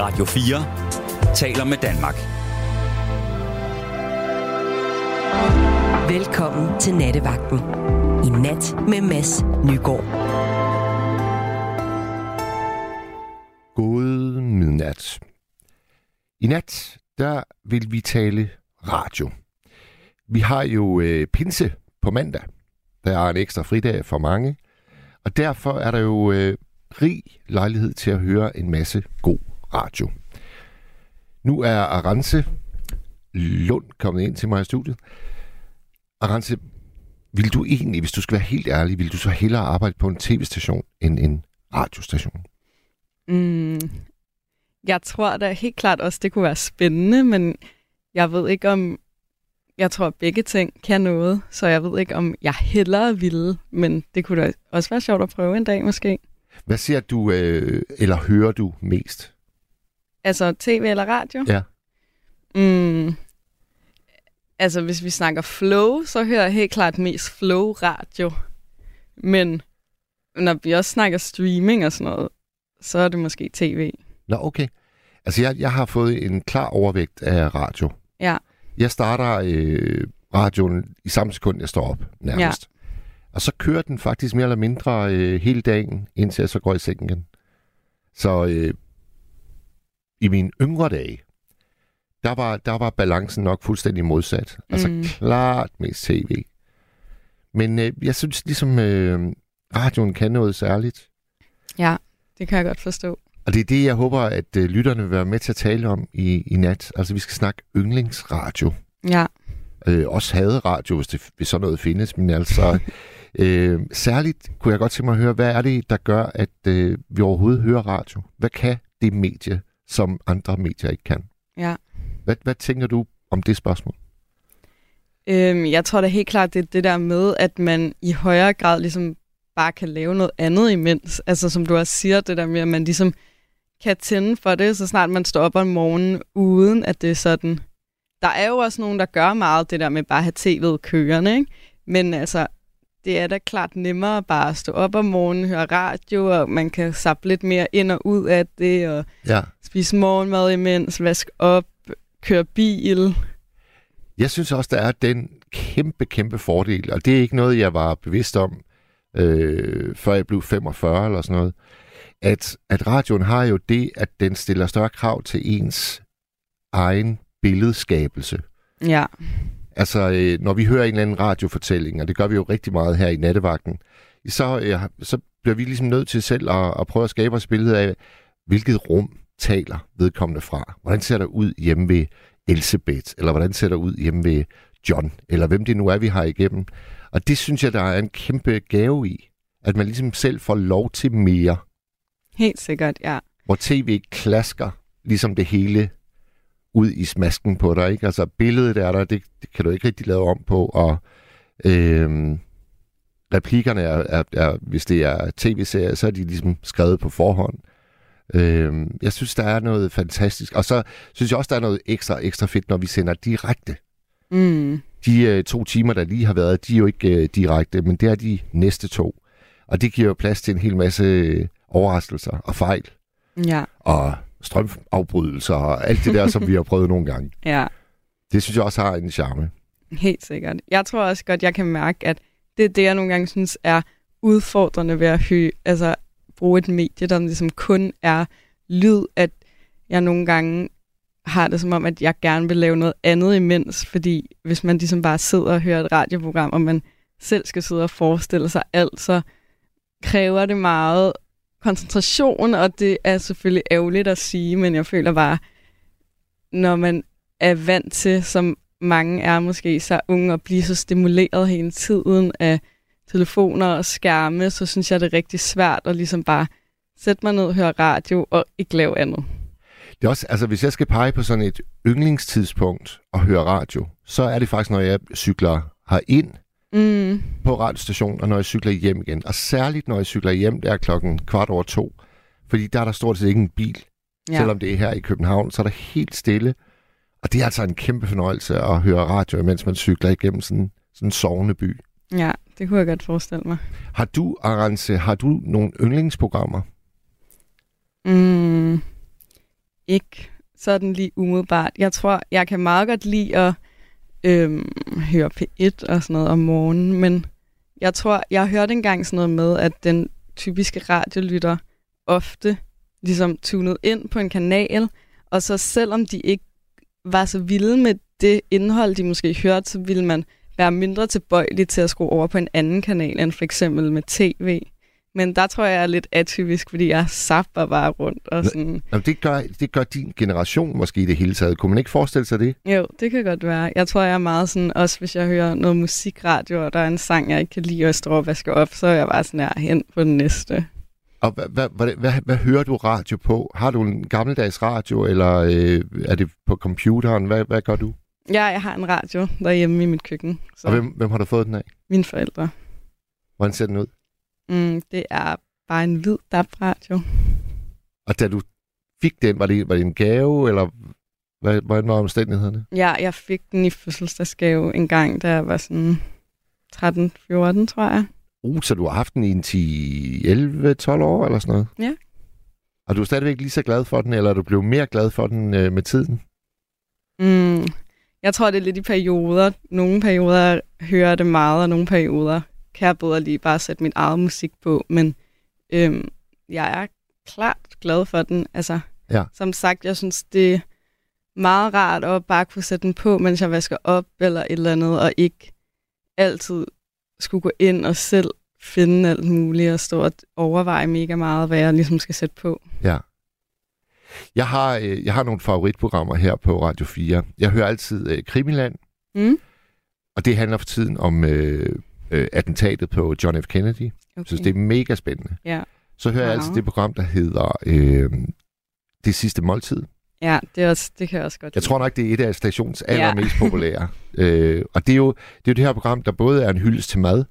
Radio 4 taler med Danmark. Velkommen til Nattevagten. I nat med Mads Nygaard. God midnat. I nat, der vil vi tale radio. Vi har jo øh, pinse på mandag. Der er en ekstra fridag for mange. Og derfor er der jo øh, rig lejlighed til at høre en masse god radio. Nu er Arance Lund kommet ind til mig i studiet. Arance, vil du egentlig, hvis du skal være helt ærlig, vil du så hellere arbejde på en tv-station end en radiostation? Mm, jeg tror da helt klart også, det kunne være spændende, men jeg ved ikke om... Jeg tror, begge ting kan noget, så jeg ved ikke, om jeg hellere ville, men det kunne da også være sjovt at prøve en dag måske. Hvad ser du, øh, eller hører du mest? Altså tv eller radio? Ja. Mm, altså, hvis vi snakker flow, så hører jeg helt klart mest flow-radio. Men når vi også snakker streaming og sådan noget, så er det måske tv. Nå, okay. Altså, jeg, jeg har fået en klar overvægt af radio. Ja. Jeg starter øh, radioen i samme sekund, jeg står op, nærmest. Ja. Og så kører den faktisk mere eller mindre øh, hele dagen, indtil jeg så går i sengen igen. Så øh, i mine yngre dage, der var, der var balancen nok fuldstændig modsat. Altså Mm. klart mest tv. Men øh, jeg synes ligesom, øh, radioen kan noget særligt. Ja, det kan jeg godt forstå. Og det er det, jeg håber, at øh, lytterne vil være med til at tale om i, i nat. Altså, vi skal snakke yndlingsradio. Ja. Øh, også haderadio, hvis, det, hvis sådan noget findes. Men altså, øh, særligt kunne jeg godt tænke mig at høre, hvad er det, der gør, at øh, vi overhovedet hører radio? Hvad kan det medie, som andre medier ikke kan? Ja. Hvad, hvad tænker du om det spørgsmål? Øhm, jeg tror da helt klart, det er det der med, at man i højere grad ligesom bare kan lave noget andet imens. Altså som du også siger, det der med, at man ligesom kan tænde for det, så snart man står op om morgenen, uden at det er sådan... Der er jo også nogen, der gør meget det der med bare at have tv'et kørende, ikke? Men altså, det er da klart nemmere bare at stå op om morgenen, høre radio, og man kan sappe lidt mere ind og ud af det, og Ja. spise morgenmad imens, vaske op, køre bil. Jeg synes også, der er den kæmpe, kæmpe fordel, og det er ikke noget, jeg var bevidst om, øh, før jeg blev 45 eller sådan noget, at, at radioen har jo det, at den stiller større krav til ens egen billedskabelse. Ja, Altså, øh, når vi hører en eller anden radiofortælling, og det gør vi jo rigtig meget her i nattevagten, så, øh, så bliver vi ligesom nødt til selv at, at prøve at skabe os billede af, hvilket rum taler vedkommende fra. Hvordan ser det ud hjemme ved Elisabeth, eller hvordan ser det ud hjemme ved John, eller hvem det nu er, vi har igennem. Og det synes jeg, der er en kæmpe gave i, at man ligesom selv får lov til mere, helt sikkert, ja. hvor tv klasker ligesom det hele ud i smasken på dig. Ikke? Altså billedet er der, det, det kan du ikke rigtig lave om på, og øhm, replikkerne er, er, er, hvis det er tv-serier, så er de ligesom skrevet på forhånd. Øhm, jeg synes, der er noget fantastisk. Og så synes jeg også, der er noget ekstra, ekstra fedt, når vi sender direkte. Mm. De øh, to timer, der lige har været, de er jo ikke øh, direkte, men det er de næste to. Og det giver jo plads til en hel masse øh, overraskelser og fejl Ja, og strømafbrydelser og alt det der, som vi har prøvet nogle gange. ja, Det synes jeg også har en charme. helt sikkert. Jeg tror også godt, jeg kan mærke, at det er det, jeg nogle gange synes er udfordrende ved at hø, altså, bruge et medie, der ligesom kun er lyd, at jeg nogle gange har det som om, at jeg gerne vil lave noget andet imens, fordi hvis man ligesom bare sidder og hører et radioprogram, og man selv skal sidde og forestille sig alt, så kræver det meget koncentration, og det er selvfølgelig ærgerligt at sige, men jeg føler bare, når man er vant til, som mange er måske så unge, at blive så stimuleret hele tiden af telefoner og skærme, så synes jeg, det er rigtig svært at ligesom bare sætte mig ned høre radio og ikke lave andet. Det er også, altså hvis jeg skal pege på sådan et yndlingstidspunkt og høre radio, så er det faktisk, når jeg cykler herind Mm, på radiostationen, og når jeg cykler hjem igen. Og særligt, når jeg cykler hjem, det er klokken kvart over to. Fordi der er der stort set ikke en bil. Ja. ja. Selvom det er her i København, så er der helt stille. Og det er altså en kæmpe fornøjelse at høre radio, mens man cykler igennem sådan, sådan en sovende by. ja, det kunne jeg godt forestille mig. Har du, Arance, har du nogle yndlingsprogrammer? Mm, ikke sådan lige umiddelbart. Jeg tror, jeg kan meget godt lide at øhm, høre P1 og sådan noget om morgenen, men jeg tror, jeg har hørt engang sådan noget med, at den typiske radiolytter ofte ligesom tunet ind på en kanal, og så selvom de ikke var så vilde med det indhold, de måske hørte, så ville man være mindre tilbøjelig til at skrue over på en anden kanal, end for eksempel med tv. Men der tror jeg, jeg er lidt atypisk, fordi jeg sapper bare rundt. Og sådan. Jamen, det, gør, det gør din generation måske i det hele taget. Kunne man ikke forestille sig det? Jo, det kan godt være. Jeg tror, jeg er meget sådan, også hvis jeg hører noget musikradio, og der er en sang, jeg ikke kan lide, og jeg står og vasker op, så er jeg bare sådan her hen på den næste. Og hvad, hvad, hvad, hvad, hvad hører du radio på? Har du en gammeldags radio, eller øh, er det på computeren? Hvad, hvad gør du? Ja, jeg har en radio derhjemme i mit køkken. Så Og hvem, hvem har du fået den af? Mine forældre. Hvordan ser den ud? Mm, det er bare en hvid DAB-radio. Og da du fik den, var det, var det en gave, eller hvad, hvordan var omstændighederne? Ja, jeg fik den i fødselsdagsgave en gang, da jeg var sådan 13-14, tror jeg. Uh, så du har haft den i en 10, 11, 12 år eller sådan noget? Ja. Og du er stadigvæk lige så glad for den, eller er du blevet mere glad for den øh, med tiden? Mm, jeg tror, det er lidt i perioder. Nogle perioder hører jeg det meget, og nogle perioder kan jeg bedre lige bare sætte min eget musik på. Men øhm, jeg er klart glad for den. Altså, Ja. som sagt, jeg synes, det er meget rart at bare kunne sætte den på, mens jeg vasker op eller et eller andet, og ikke altid skulle gå ind og selv finde alt muligt og stå og overveje mega meget, hvad jeg ligesom skal sætte på. Ja. Jeg har, øh, jeg har nogle favoritprogrammer her på Radio 4. Jeg hører altid øh, Krimiland, Mm? og det handler for tiden om øh, øh, attentatet på John F. Kennedy. Jeg Okay. synes, det er mega spændende. Ja. Så hører jeg Wow. altid det program, der hedder øh, Det sidste måltid. Ja, det, er også, det kan jeg også godt Jeg tror nok, det er et af stations Ja. allermest populære. Øh, og det er, jo, det er jo det her program, der både er en hyldest til mad,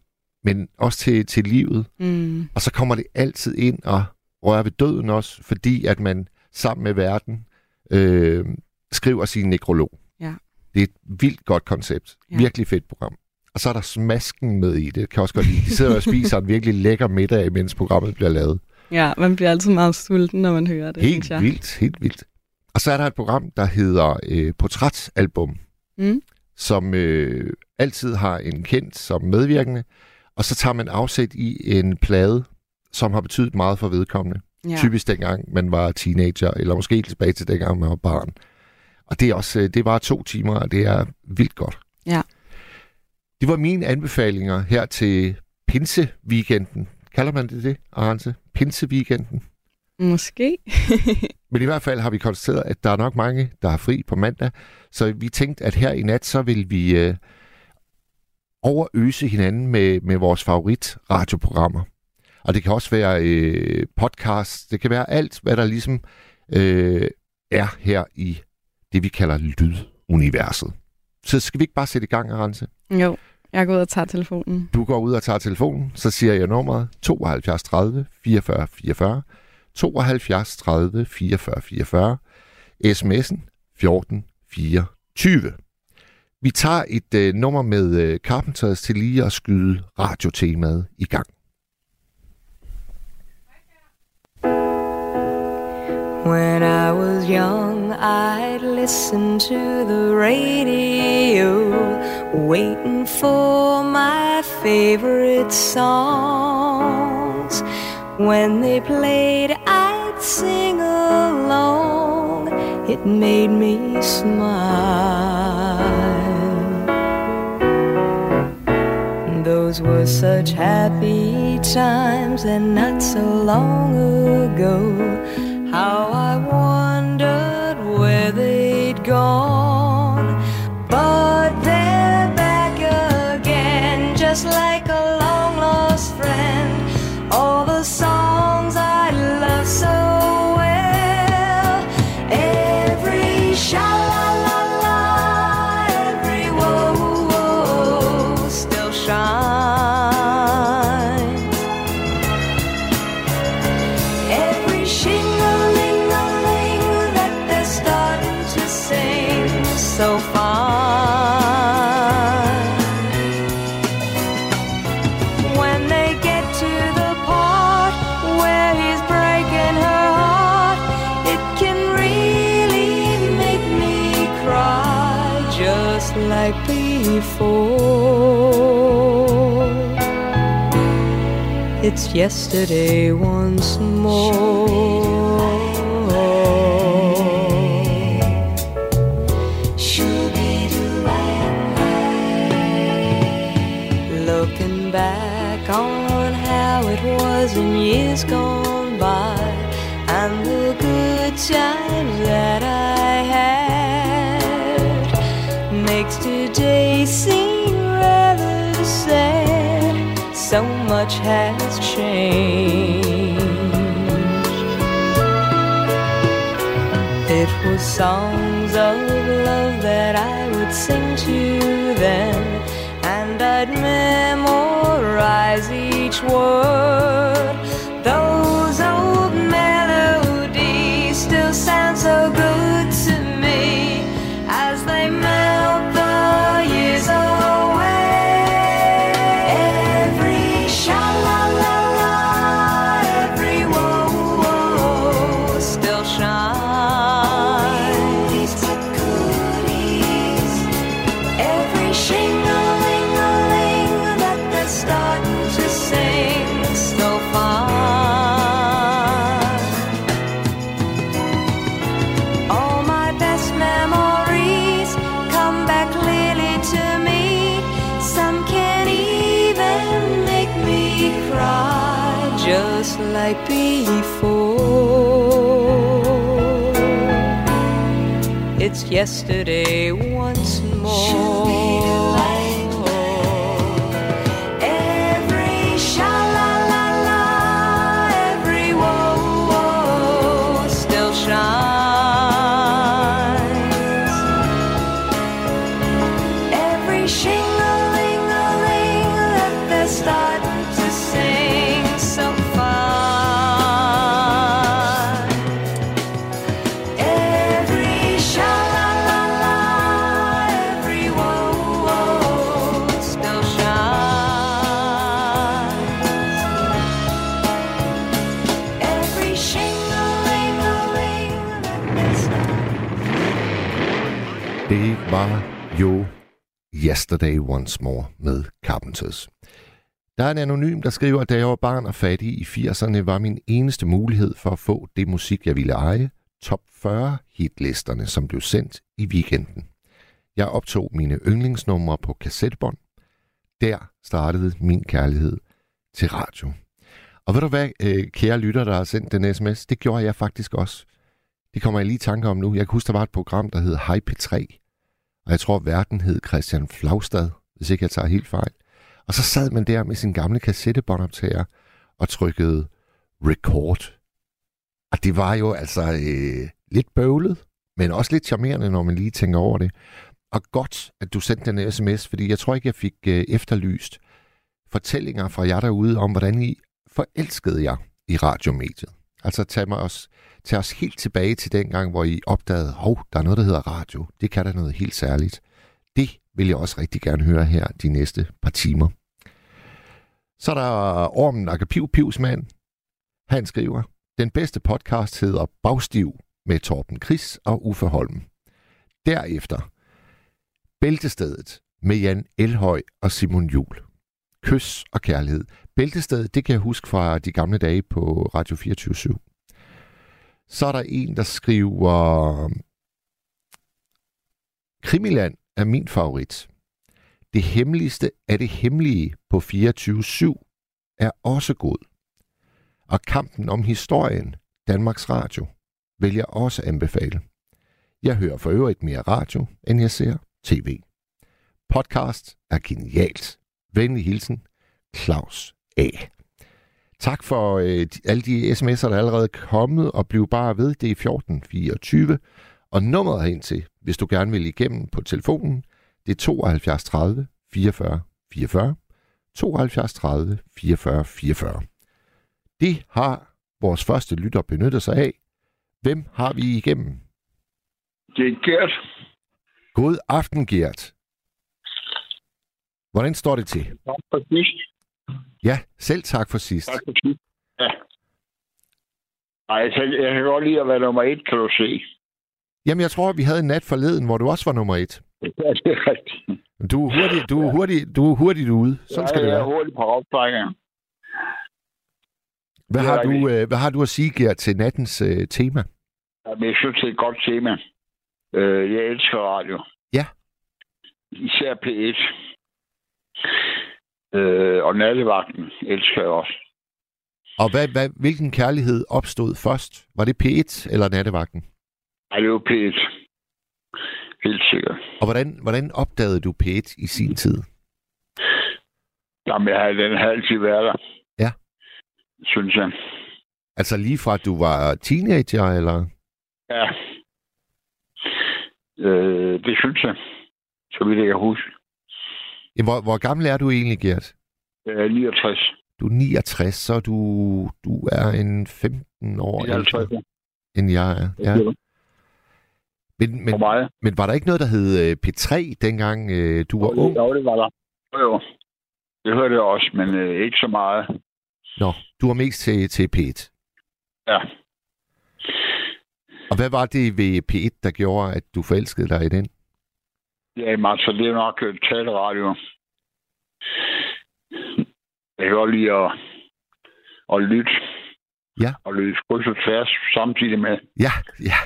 men også til, til livet. Mm. Og så kommer det altid ind og rører ved døden også, fordi at man sammen med verden øh, skriver sin nekrolog. Ja. Det er et vildt godt koncept. Ja. Virkelig fedt program. Og så er der smasken med i det. Kan også godt lide. De sidder og spiser en virkelig lækker middag, mens programmet bliver lavet. Ja, man bliver altid meget sulten, når man hører det, Helt jeg. vildt, helt vildt. Og så er der et program, der hedder øh, Portrætalbum, Mm? som øh, altid har en kendt som medvirkende, og så tager man afsæt i en plade, som har betydet meget for vedkommende. Ja. Ja. Typisk dengang man var teenager, eller måske helt tilbage til dengang man var barn. Og det er også, øh, det var to timer, og det er vildt godt. Ja. Det var mine anbefalinger her til Pinse-weekenden. Kalder man det det, Arance? Pinse-weekenden? Måske. Men i hvert fald har vi konstateret, at der er nok mange, der har fri på mandag. Så vi tænkte, at her i nat, så vil vi øh, overøse hinanden med, med vores favorit radioprogrammer. Og det kan også være øh, podcasts. Det kan være alt, hvad der ligesom øh, er her i det, vi kalder lyduniverset. Så skal vi ikke bare sætte i gang, Arance? jo, jeg går ud og tager telefonen. Du går ud og tager telefonen, så siger jeg nummeret 72 30 44 44, 72 30 44 44, sms'en 14 24. Vi tager et øh, nummer med øh, Carpenters til lige at skyde radiotemaet i gang. When I was young, I'd listen to the radio, waiting for my favorite songs. When they played, I'd sing along. It made me smile. Those were such happy times, and not so long ago. How I wondered It's yesterday once more. Looking back on how it was in years gone So much has changed. It was songs of love that I would sing to them, and I'd memorize each word. Those Say Once More med Carpenters. Der er en anonym, der skriver, at da jeg var barn og fattig i 80'erne, var min eneste mulighed for at få det musik, jeg ville eje, top 40 hitlisterne, som blev sendt i weekenden. Jeg optog mine yndlingsnumre på kassettebånd. Der startede min kærlighed til radio. Og ved du hvad, øh, kære lytter, der har sendt den sms, det gjorde jeg faktisk også. Det kommer jeg lige i tanke om nu. Jeg kan huske, der var et program, der hed Hype P3. Og jeg tror, verden hed Christian Flagstad, hvis ikke jeg tager helt fejl. Og så sad man der med sin gamle kassettebåndoptager og trykkede record. Og det var jo altså øh, lidt bøvlet, men også lidt charmerende, når man lige tænker over det. Og godt, at du sendte den sms, fordi jeg tror ikke, jeg fik øh, efterlyst fortællinger fra jer derude om, hvordan I forelskede jer i radiomediet. Altså tag, mig os, tag os helt tilbage til den gang, hvor I opdagede, hov, der er noget, der hedder radio. Det kan da noget helt særligt. Det vil jeg også rigtig gerne høre her de næste par timer. Så er der Ormen Akapiv Pivsmand. Han skriver, den bedste podcast hedder Bagstiv med Torben Kris og Uffe Holm. Derefter Bæltestedet med Jan Elhøj og Simon Jul. Kys og kærlighed. Bæltestedet, det kan jeg huske fra de gamle dage på Radio 24 /7. Så er der en, der skriver, Krimiland er min favorit. Det hemmeligste af det hemmelige på 24-7 er også god. Og kampen om historien, Danmarks Radio, vil jeg også anbefale. Jeg hører for øvrigt mere radio, end jeg ser tv. Podcast er genialt. Venlig hilsen, Claus A. Tak for øh, alle de sms'er, der er allerede kommet, og bliv bare ved, det er 1424. Og nummeret herind til, hvis du gerne vil igennem på telefonen, det er 72 30 44 44. 72 30 44 44. Det har vores første lytter benyttet sig af. Hvem har vi igennem? Det er Gert. God aften, Gert. Hvordan står det til? Tak for sidst. Ja, selv tak for sidst. Tak for sidst. Ja. Ej, jeg, jeg kan godt lide at være nummer et, kan du se. Jamen, jeg tror, vi havde en nat forleden, hvor du også var nummer et. Ja, det er rigtigt. Du er hurtigt, du er hurtigt, du er hurtigt ude. Sådan skal ja, det jeg er være. hurtigt på optrækkingen. Hvad har, du, øh, hvad har du at sige, Gert, til nattens øh, tema? Jamen, jeg synes, det er et godt tema. Øh, jeg elsker radio. Ja. Især P1. Øh, og nattevagten elsker jeg også. Og hvad, hvad, hvilken kærlighed opstod først? Var det P1 eller nattevagten? Ej, det jo P1. Helt sikkert. Og hvordan, hvordan opdagede du P1 i sin tid? Jamen, jeg har, den har altid været der. Ja. Synes jeg. Altså lige fra at du var teenager, eller? Ja. Øh, det synes jeg. Så vidt jeg kan huske. Hvor, hvor gammel er du egentlig, Gert? Jeg er 69. Du er 69, så du, du er en 15 år 59. ældre, end jeg er. Ja. Men, men, men var der ikke noget, der hed øh, P3, dengang øh, du var ung? Jo, det var der. Jo, jo. Det hørte jeg også, men øh, ikke så meget. Nå, du var mest til, til P1. Ja. Og hvad var det ved P1, der gjorde, at du forelskede dig i den? Ja, Martha, det er nok øh, taleradio. Jeg kan godt lide at, at lytte. Ja. Og lytte kryds og tværs samtidig med. Ja, ja.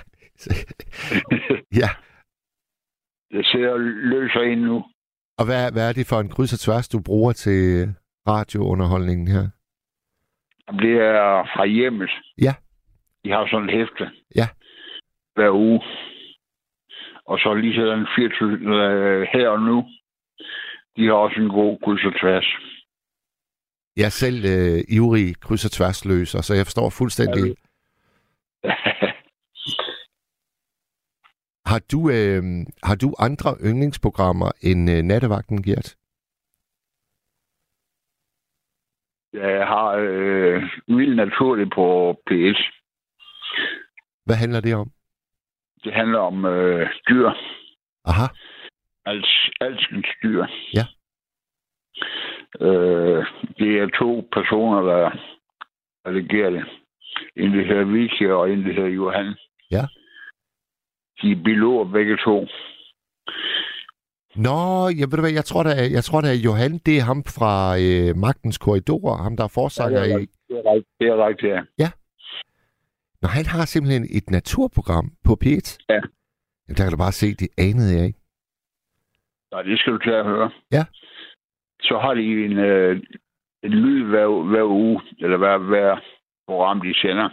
ja. Jeg sidder og løser ind nu. Og hvad, hvad er det for en kryds og tværs, du bruger til radiounderholdningen her? Jamen, Det er fra hjemmet. Ja. De har sådan et hæfte. Ja. Hver uge. Og så lige sådan 24 øh, her og nu. De har også en god kryds og tværs. Jeg er selv øh, ivrig kryds og tværsløser, så jeg forstår fuldstændig. Har du, øh, har du andre yndlingsprogrammer end øh, Nattevagten, Gert? Jeg har øh, Vild Naturligt på P1. Hvad handler det om? Det handler om øh, dyr. Aha, Als, alskens dyr. Ja. Øh, det er to personer, der redigerer det. En, der hedder Vicky, og en, der hedder Johan. Ja. De er biologer begge to. Nå, jeg ved du hvad, jeg tror, er, jeg tror, er Johan, det er ham fra øh, Magtens Korridor, ham der er forsanger Ja, i... Det er rigtigt, det er rigtigt ja. Nå, han har simpelthen et naturprogram på P1. Ja. Jamen, der kan du bare se, det anede jeg ikke. Nej, det skal du til at høre. Ja. Så har de en, øh, en lyd hver, hver uge, eller hver, hver program, de sender,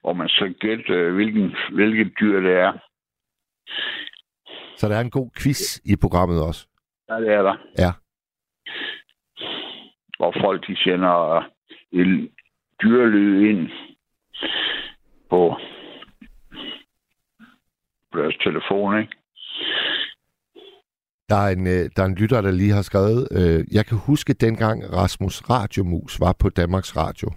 hvor man så gætte, øh, hvilken, hvilket dyr det er. Så der er en god quiz i programmet også. Ja, det er der. Ja. Hvor folk, de sender en dyrelyd ind på, på deres telefon, ikke? Der er en, øh, der er en lytter, der lige har skrevet, øh, jeg kan huske dengang Rasmus Radiomus var på Danmarks Radio.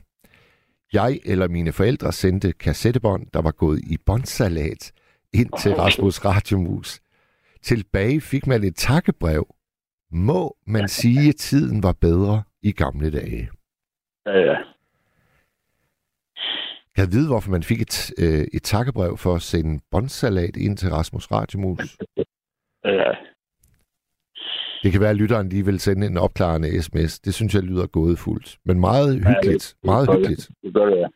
Jeg eller mine forældre sendte kassettebånd, der var gået i båndsalat, ind til Rasmus Radiomus. Tilbage fik man et takkebrev. Må man sige, at tiden var bedre i gamle dage? Ja, ja. Jeg ved, hvorfor man fik et, øh, et takkebrev for at sende båndsalat ind til Rasmus Radiomus. ja. Det kan være, at lytteren lige vil sende en opklarende sms. Det synes jeg lyder gådefuldt. Men meget hyggeligt. Meget det. hyggeligt. Det gør det, ja.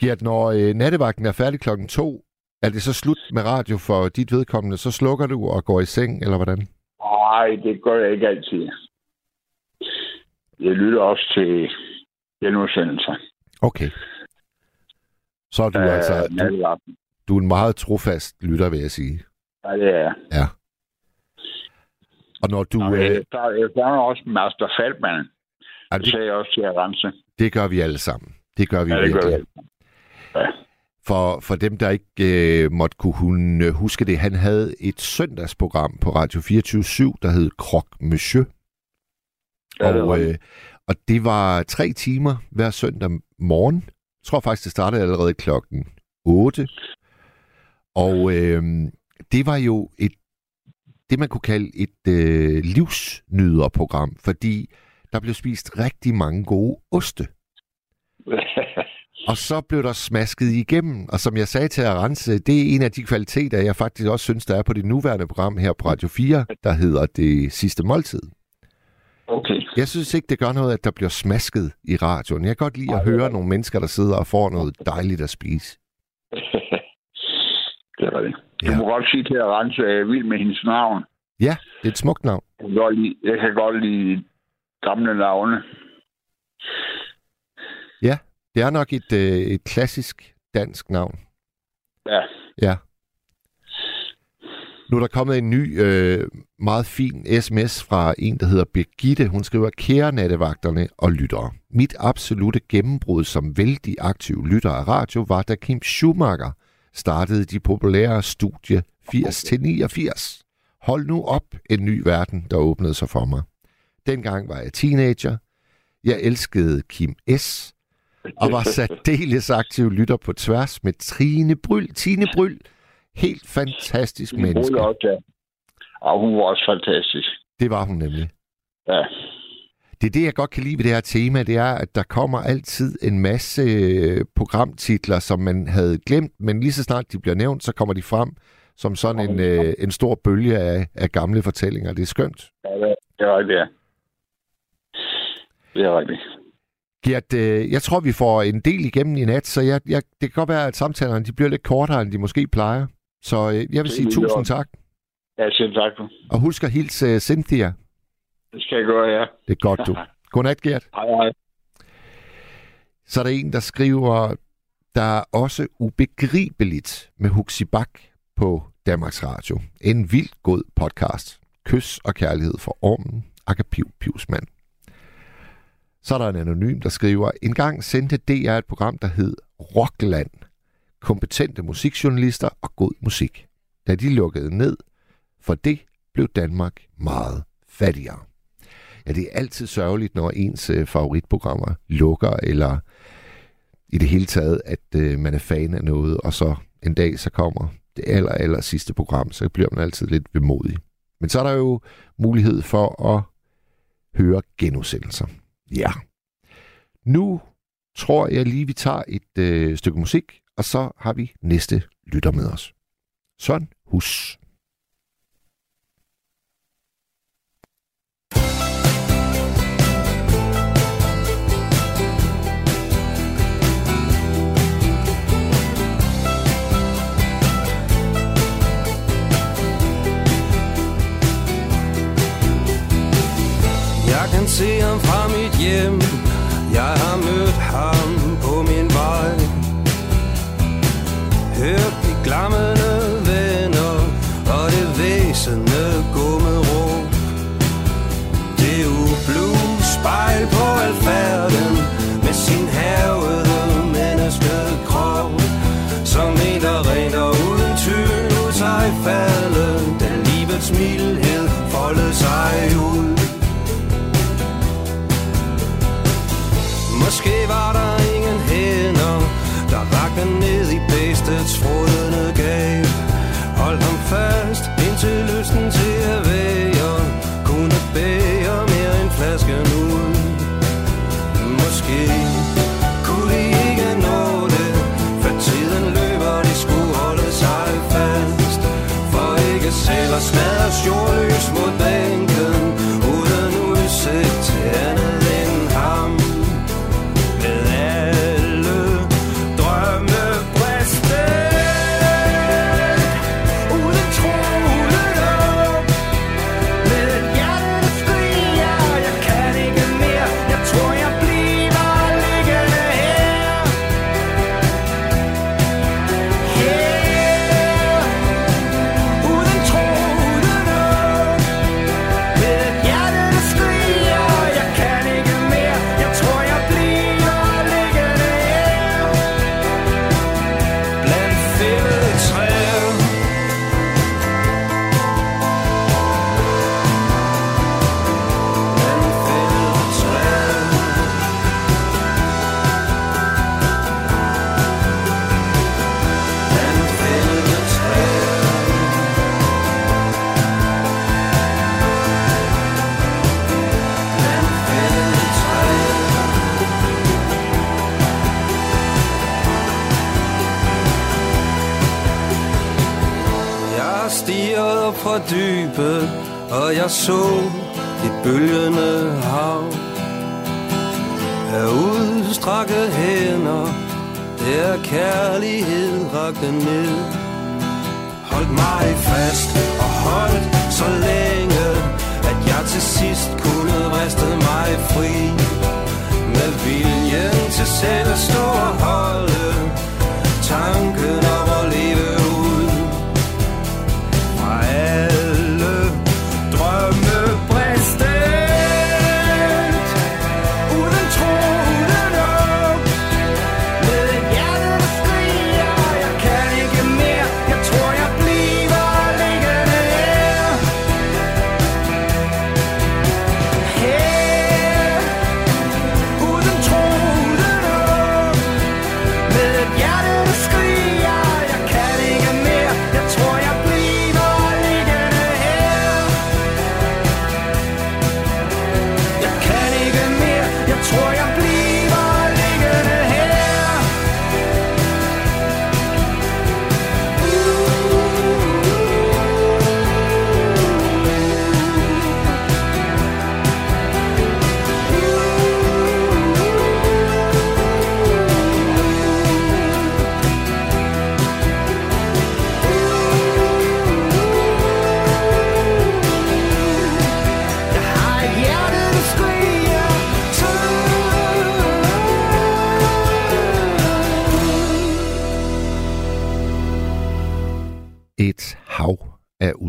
Gert, når øh, nattevagten er færdig klokken to, er det så slut med radio for dit vedkommende? Så slukker du og går i seng, eller hvordan? Nej, det gør jeg ikke altid. Jeg lytter også til genudsendelser. Okay. Så er du Øh, altså du, du er en meget trofast lytter, vil jeg sige. Ja, det er jeg. Ja. Og når du... Og Øh, jeg der- jeg savner også Master Falkman. ja, Det det, sagde jeg også til at rense. det gør vi alle sammen. Det gør vi Ja, det gør virkelig. jeg. For, for dem, der ikke øh, måtte kunne hun, øh, huske det, han havde et søndagsprogram på Radio 24 der hed Krok Monsieur. Ja, og, øh, og det var tre timer hver søndag morgen. Jeg tror faktisk, det startede allerede klokken 8. Og øh, det var jo et det, man kunne kalde et øh, livsnyderprogram, fordi der blev spist rigtig mange gode oste. Og så blev der smasket igennem, og som jeg sagde til Arance, det er en af de kvaliteter, jeg faktisk også synes, der er på det nuværende program her på Radio 4, der hedder Det Sidste Måltid. Okay. Jeg synes ikke, det gør noget, at der bliver smasket i radioen. Jeg kan godt lide at høre nogle mennesker, der sidder og får noget dejligt at spise. det er rigtigt. Du Ja. må godt sige til at rense, er vild med hendes navn. Ja, det er et smukt navn. Jeg kan godt lide, jeg kan godt lide gamle navne. Ja, det er nok et, øh, et klassisk dansk navn. Ja. Ja. Nu er der kommet en ny, øh, meget fin sms fra en, der hedder Birgitte. Hun skriver, kære nattevagterne og lyttere. Mit absolute gennembrud som vældig aktiv lytter af radio var, da Kim Schumacher startede de populære studie 80-89. Hold nu op en ny verden, der åbnede sig for mig. Dengang var jeg teenager. Jeg elskede Kim S. og var særdeles aktiv lytter på tværs med Trine Bryl. Tine Bryl, helt fantastisk Hun menneske. også der. Og hun var også fantastisk. Det var hun nemlig. Ja. Det er det, jeg godt kan lide ved det her tema, det er, at der kommer altid en masse øh, programtitler, som man havde glemt, men lige så snart de bliver nævnt, så kommer de frem som sådan en, øh, en stor bølge af, af gamle fortællinger. Det er skønt. ja det er rigtigt, ja. Det er rigtigt. Gert, øh, jeg tror, vi får en del igennem i nat, så jeg, jeg, det kan godt være, at samtalerne de bliver lidt kortere, end de måske plejer. Så øh, jeg vil sige tusind godt. tak. Ja, selv tak. Og husk at hilse øh, Cynthia. Det skal jeg gøre, ja. Det er godt, du. Godnat, Gert. Hej, hej. Så er der en, der skriver, der er også ubegribeligt med Huxi Bak på Danmarks Radio. En vildt god podcast. Kys og kærlighed for ormen. Akapiv Pivsmand. Så er der en anonym, der skriver, en gang sendte DR et program, der hed Rockland. Kompetente musikjournalister og god musik. Da de lukkede ned, for det blev Danmark meget fattigere. Ja, det er altid sørgeligt, når ens øh, favoritprogrammer lukker, eller i det hele taget, at øh, man er fan af noget, og så en dag så kommer det aller, aller sidste program, så bliver man altid lidt vemodig. Men så er der jo mulighed for at høre genudsendelser. Ja. Nu tror jeg lige, vi tager et øh, stykke musik, og så har vi næste lytter med os. Søren hus. Jeg kan se ham fra mit hjem Jeg har mødt ham Hørt de glammende it's for jeg så det bølgende hav. Af udstrakte hænder, der kærlighed rakte ned. Hold mig fast og holdt så længe, at jeg til sidst kunne vriste mig fri. Med viljen til selv at stå og holde tanken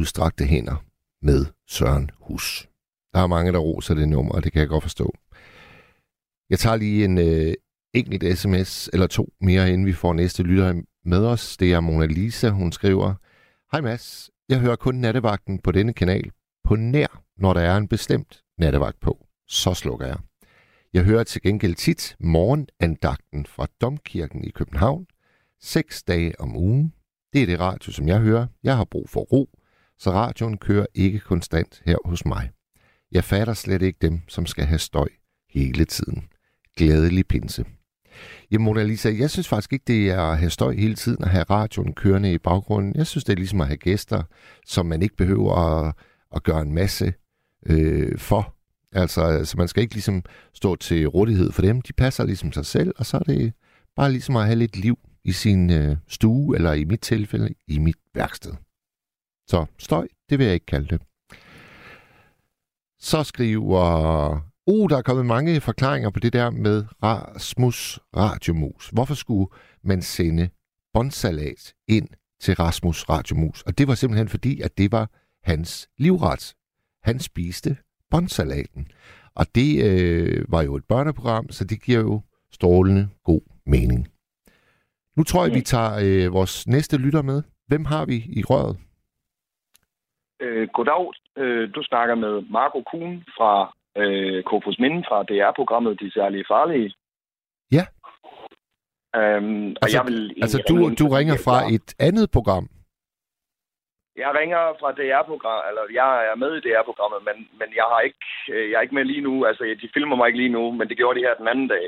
udstrakte hænder med Søren Hus. Der er mange, der roser det nummer, og det kan jeg godt forstå. Jeg tager lige en øh, enkelt sms eller to mere, inden vi får næste lytter med os. Det er Mona Lisa, hun skriver. Hej Mads, jeg hører kun nattevagten på denne kanal på nær, når der er en bestemt nattevagt på. Så slukker jeg. Jeg hører til gengæld tit morgenandagten fra Domkirken i København. Seks dage om ugen. Det er det radio, som jeg hører. Jeg har brug for ro, så radioen kører ikke konstant her hos mig. Jeg fatter slet ikke dem, som skal have støj hele tiden. Glædelig pinse. Jamen Mona Lisa, jeg synes faktisk ikke, det er at have støj hele tiden og have radioen kørende i baggrunden. Jeg synes, det er ligesom at have gæster, som man ikke behøver at, at gøre en masse øh, for. Altså, altså, man skal ikke ligesom stå til rådighed for dem. De passer ligesom sig selv, og så er det bare ligesom at have lidt liv i sin øh, stue, eller i mit tilfælde, i mit værksted. Så støj, det vil jeg ikke kalde det. Så skriver... Uh, der er kommet mange forklaringer på det der med Rasmus Radiomus. Hvorfor skulle man sende båndsalat ind til Rasmus Radiomus? Og det var simpelthen fordi, at det var hans livret. Han spiste båndsalaten. Og det øh, var jo et børneprogram, så det giver jo strålende god mening. Nu tror jeg, vi tager øh, vores næste lytter med. Hvem har vi i røret? Øh, goddag. Øh, du snakker med Marco Kuhn fra øh, Kofus Minde fra DR-programmet De Særlige Farlige. Ja. Øhm, og Altså- jeg vil Altså, ringe du, ind, du ringer fra et andet program. Jeg ringer fra DR-program, eller jeg er med i DR-programmet, men, men jeg, har ikke, øh, jeg er ikke med lige nu. Altså, de filmer mig ikke lige nu, men det gjorde de her den anden dag.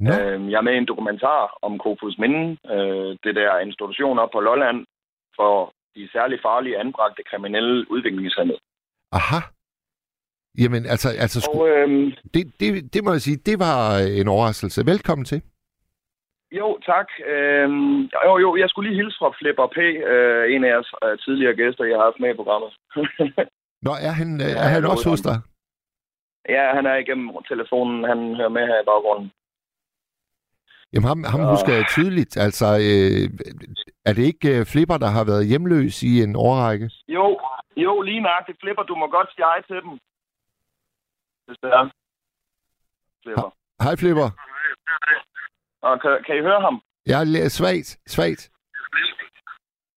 Nå, Øh, jeg er med i en dokumentar om Kofus Minde. Øh, det der institution op på Lolland for de særligt farlige anbragte kriminelle udviklingshemmede. aha. Jamen, altså, altså sku, Og øhm, det, det, det må jeg sige, det var en overraskelse. Velkommen til. Jo, tak. Øhm, jo, jo, jeg skulle lige hilse fra Flipper P., øh, en af jeres øh, tidligere gæster, jeg har haft med i programmet. Nå, er han, Ja, ja, er han jeg også hos dig? ja, han er igennem telefonen. Han hører med her i baggrunden. Jamen, ham, ham husker jeg tydeligt. Altså, øh, er det ikke øh, Flipper, der har været hjemløs i en årrække? Jo, jo, lige nøjagtigt. Flipper, du må godt sige hej til dem. Er. Flipper. Hej, Flipper. Og kan, kan I høre ham? Jeg er svagt, svagt.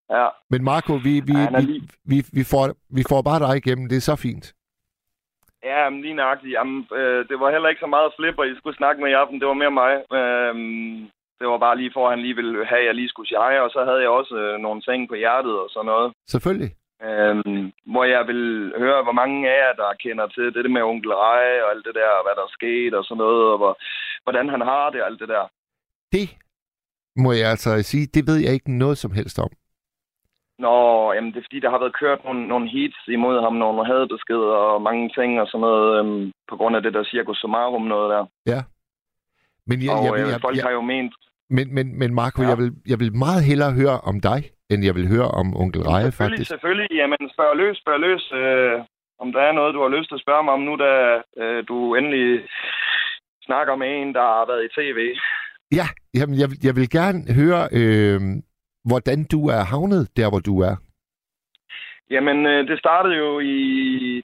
Ja. Men Marco, vi, vi, Ja, vi, vi, vi, får, vi får bare dig igennem. Det er så fint. Ja, men lige nøjagtigt. Jamen, øh, det var heller ikke så meget Flipper, I skulle snakke med i aften. Det var mere mig. Øhm, det var bare lige for, at han lige ville have, at jeg lige skulle sige. Og så havde jeg også øh, nogle ting på hjertet og sådan noget. Selvfølgelig. Øhm, hvor jeg vil høre, hvor mange af jer, der kender til det med onkel Rej og alt det der, hvad der er sket og sådan noget, og hvor, hvordan han har det og alt det der. Det må jeg altså sige, det ved jeg ikke noget som helst om. Nå, jamen det er fordi, der har været kørt nogle, nogle hits imod ham, nogle hadbeskeder og mange ting og sådan noget, øhm, på grund af det der cirkus summarum noget der. Men, jeg, og jeg, øh, jeg, folk jeg, har jo ment, men, men, men Marco, Ja. jeg, vil, jeg vil meget hellere høre om dig, end jeg vil høre om onkel Reje, selvfølgelig, faktisk. selvfølgelig, jamen spørg løs, spørg løs, øh, om der er noget, du har lyst til at spørge mig om nu, da øh, du endelig snakker med en, der har været i tv. Ja, jamen, jeg, vil- jeg vil gerne høre, øh, hvordan du er havnet der, hvor du er. Jamen, øh, det startede jo i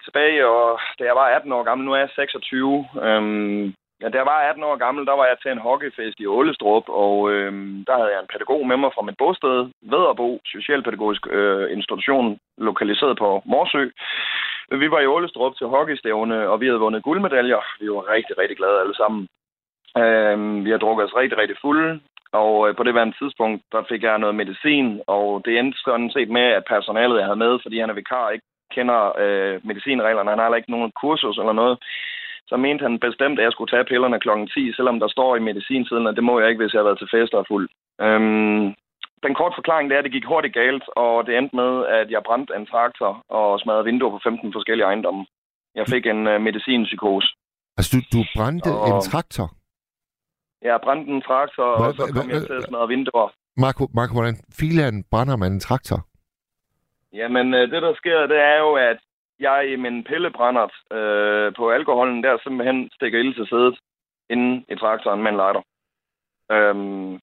tilbage, og da jeg var 18 år gammel, nu er jeg 26. Øhm, ja, da jeg var 18 år gammel, der var jeg til en hockeyfest i Ålestrup, og øhm, der havde jeg en pædagog med mig fra mit bosted, Vederbo, Socialpædagogisk øh, Institution, lokaliseret på Morsø. Vi var i Ålestrup til hockeystævne, og vi havde vundet guldmedaljer. Vi var rigtig, rigtig glade alle sammen. Øhm, vi har drukket os rigtig, rigtig fulde, og øh, på det værende tidspunkt, der fik jeg noget medicin, og det endte sådan set med, at personalet, jeg havde med, fordi han er vikar, ikke kender øh, medicinreglerne, han har heller ikke nogen kursus eller noget, så mente han bestemt, at jeg skulle tage pillerne klokken 10, selvom der står i medicinsiden, at det må jeg ikke, hvis jeg har været til fest og fuld. Øhm, den korte forklaring det er, at det gik hurtigt galt, og det endte med, at jeg brændte en traktor og smadrede vinduer på 15 forskellige ejendomme. Jeg fik en øh, medicinpsykose. Altså, du, du brændte Og- en traktor. Jeg brændte en traktor, Hvad- og så kom jeg hvad- til at smadre vinduer. Marco, Marco hvordan filan brænder man en traktor? Jamen, øh, det der sker, det er jo, at jeg i min pillebrændert øh, på alkoholen der simpelthen stikker ild til sædet inden i traktoren med en lighter. Øhm,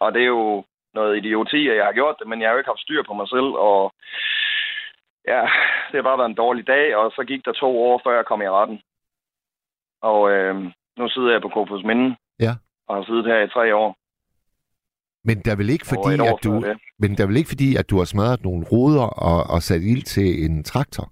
og det er jo noget idioti, at jeg har gjort det, men jeg har jo ikke haft styr på mig selv, og ja, det har bare været en dårlig dag, og så gik der to år, før jeg kom i retten. Og øh, nu sidder jeg på Kofus Minde, Ja. Og har siddet her i tre år. Men der er vel ikke fordi, at du, det. men der er vel ikke fordi, at du har smadret nogle ruder og, og sat ild til en traktor?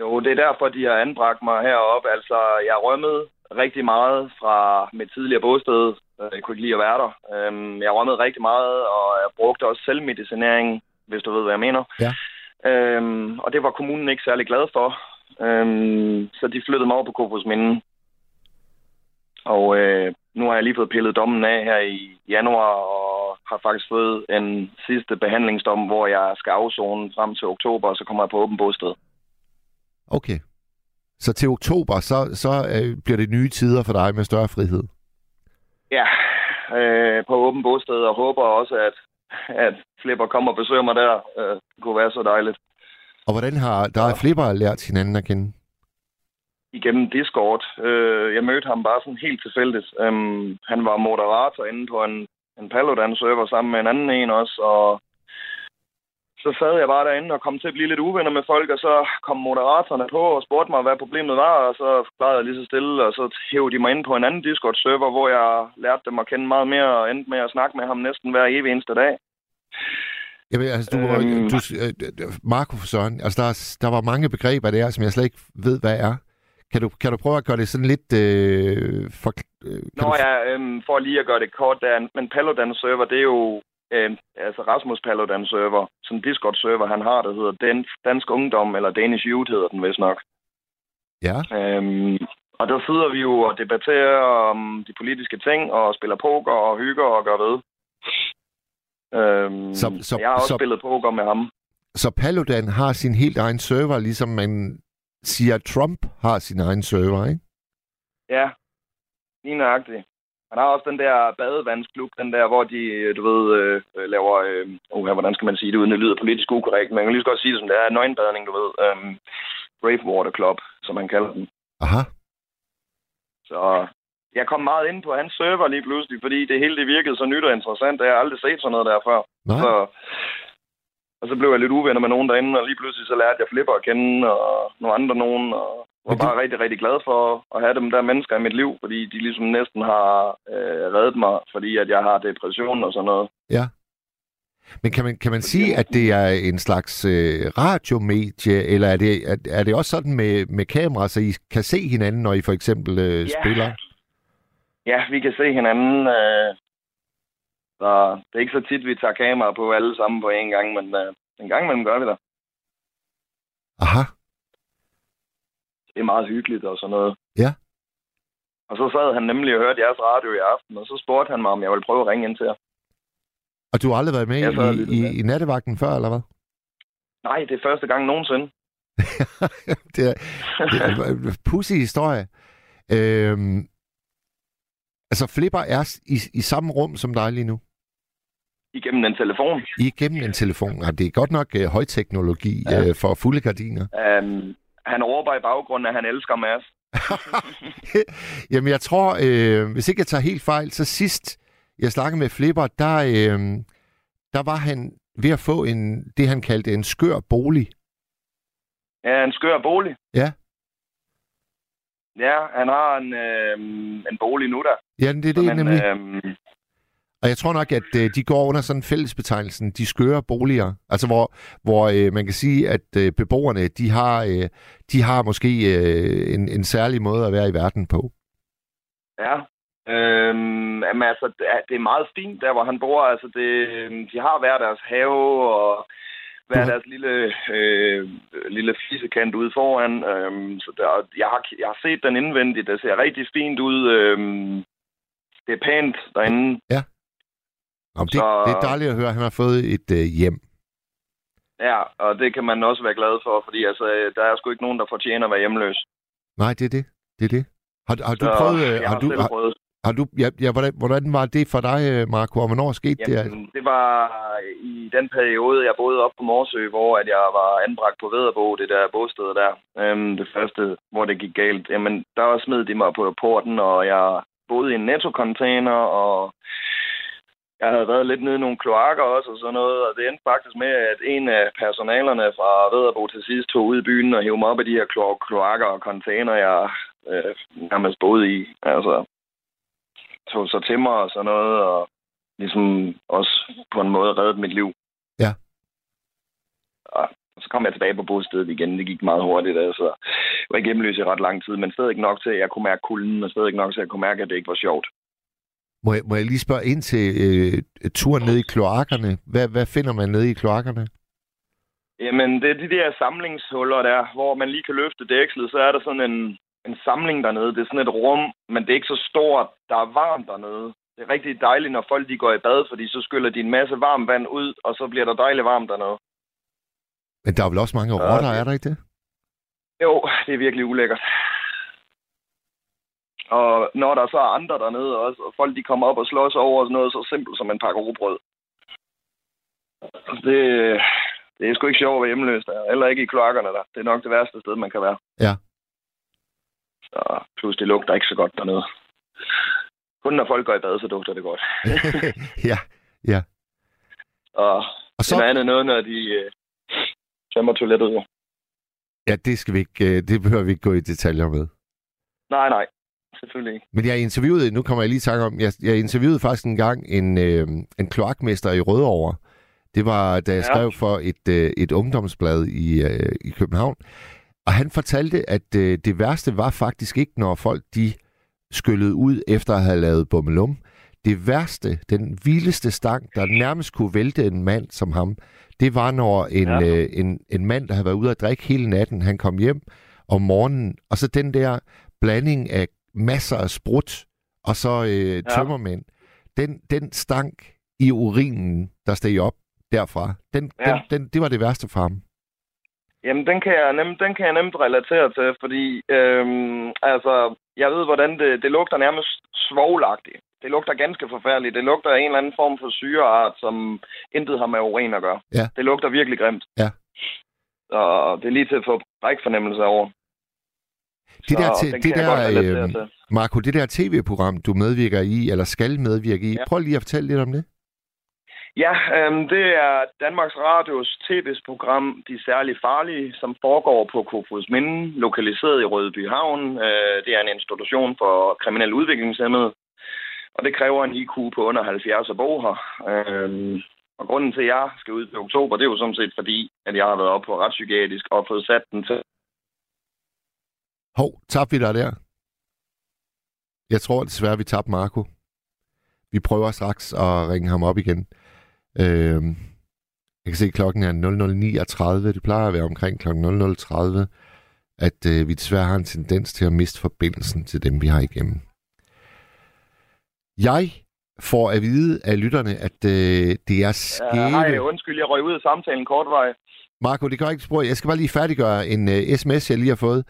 Jo, det er derfor, de har anbragt mig heroppe. Altså, jeg rømmede rigtig meget fra mit tidligere bosted. Jeg kunne ikke lide at være der. Øhm, Jeg rømmede rigtig meget, og jeg brugte også selvmedicinering, hvis du ved, hvad jeg mener. Ja. Øhm, og det var kommunen ikke særlig glad for. Øhm, så de flyttede mig over på Kofos Minde. Og øh, nu har jeg lige fået pillet dommen af her i januar, og har faktisk fået en sidste behandlingsdom, hvor jeg skal afzone frem til oktober, og så kommer jeg på åben bosted. Okay. Så til oktober, så, så øh, bliver det nye tider for dig med større frihed. Ja, øh, på åben bosted, og håber også, at, at Flipper kommer og besøger mig der. Øh, det kunne være så dejligt. Og hvordan har der er Flipper lært hinanden at kende? Igennem Discord. Øh, jeg mødte ham bare sådan helt tilfældigt. Øhm, han var moderator inde på en, en Paludan-server sammen med en anden en også, og så sad jeg bare derinde og kom til at blive lidt uvenner med folk, og så kom moderatorerne på og spurgte mig, hvad problemet var, og så forklarede jeg lige så stille, og så hævde de mig ind på en anden Discord-server, hvor jeg lærte dem at kende meget mere, og endte med at snakke med ham næsten hver evig eneste dag. Jamen, altså, du, Øhm. du, øh, Marco for Søren, altså, der, er- der var mange begreber der, som jeg slet ikke ved, hvad er. Kan du, kan du prøve at gøre det sådan lidt... Øh, for, øh, Nå du, ja, øhm, for lige at gøre det kort, der, men Paludan-server, det er jo øh, altså Rasmus Paludan-server, sådan en Discord-server, han har, der hedder Dan- Dansk Ungdom, eller Danish Youth hedder den vist nok. Ja, Øhm, og der sidder vi jo og debatterer om de politiske ting, og spiller poker og hygger og gør ved. Øhm, Så- så- jeg har også så- spillet poker med ham. så Paludan har sin helt egen server, ligesom man siger, Trump har sin egen server, ikke? Ja, lige nøjagtigt. Han har også den der badevandsklub, den der, hvor de, øh, du ved, øh, laver, øh, uh, hvordan skal man sige det, uden det lyder politisk ukorrekt, men man kan lige så godt sige det som det er, nøgenbadning, du ved, øh, Brave Water Club, som man kalder den. Aha. Så jeg kom meget ind på hans server lige pludselig, fordi det hele det virkede så nyt og interessant, jeg har aldrig set sådan noget der før. Nej. Så, og så blev jeg lidt uvenner med nogen derinde, og lige pludselig så lærte jeg Flipper at kende, og nogle andre nogen, og var du- bare rigtig, rigtig glad for at have dem der mennesker i mit liv, fordi de ligesom næsten har øh, reddet mig, fordi at jeg har depression og sådan noget. Men kan man, kan man sige, at det er en slags øh, radiomedie, eller er det, er, er det også sådan med, med kamera, så I kan se hinanden, når I for eksempel øh, Ja. spiller? Ja, vi kan se hinanden. Øh, så det er ikke så tit, vi tager kamera på alle sammen på en gang, men øh, en gang imellem gør vi det. Aha. Det er meget hyggeligt og sådan noget. Ja. Og så sad han nemlig og hørte jeres radio i aften, og så spurgte han mig, om jeg ville prøve at ringe ind til jer. Og du har aldrig været med Jeg i, i, med. i nattevagten før, eller hvad? Nej, det er første gang nogensinde. det, er, det er en pussy historie. Øhm, altså, Flipper er i, i samme rum som dig lige nu. Igennem en telefon. Igennem en telefon. Ja, det er godt nok øh, højteknologi Ja. øh, for fulde gardiner. Um, han råber i baggrunden, at han elsker Mads. Jamen, jeg tror, øh, hvis ikke jeg tager helt fejl, så sidst jeg snakkede med Flipper, der, øh, der var han ved at få en, det, han kaldte en skør bolig. Ja, en skør bolig. Ja. Ja, han har en, øh, en bolig nu der. Ja, det er det nemlig. øh, Og jeg tror nok, at øh, de går under sådan fællesbetegnelsen, de skøre boliger. Altså hvor, hvor øh, man kan sige, at øh, beboerne, de har, øh, de har måske øh, en, en særlig måde at være i verden på. ja. Øhm, jamen, altså, det er, meget fint der, hvor han bor. Altså, det, øhm, de har hver deres have og hver deres lille, øh, lille fisekant ude foran. Øhm, så der, jeg, har, jeg har set den indvendigt. Det ser rigtig fint ud. Øhm, det er pænt derinde. Om det, Så- det er dejligt at høre, at han har fået et øh, hjem. Ja, og det kan man også være glad for, fordi altså, der er sgu ikke nogen, der fortjener at være hjemløs. Nej, det er det. Det er det. Har, har du Så prøvet... øh, har, har, du, har, prøvet. har du, ja, ja, hvordan, hvordan var det for dig, øh, Marco, og hvornår skete det? Jamen, det var i den periode, jeg boede op på Morsø, hvor at jeg var anbragt på Vederbo, det der bosted der. Øhm, det første, hvor det gik galt. Jamen, der smed de mig på porten, og jeg boede i en netto-container, og jeg havde været lidt nede i nogle kloakker også og sådan noget, og det endte faktisk med, at en af personalerne fra Vederbo til sidst tog ud i byen og hævde mig op af de her klo- kloakker og container, jeg øh, nærmest boede i. Altså, tog så til mig og sådan noget, og ligesom også på en måde reddet mit liv. Ja. Og så kom jeg tilbage på bostedet igen. Det gik meget hurtigt. Altså. Jeg var ikke hjemløs i ret lang tid, men stadig nok til, at jeg kunne mærke kulden, og stadig nok til, at jeg kunne mærke, at det ikke var sjovt. Må jeg, må jeg lige spørge ind til øh, turen ned i kloakkerne? Hvad, hvad finder man nede i kloakkerne? Jamen, det er de der samlingshuller der, hvor man lige kan løfte dækslet, så er der sådan en, en samling dernede. Det er sådan et rum, men det er ikke så stort. Der er varmt dernede. Det er rigtig dejligt, når folk de går i bad, fordi så skyller de en masse varmt vand ud, og så bliver der dejligt varmt dernede. Men der er vel også mange Ja, rotter, det- er der ikke det? Jo, det er virkelig ulækkert. Og når der så er andre dernede også, og folk de kommer op og slås over noget så simpelt som en pakke robrød. Det, det er sgu ikke sjovt at være hjemløs der. Eller ikke i kloakkerne der. Det er nok det værste sted, man kan være. Ja. Så plus det lugter ikke så godt dernede. Kun når folk går i bad, så dufter det godt. ja, ja. Og, Og så... det er andet noget, når de øh, tømmer toilettet jo. ja, det skal vi ikke, øh, det behøver vi ikke gå i detaljer med. Nej, nej. Selvfølgelig ikke. Men jeg interviewede, nu kommer jeg lige i tanke om, jeg, jeg interviewede faktisk en gang en, øh, en kloakmester i Rødovre. Det var, da jeg Ja. skrev for et, øh, et ungdomsblad i, øh, i København. Og han fortalte, at øh, det værste var faktisk ikke, når folk de skyllede ud efter at have lavet bummelum. Det værste, den vildeste stank, der nærmest kunne vælte en mand som ham, det var, når en, Ja. øh, en, en mand, der havde været ude at drikke hele natten, han kom hjem om morgenen, og så den der blanding af masser af sprut, og så øh, Ja. tømmermænd, den, den stank i urinen, der steg op derfra, den, Ja. den, den, det var det værste for ham. Jamen, den kan jeg nemt, den kan jeg nemt relatere til, fordi øhm, altså, jeg ved, hvordan det, det lugter nærmest svoglagtigt. Det lugter ganske forfærdeligt. Det lugter af en eller anden form for syreart, som intet har med urin at gøre. Ja. Det lugter virkelig grimt. Ja. Og det er lige til at få brækfornemmelse over. Det der, Så til, det der øh. Marco, det der tv-program, du medvirker i, eller skal medvirke i, Ja. prøv lige at fortælle lidt om det. Ja, øhm, det er Danmarks Radios tv-program De Særligt Farlige, som foregår på Kofus Minde, lokaliseret i Rødby Havn. Øh, det er en institution for kriminel udviklingshemmede, og det kræver en IQ på under 70 at bo her. Øhm, og grunden til, at jeg skal ud til oktober, det er jo sådan set fordi, at jeg har været oppe på retspsykiatrisk og fået sat den til. Hov, tabte vi dig der? Jeg tror desværre, vi tabte Marco. Vi prøver straks at ringe ham op igen. Øh, jeg kan se, at klokken er 00.39. Det plejer at være omkring klokken 00.30, at øh, vi desværre har en tendens til at miste forbindelsen til dem, vi har igennem. Jeg får at vide af lytterne, at øh, det er skæve... Hej, undskyld, jeg røg ud af samtalen kort vej. Marco, det gør ikke spor. Jeg skal bare lige færdiggøre en uh, sms, jeg lige har fået.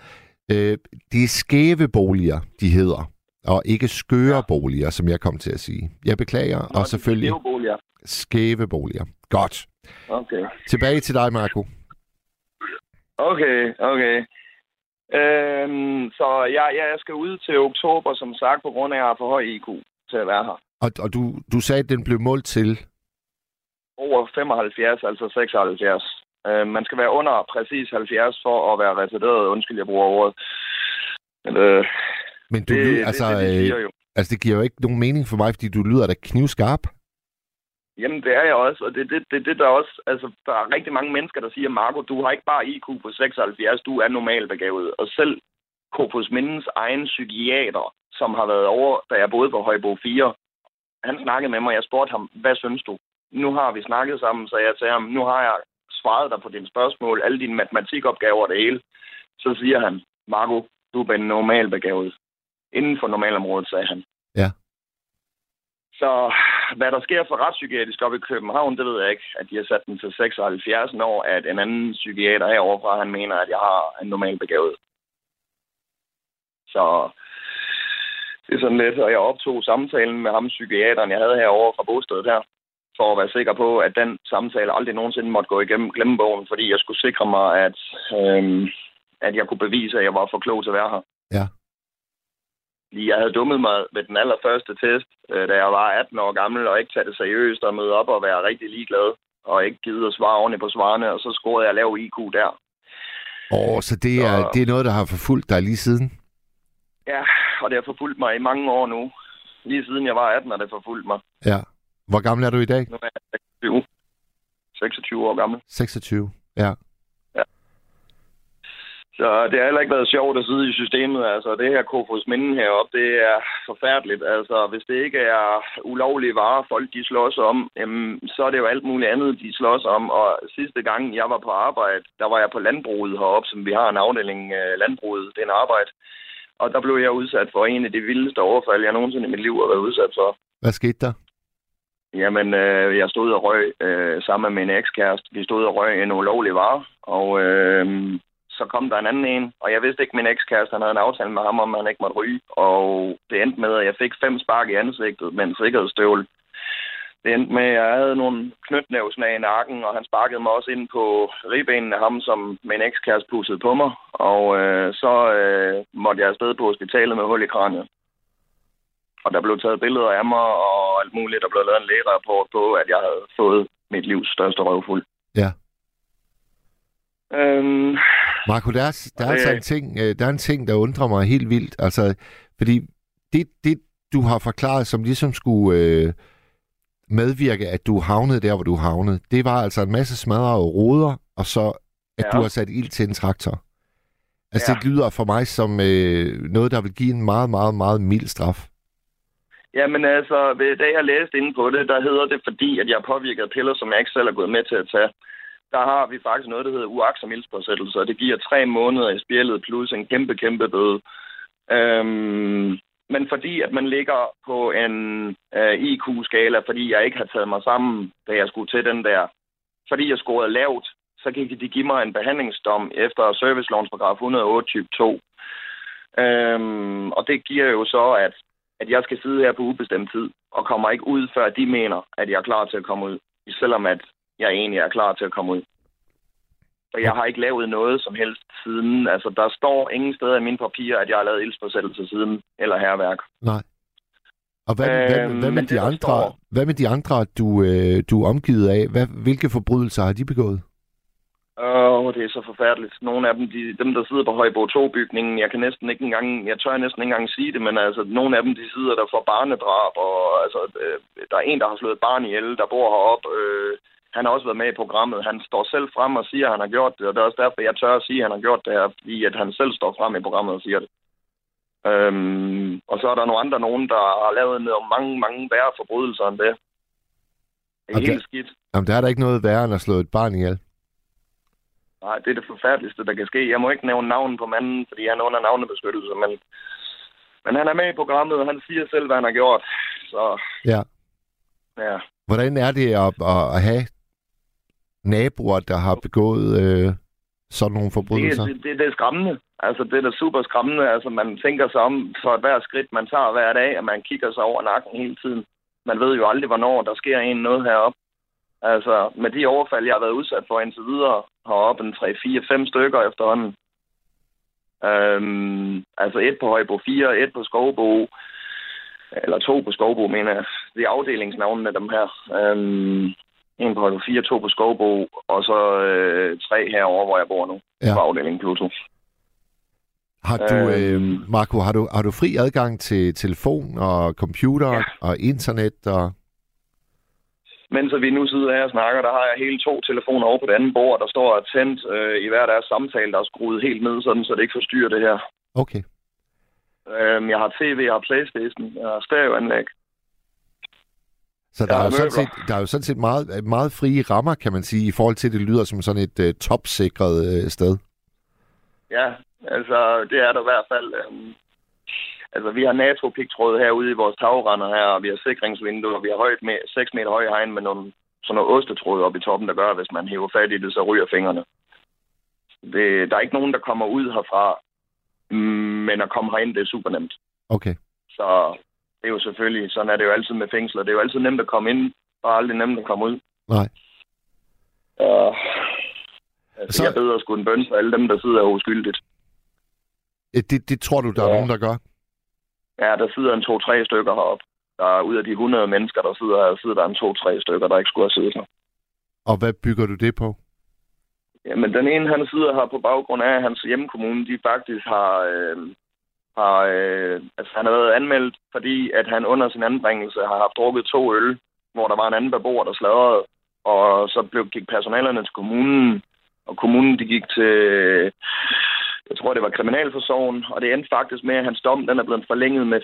Uh, det er skæve boliger, de hedder, og ikke skøre ja. boliger, som jeg kom til at sige. Jeg beklager, Nå, og selvfølgelig jo boliger. skæve boliger. Godt. Okay. Tilbage til dig, Marco. Okay, okay. Øhm, så jeg, jeg skal ud til oktober, som sagt, på grund af, at jeg har for høj IQ til at være her. Og, og du, du sagde, at den blev målt til... Over 75, altså 76. Øh, man skal være under præcis 70 for at være retarderet. Undskyld, jeg bruger ordet. Men, øh, Men du det, lyder, det, altså, det, det, de siger øh, jo. altså, det giver jo ikke nogen mening for mig, fordi du lyder da knivskarp. Jamen, det er jeg også, og det er det, det, det, der også... Altså, der er rigtig mange mennesker, der siger, Marco, du har ikke bare IQ på 76, du er normalbegavet. Og selv Kofus Mindens egen psykiater, som har været over, da jeg boede på Højbo 4, han snakkede med mig, jeg spurgte ham, hvad synes du? Nu har vi snakket sammen, så jeg til ham, nu har jeg svaret dig på dine spørgsmål, alle dine matematikopgaver og det hele. Så siger han, Marco, du er normalbegavet. Inden for normalområdet, sagde han. Ja. Så hvad der sker for retspsykiatrisk op i København, det ved jeg ikke. At de har sat den til 76 år, at en anden psykiater heroverfra, han mener, at jeg har en normal begavet. Så det er sådan lidt, og jeg optog samtalen med ham, psykiateren, jeg havde herovre fra bostedet her, for at være sikker på, at den samtale aldrig nogensinde måtte gå igennem glemmebogen, fordi jeg skulle sikre mig, at, øhm, at jeg kunne bevise, at jeg var for klog til at være her. Ja. Jeg havde dummet mig ved den allerførste test, øh, da jeg var 18 år gammel, og ikke taget det seriøst og møde op og være rigtig ligeglad, og ikke givet at svare ordentligt på svarene, og så scorede jeg lav IQ der. Åh, så det er, Så- det er noget, der har forfulgt dig lige siden? Ja, og det har forfulgt mig i mange år nu. Lige siden jeg var 18, har det forfulgt mig. Ja. Hvor gammel er du i dag? Nu er jeg 26, 26 år gammel. 26. Ja. Så det har heller ikke været sjovt at sidde i systemet. Altså, det her Kofos Minden heroppe, det er forfærdeligt. Altså, hvis det ikke er ulovlige varer, folk de slås om, jamen, så er det jo alt muligt andet, de slås om. Og sidste gang, jeg var på arbejde, der var jeg på landbruget heroppe, som vi har en afdeling af landbruget. Det er en arbejde. Og der blev jeg udsat for en af de vildeste overfald, jeg nogensinde i mit liv har været udsat for. Hvad skete der? Jamen, øh, jeg stod og røg øh, sammen med min ekskæreste. Vi stod og røg en ulovlig vare, og øh, så kom der en anden en, og jeg vidste ikke, min ekskæreste han havde en aftale med ham, om han ikke måtte ryge, og det endte med, at jeg fik fem spark i ansigtet med en sikkerhedsstøvle. Det endte med, at jeg havde nogle knytnævsnag i nakken, og han sparkede mig også ind på ribbenene af ham, som min ekskæreste pussede på mig, og øh, så øh, måtte jeg afsted på hospitalet med hul i kraniet. Og der blev taget billeder af mig og alt muligt. Der blev lavet en lægerapport på, at jeg havde fået mit livs største røvfuld. Ja. Øhm, Marco, der er, der er altså en ting, øh, der er en ting, der undrer mig helt vildt. Altså, fordi det, det du har forklaret, som ligesom skulle øh, medvirke, at du havnede der, hvor du havnede, det var altså en masse smadrede ruder, og så, at Ja. du har sat ild til en traktor. Altså, Ja. det lyder for mig som øh, noget, der vil give en meget, meget, meget mild straf jamen altså, ved- da jeg læste inde på det, der hedder det, fordi at jeg har påvirket piller, som jeg ikke selv er gået med til at tage. Der har vi faktisk noget, der hedder uaksom ildspåsættelse, og det giver tre måneder i spjældet plus en kæmpe, kæmpe bøde. Øhm, men fordi at man ligger på en øh, IQ-skala, fordi jeg ikke har taget mig sammen, da jeg skulle til den der, fordi jeg scorede lavt, så kan de give mig en behandlingsdom efter servicelovens paragraf 108 type 2. Øhm, og det giver jo så, at, at jeg skal sidde her på ubestemt tid, og kommer ikke ud, før de mener, at jeg er klar til at komme ud. Selvom at jeg egentlig er klar til at komme ud. Og jeg har ikke lavet noget som helst siden. Altså, der står ingen steder i mine papirer, at jeg har lavet ildspåsættelse siden, eller herværk. Nej. Og hvad, øh, hvad, Øhm, hvad, med men de andre, står- hvad med de andre, du, øh, du er omgivet af? Hvad, hvilke forbrydelser har de begået? Åh, oh, det er så forfærdeligt. Nogle af dem, de, dem der sidder på Højbo 2-bygningen, jeg kan næsten ikke engang, jeg tør næsten ikke engang sige det, men altså, nogle af dem, de sidder der for barnedrab, og altså, øh, der er en, der har slået et barn ihjel, der bor heroppe. Øh, han har også været med i programmet. Han står selv frem og siger, at han har gjort det, og det er også derfor, jeg tør at sige, at han har gjort det her, fordi at han selv står frem i programmet og siger det. Øhm, og så er der nogle andre, nogen, der har lavet nogle mange, mange værre forbrydelser end det. Det er det- helt skidt. Jamen, der er der ikke noget værre end at slå et barn ihjel. Nej, det er det forfærdeligste, der kan ske. Jeg må ikke nævne navnen på manden, fordi han er under navnebeskyttelse, men, men han er med i programmet, og han siger selv, hvad han har gjort. Så Ja, Ja. Hvordan er det at, at, have naboer, der har begået øh, sådan nogle forbrydelser? Det, det, det, det er skræmmende. Altså, det er da super skræmmende. Altså, man tænker sig om for hver skridt, man tager hver dag, og man kigger sig over nakken hele tiden. Man ved jo aldrig, hvornår der sker en noget heroppe. Altså, med de overfald, jeg har været udsat for indtil videre, heroppe en 3, 4, 5 stykker efterhånden. Øhm, altså et på Højbo 4, et på Skovbo, eller to på Skovbo, mener jeg. Det er afdelingsnavnene, dem her. Øhm, en på Højbo 4, to på Skovbo, og så øh, tre herover, hvor jeg bor nu, Ja. på afdelingen Pluto. Har du, øh, Øhm. Marco, har du, har du fri adgang til telefon og computer Ja. og internet? Og... Mens vi nu sidder her og snakker, der har jeg hele to telefoner over på det andet bord, der står og tændt øh, i hver deres samtale, der er skruet helt ned, sådan, så det ikke forstyrrer det her. Okay. Øhm, jeg har tv, jeg har Playstation, jeg har stereoanlæg. Så der, Ja, er jo sådan set, der er jo sådan set meget, meget frie rammer, kan man sige, i forhold til, at det lyder som sådan et uh, topsikret uh, sted. Ja, altså det er der i hvert fald. Øhm, altså vi har NATO-pigtråd herude i vores tagrender her, og vi har sikringsvinduer, og vi har højt med 6 meter høje hegn med nogle, sådan noget ostetråd oppe i toppen, der gør, at hvis man hiver fat i det, så ryger fingrene. Det, der er ikke nogen, der kommer ud herfra, mm, men at komme herind, det er super nemt. Okay. Så det er jo selvfølgelig, sådan er det jo altid med fængsler. Det er jo altid nemt at komme ind, og aldrig nemt at komme ud. Nej. Og, altså, Så-. Jeg beder sgu en bøn for alle dem, der sidder uskyldigt. Det, det tror du, der er Ja. nogen, der gør? Ja, der sidder en to-tre stykker heroppe. Der er ud af de 100 mennesker, der sidder her, sidder der en to-tre stykker, der ikke skulle have siddet her. Og hvad bygger du det på? Jamen, den ene, han sidder her på baggrund af, at hans hjemkommune, de faktisk har... Øh, har øh, altså, han har været anmeldt, fordi at han under sin anbringelse har haft drukket to øl, hvor der var en anden beboer, der sladrede, og så blev, gik personalerne til kommunen, og kommunen de gik til, jeg tror det var kriminalforsorgen, og det endte faktisk med, at hans dom den er blevet forlænget med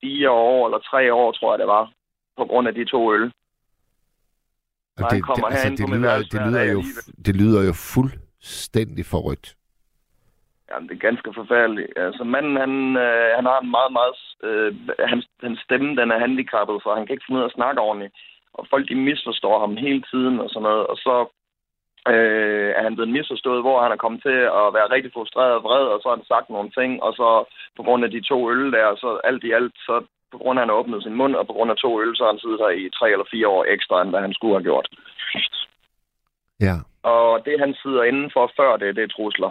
fire år eller tre år, tror jeg det var, på grund af de to øl. Og det, lyder, værelse det, lyder jo, det lyder jo fuldstændig forrygt. Jamen, det er ganske forfærdeligt. Altså, manden, han, øh, han har en meget, meget... Øh, hans, hans stemme, den er handicappet, så han kan ikke finde ud af at snakke ordentligt. Og folk, de misforstår ham hele tiden og sådan noget. Og så øh, er han blevet misforstået, hvor han er kommet til at være rigtig frustreret og vred, og så har han sagt nogle ting, og så på grund af de to øl der, så alt i alt, så på grund af, at han har åbnet sin mund, og på grund af to øl, så har han siddet der i tre eller fire år ekstra, end hvad han skulle have gjort. Ja. Og det, han sidder indenfor før det, det er trusler.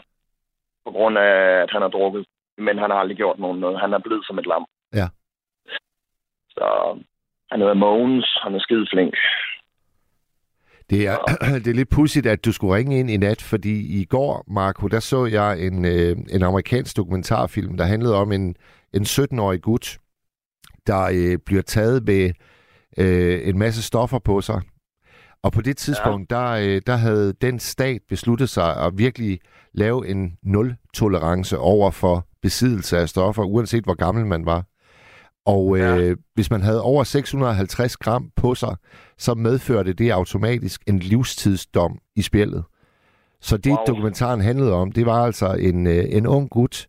På grund af, at han har drukket. Men han har aldrig gjort nogen noget. Han er blevet som et lam. Ja. Så han hedder Mogens. Han er skide flink. Det er, det er lidt pudsigt, at du skulle ringe ind i nat, fordi i går, Marco, der så jeg en, øh, en amerikansk dokumentarfilm, der handlede om en, en 17-årig gut, der øh, bliver taget med øh, en masse stoffer på sig. Og på det tidspunkt, ja. der, øh, der havde den stat besluttet sig at virkelig lave en nul-tolerance over for besiddelse af stoffer, uanset hvor gammel man var. Og øh, ja. hvis man havde over 650 gram på sig, så medførte det automatisk en livstidsdom i spillet. Så det, wow. Dokumentaren handlede om, det var altså en, øh, en ung gut,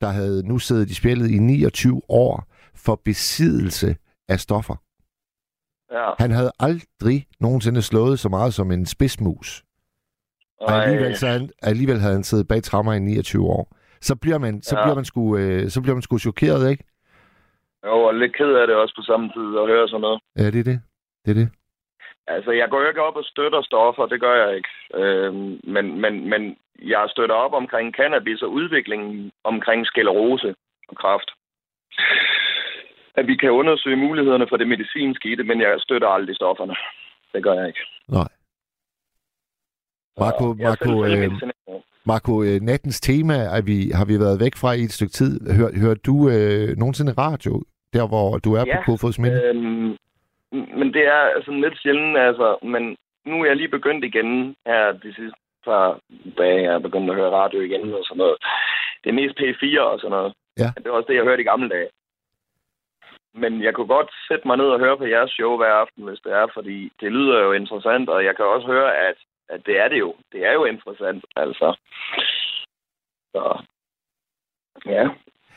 der havde nu siddet i spillet i 29 år for besiddelse af stoffer. Ja. Han havde aldrig nogensinde slået så meget som en spidsmus. Og alligevel, så han, alligevel havde han siddet bag trammer i 29 år. Så bliver man, så Ja. bliver man sgu, øh, så bliver man sgu chokeret, ikke? Jo, og lidt ked af det også på samme tid at høre sådan noget. Ja, det er det. Det er det. Altså, jeg går jo ikke op og støtter stoffer, det gør jeg ikke. Øhm, men, men, men jeg støtter op omkring cannabis og udviklingen omkring sklerose og kræft. At vi kan undersøge mulighederne for det medicinske i det, men jeg støtter aldrig stofferne. Det gør jeg ikke. Nej. Marco, Marco, øh. Marco, øh, nattens tema er vi, har vi været væk fra i et stykke tid. Hør, hører du øh, nogensinde radio, der hvor du er Ja, på Kofods Minde? Øhm, men det er altså lidt sjældent, altså. Men nu er jeg lige begyndt igen her de sidste par dage. Jeg er begyndt at høre radio igen og sådan noget. Det er mest P4 og sådan noget. Ja. Det var også det, jeg hørte i gamle dage. Men jeg kunne godt sætte mig ned og høre på jeres show hver aften, hvis det er, fordi det lyder jo interessant, og jeg kan også høre, at, at det er det jo. Det er jo interessant, altså. Så, ja.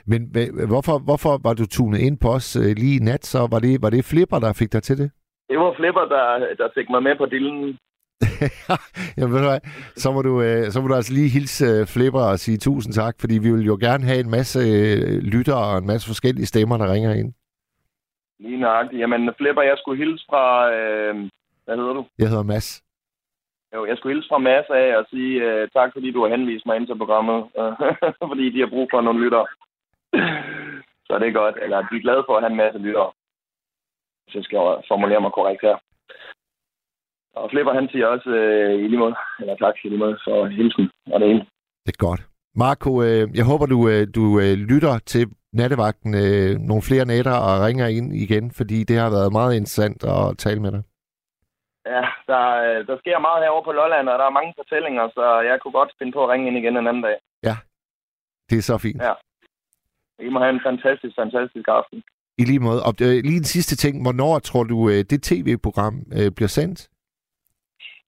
Men hva- hvorfor, hvorfor var du tunet ind på os øh, lige i nat? Så var det, var det Flipper, der fik dig til det? Det var Flipper, der, der fik mig med på dillen. ja, ved du hvad? Så må du, øh, så må du altså lige hilse øh, Flipper og sige tusind tak, fordi vi vil jo gerne have en masse øh, lyttere og en masse forskellige stemmer, der ringer ind. Lige nøjagtigt. Jamen, Flipper, jeg skulle hilse fra... Øh, hvad hedder du? Jeg hedder Mads. Jo, jeg skulle hilse fra Mads af og sige øh, tak, fordi du har henvist mig ind til programmet. fordi de har brug for nogle lyttere. Så det er godt. Eller de er glade for at have en masse lyttere. Jeg skal formulere mig korrekt her. Og Flipper, han siger også øh, i lige måde, eller tak i lige måde for hilsen og det ene. Det er godt. Marco, øh, jeg håber, du, øh, du øh, lytter til nattevagten øh, nogle flere nætter og ringer ind igen, fordi det har været meget interessant at tale med dig. Ja, der, øh, der sker meget herovre på Lolland, og der er mange fortællinger, så jeg kunne godt finde på at ringe ind igen en anden dag. Det er så fint. Ja. I må have en fantastisk, fantastisk aften. I lige måde. Og øh, lige en sidste ting. Hvornår tror du, øh, det tv-program øh, bliver sendt?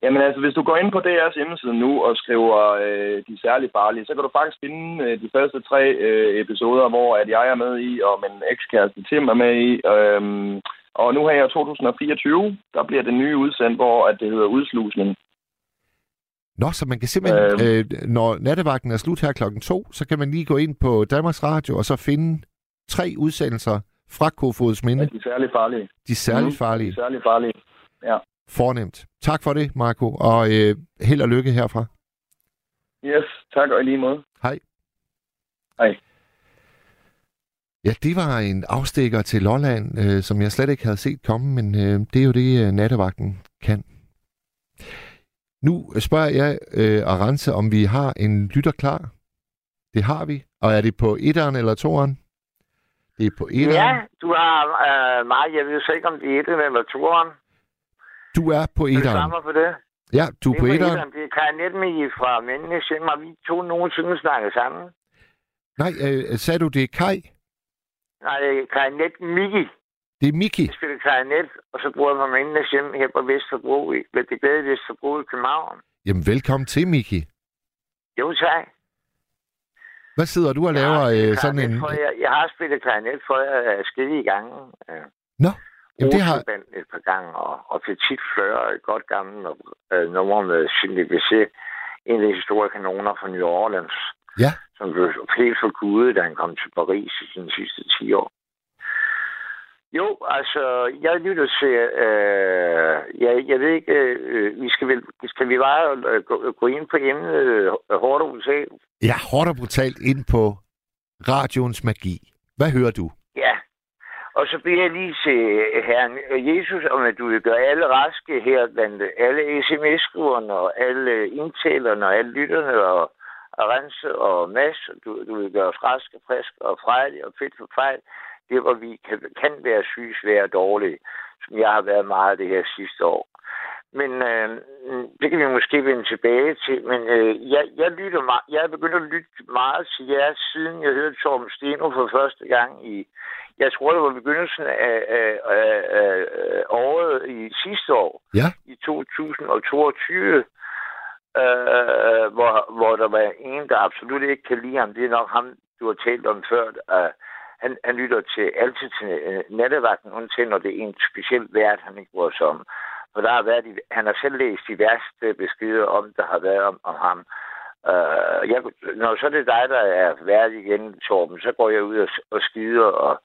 Jamen altså, hvis du går ind på DR's hjemmeside nu og skriver øh, de særligt farlige, så kan du faktisk finde øh, de første tre øh, episoder, hvor at jeg er med i, og min ekskæreste Tim er med i. Øhm, og nu her i 2024, der bliver det nye udsendt, hvor at det hedder Udslusning. Nå, så man kan simpelthen, øh, når nattevagten er slut her klokken to, så kan man lige gå ind på Danmarks Radio og så finde tre udsendelser fra Kofods Minde. De særligt farlige. De særligt Mhm, farlige. De særligt farlige. Ja. Fornemt. Tak for det, Marco, og øh, held og lykke herfra. Yes, tak og i lige måde. Hej. Hej. Ja, det var en afstikker til Lolland, øh, som jeg slet ikke havde set komme, men øh, det er jo det, øh, nattevagten kan. Nu spørger jeg øh, Arance, om vi har en lytter klar. Det har vi. Og er det på etteren eller toeren? Det er på etteren. Ja, du har øh, meget. Jeg ved så ikke, om det er etteren eller toeren. Du er på Er det etteren. samme for det? Ja, du er det på er etteren. Det er Kaja Netmie fra Mændene Sim, og vi to nogensinde snakket sammen. Nej, øh, sagde du, det er Kai? Nej, er Kaja Netmie. Det er Miki. Jeg spiller klarinet, og så bor jeg på Mændene Sim her på Vesterbro, i, ved det glade Vesterbro i København. Jamen, velkommen til, Miki. Jo, tak. Hvad sidder du og Jeg har laver øh, sådan en... For jer. Jeg har spillet klarinet for jer skille gange. Øh, Nå, jamen det har... Et par gange, og, og Petit Fleur, et godt gammelt øh, nummer med Cindy Bisset, en af de store kanoner fra New Orleans, Ja. som blev helt forgudet, da han kom til Paris i sine sidste 10 år. Jo, altså, jeg lytter til, øh, jeg, jeg ved ikke, øh, vi skal, vel, skal vi bare øh, gå, gå ind på emnet øh, hårdt og brutalt? Ja, hårdt og brutalt ind på radioens magi. Hvad hører du? Ja. Og så beder jeg lige til herren Jesus, om at du vil gøre alle raske her, blandt alle sms-skriverne og alle indtalerne og alle lytterne og Arance og Mads. Du, du vil gøre os raske, friske og frejlige og fedt for fejl. Det, hvor vi kan, kan være syge, svære og dårlige, som jeg har været meget det her sidste år. Men øh, det kan vi måske vende tilbage til. Men øh, jeg, jeg, lytter meget, jeg er begyndt at lytte meget til jer, siden jeg hørte Torben Steno for første gang i... Jeg tror, det var begyndelsen af, af, af, af, året i sidste år, Ja. i 2022, øh, hvor, hvor der var en, der absolut ikke kan lide ham. Det er nok ham, du har talt om før. Uh, han, han lytter til altid til øh, nattevagten, undtagen når det er en speciel vært, han ikke bryder sig om. For der har været, de- han har selv læst de værste beskeder om, der har været om, om ham. Øh, jeg, når så er det dig, der er vært igen, Torben, så går jeg ud og, og skider og,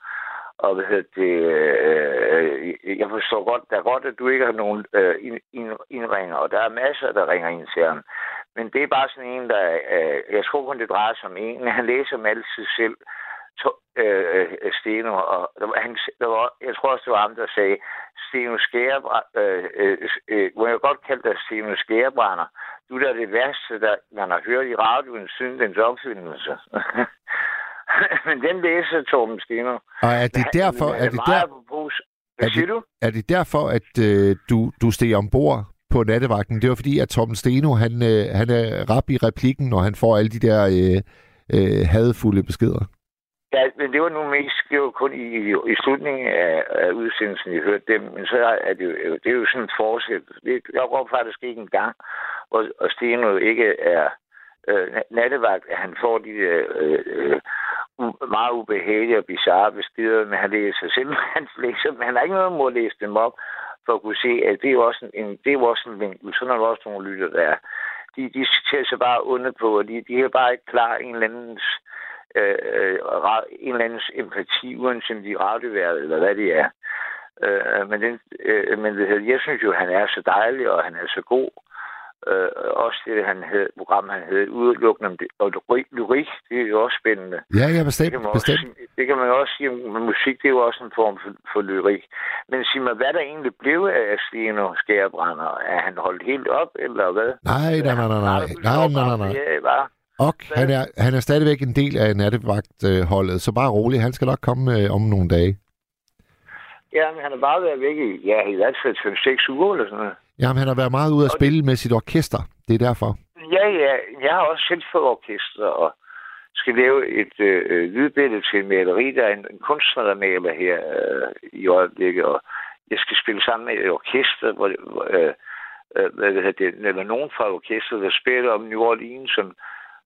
og hvad hedder det, øh, jeg forstår godt, der er godt, at du ikke har nogen øh, indringer, og der er masser, der ringer ind til ham. Men det er bare sådan en, der, øh, jeg tror kun, det drejer sig om en, han læser dem altid selv, øh, øh, Steno, og der var, han, der var, jeg tror også, det var ham, der sagde, Steno Skærebrænder, øh, øh, øh, må jeg godt kalde dig Steno Skærebrænder, du er da det værste, der man har hørt i radioen siden dens opfindelse. Men den læser Torben Steno. Og er det derfor, er det der, Hvad er siger det- du? er det derfor at øh, du, du steg ombord på nattevagten? Det var fordi, at Torben Steno, han, øh, han er rap i replikken, når han får alle de der øh, øh, hadfulde beskeder. Ja, men det var nu mest, det var kun i, i, i slutningen af, af udsendelsen, jeg hørte dem. Men så er det jo, det er jo sådan en forsæt. Det, jeg går faktisk ikke en gang, hvor og Steno ikke er øh, nattevagt, han får de der øh, øh, meget ubehagelige og bizarre beskeder, men han læser selv, han læser, men han har ikke noget mod at læse dem op, for at kunne se, at det er jo også en, det er jo også en vinkel. Sådan er der også nogle lytter, der er. De, de ser sig bare under på, og de, de er bare ikke klar en eller andens øh, øh, ra- en eller andens empati, uanset om de er radioværet, eller hvad det er. Øh, men den, øh, men det, hedder- jeg synes jo, han er så dejlig, og han er så god. Øh, også det, han havde, program, han havde udelukkende om det, og lyrik, det er jo også spændende. Ja, ja, Det bestemt. kan, man også, bestemt. sige- det kan man også sige, at musik det er jo også en form for, for lyrik. Men sig mig, hvad der egentlig blev af Steno Skærebrænder? Er han holdt helt op, eller hvad? Nej, nej, nej, nej, nej. Nej, nej, nej, nej. Og han er, han er stadigvæk en del af nattevagtholdet, så bare rolig. Han skal nok komme øh, om nogle dage. Ja, men han har bare været væk i, ja, i hvert fald 5-6 uger eller sådan noget. Jamen, han har været meget ude at spille med sit orkester. Det er derfor. Ja, ja. Jeg har også selv fået orkester og skal lave et øh, lydbillede til en maleri. Der er en, en kunstner, der maler her øh, i øjeblikket, og jeg skal spille sammen med et orkester, hvor, øh, øh, hvad det hedder det, eller nogen fra orkestret, der spiller om New Orleans, som,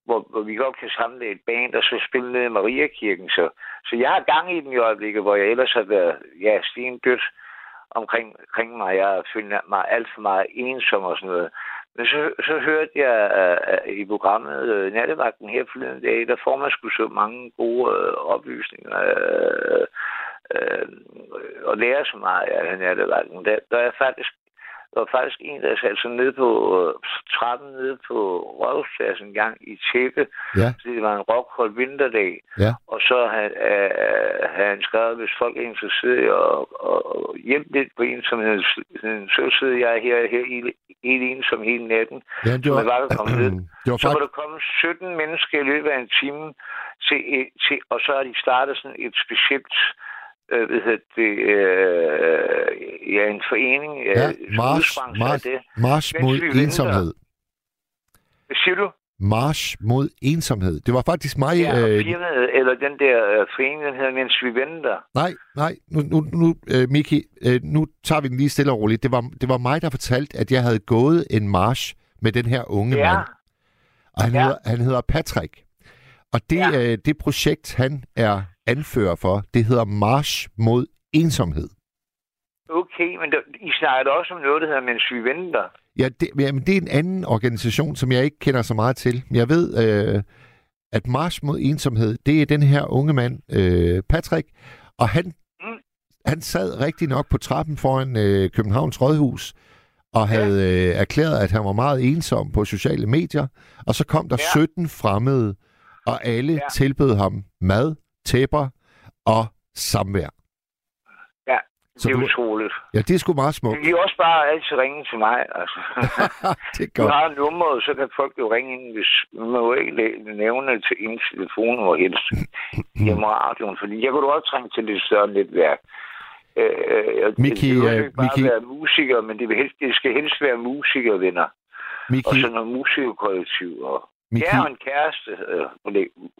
hvor, hvor vi godt kan samle et band, og så spille ned i Mariakirken. Så, så jeg har gang i den i øjeblikket, hvor jeg ellers har været ja, stendødt omkring, omkring mig. Jeg har følt mig alt for meget ensom og sådan noget. Men så, så hørte jeg uh, i programmet uh, Nattevagten her forleden dag, der får man sgu så mange gode uh, oplysninger uh, uh, og lære så meget af Nattevagten. Der, der er faktisk var faktisk en, der satte sig ned på uh, trappen nede på Rådhuspladsen en gang i tæppe. Ja. Så det var en rockhold vinterdag. Ja. Og så havde, havde han skrevet, hvis folk er interesseret i at, at, at hjælpe lidt på ensomheden, så sidder jeg her, her helt, helt ensom hele natten. Ja, det Så var, man bare kan komme ned. det var Så var der kommet 17 mennesker i løbet af en time, til, til, og så har de startet sådan et specielt øh, hvad hedder det, øh, ja, en forening. øh, Ja, march, march, det. march mod ensomhed. Hvad siger du? March mod ensomhed. Det var faktisk mig... Ja, øh, firmaet, eller den der øh, forening, den hedder, mens vi venter. Nej, nej, nu, nu, nu øh, Miki, øh, nu tager vi den lige stille og roligt. Det var, det var mig, der fortalte, at jeg havde gået en march med den her unge Ja, mand. Og han, Ja. hedder, han hedder Patrick. Og det, Ja. øh, det projekt, han er anfører for, det hedder March mod ensomhed. okay, men der, I snakker også om noget, der hedder, mens vi venter. Ja, det, jamen, det er en anden organisation, som jeg ikke kender så meget til. Jeg ved, øh, at March mod ensomhed, det er den her unge mand, øh, Patrick, og han, Mm. han sad rigtig nok på trappen foran øh, Københavns Rådhus, og havde øh, erklæret, at han var meget ensom på sociale medier, og så kom der Ja. 17 fremmede, og alle Ja. tilbød ham mad, tæpper og samvær. Ja, det er du- utroligt. Ja, det er sgu meget Men smukt. de er også bare altid ringe til mig, altså. det er Du godt. har nummeret, så kan folk jo ringe ind, hvis man må ikke nævne til en telefon hvor helst hjemme radioen, fordi jeg kunne også trænge til lidt større netværk. Øh, jeg, Miki, det vil øh, ikke bare Miki- være musikere, men det, vil helst, det skal helst være musikervenner. Og Miki, så noget musikerkollektiv. Og, Miki, ja, og en kæreste øh,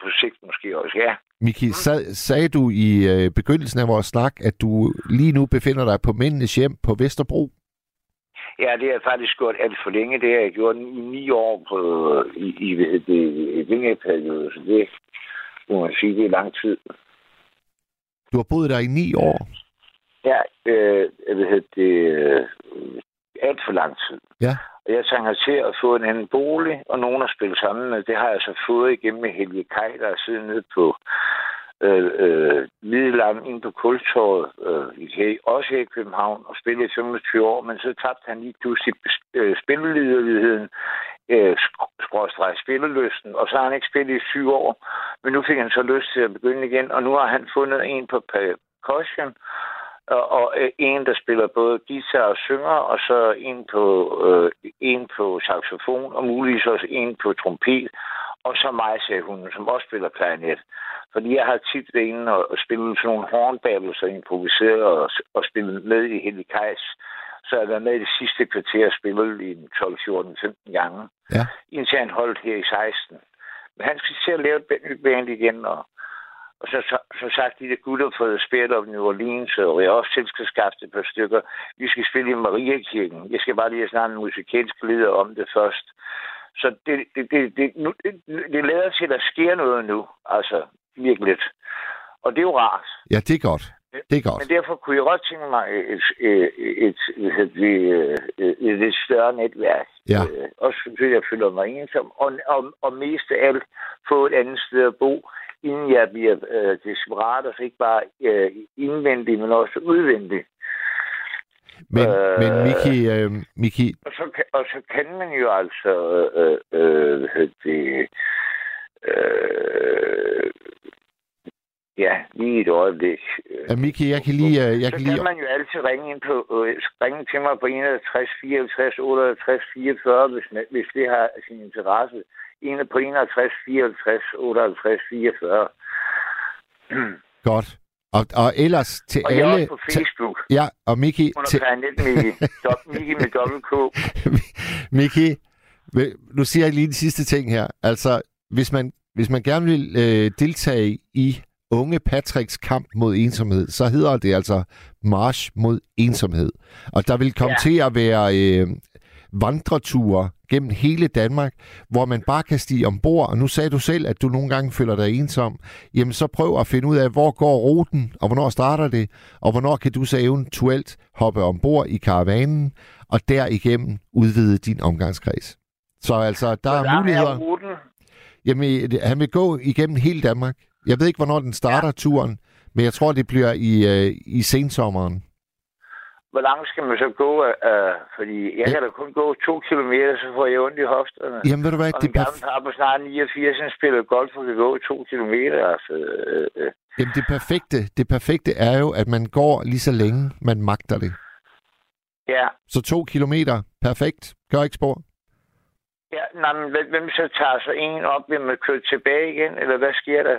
på, sigt måske også, ja. Miki, sag, sagde du i øh, begyndelsen af vores snak, at du lige nu befinder dig på Mændenes Hjem på Vesterbro? Ja, det har jeg faktisk gjort alt for længe. Det har jeg gjort i ni år på, i, i, hedder det, i den her periode. Så det må man sige, det er lang tid. Du har boet der i ni år. Ja, øh, hvad hedder det, øh, alt for lang tid. Ja. Og jeg trænger til at få en anden bolig, og nogen at spille sammen med. Det har jeg så fået igennem med Helge Kaj, der sidder nede på øh, øh, Middelam inde på Kultorvet, øh, i, også her i København, og spillede i 25 år, men så tabte han lige pludselig øh, spilleliderligheden, øh, sk- skråstreg spillelysten, og så har han ikke spillet i syv år, men nu fik han så lyst til at begynde igen, og nu har han fundet en på percussion, og, øh, en, der spiller både guitar og synger, og så en på, øh, en på saxofon, og muligvis også en på trompet, og så mig, sagde hun, som også spiller klarinet. Fordi jeg har tit været inde og, spillet sådan nogle hornbabbles og improviseret og, og spillet med i Helge Kajs. Så har jeg været med i det sidste kvarter og spillet i 12, 14, 15 gange. Ja. Indtil han holdt her i 16. Men han skal til at lave et band igen, og, og så, så, så sagt, de der gutter fra Spirit of New Orleans, og jeg også selv skal skaffe et par stykker. Vi skal spille i Mariakirken. Jeg skal bare lige snart en musikalsk leder om det først. Så det, det, det, det, nu, det, det lader til, at der sker noget nu. Altså, virke lidt. Og det er jo rart. Ja, det er godt. Det er godt. Men derfor kunne jeg godt tænke mig et, et, et, et, et, et, større netværk. Ja. Øh, også fordi jeg føler mig ensom. Og, og, og mest af alt få et andet sted at bo, inden jeg bliver øh, desperat, altså ikke bare øh, indvendig, men også udvendig. Men, Øh, men Miki, øh, Miki, Og så, kan, og så kan man jo altså, øh, øh, det, øh, ja, lige et øjeblik. øh, Miki, jeg kan lige... øh, Jeg så kan kan lige man jo altid ringe, ind på, øh, ringe til mig på 61 54 58 44, hvis, man, hvis det har sin interesse. På 61 54 58 44. godt. Og, og ellers til Og jeg er alle... også på Facebook. Ja, og Miki... Under Til, Planet Miki. Miki med dobbelt K. Miki, nu siger jeg lige den sidste ting her. Altså, hvis man, hvis man gerne vil øh, deltage i unge Patricks kamp mod ensomhed, så hedder det altså March mod ensomhed. Og der vil komme. Ja. til at være øh, vandreture gennem hele Danmark, hvor man bare kan stige ombord. Og nu sagde du selv, at du nogle gange føler dig ensom. Jamen så prøv at finde ud af, hvor går ruten, og hvornår starter det, og hvornår kan du så eventuelt hoppe ombord i karavanen, og derigennem udvide din omgangskreds. Så altså, der er muligheder. er ruten. Jamen, han vil gå igennem hele Danmark. Jeg ved ikke, hvornår den starter, ja. turen, men jeg tror, det bliver i, øh, i sensommeren. Hvor langt skal man så gå? Øh, fordi jeg Ja. kan da kun gå to kilometer, så får jeg ondt i hofterne. Jamen, ved du hvad, Og det, en gammel perf- par på snart 89, han spiller golf og kan gå to kilometer. Altså, øh, øh. jamen, det perfekte, det perfekte er jo, at man går lige så længe, man magter det. Ja, Så to kilometer, perfekt. Gør ikke spor. ja nej, men hvem- så tager så en op? Vil man køre tilbage igen, eller hvad sker der?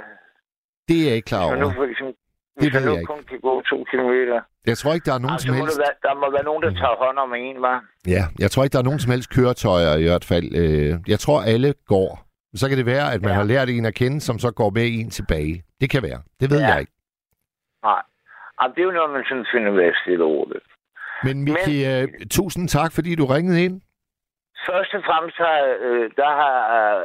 Det er jeg ikke klar man nu, over. for eksempel, Det hvis ved jeg ikke. kun kan gå to kilometer. Jeg tror ikke, der er nogen Altså, som helst... være, der må være nogen, der tager hånd om en, var. Ja, jeg tror ikke, der er nogen som helst køretøjer i hvert fald. Øh, Jeg tror, alle går. Så kan det være, at man Ja. har lært en at kende, som så går med en tilbage. Det kan være. Det ved Ja. jeg ikke. Nej. Jamen, det er jo noget, man sådan finder stille og roligt. Men Miki, øh, tusind tak, fordi du ringede ind. Først og fremmest har øh, der har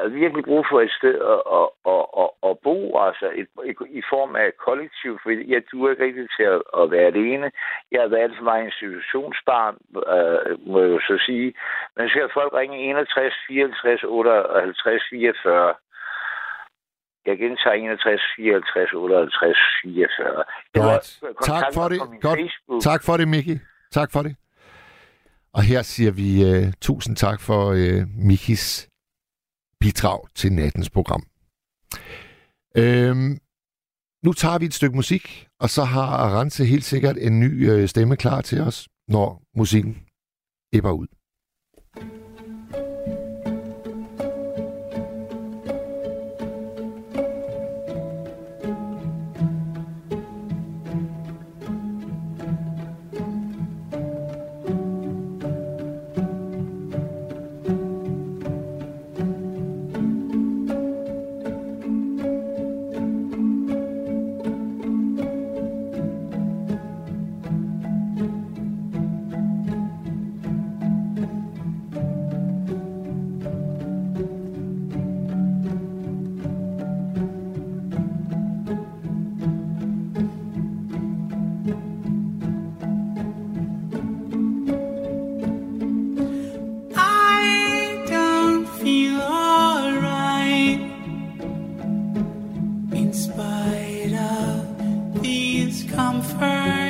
jeg virkelig brug for et sted at, at, at, at, at bo, altså et, et, i form af et kollektiv, for jeg duer ikke rigtig til at, at være alene. Jeg har været for mig institutionsbarn, øh, må jeg jo så sige. Men så skal folk ringe 61 54 58 44. Jeg gentager 61 54 58 44. Godt. Øh, Tak for det. Godt. Facebook. Tak for det, Miki. Tak for det. Og her siger vi uh, tusind tak for øh, uh, Mikis bidrag til nattens program. Øhm, nu tager vi et stykke musik, og så har Arance helt sikkert en ny øh, stemme klar til os, når musikken æbber ud. in spite of these comforting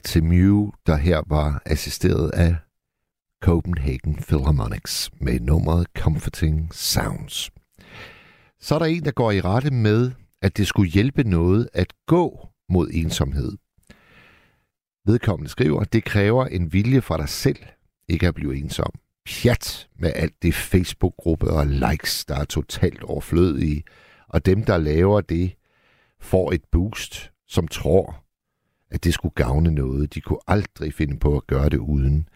Ja, tak til Mew, der her var assisteret af Copenhagen Philharmonics med nummeret Comforting Sounds. Så er der en, der går i rette med, at det skulle hjælpe noget at gå mod ensomhed. Vedkommende skriver, det kræver en vilje fra dig selv, ikke at blive ensom. Pjat med alt det Facebook-gruppe og likes, der er totalt overflødige, og dem, der laver det, får et boost, som tror, at det skulle gavne noget. De kunne aldrig finde på at gøre det uden.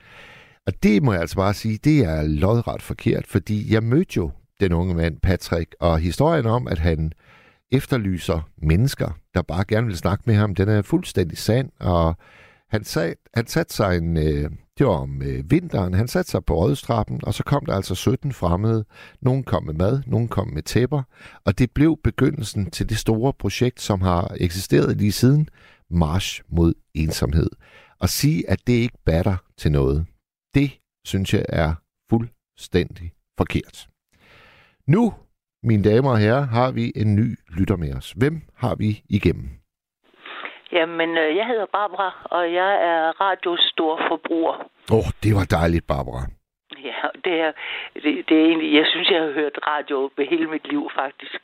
Og det må jeg altså bare sige, det er lodret forkert, fordi jeg mødte jo den unge mand, Patrick, og historien om, at han efterlyser mennesker, der bare gerne vil snakke med ham, den er fuldstændig sand, og han, sat, han satte sig en, øh, det var om øh, vinteren, han satte sig på rådstrappen, og så kom der altså 17 fremmede. Nogle kom med mad, nogle kom med tæpper, og det blev begyndelsen til det store projekt, som har eksisteret lige siden, March mod ensomhed. Og sige, at det ikke batter til noget, det synes jeg er fuldstændig forkert. Nu, mine damer og herrer, har vi en ny lytter med os. Hvem har vi igennem? Jamen, øh, jeg hedder Barbara, og jeg er radiostorforbruger. Åh, oh, det var dejligt, Barbara. Ja, det er, det, det er egentlig, jeg synes, jeg har hørt radio ved hele mit liv, faktisk.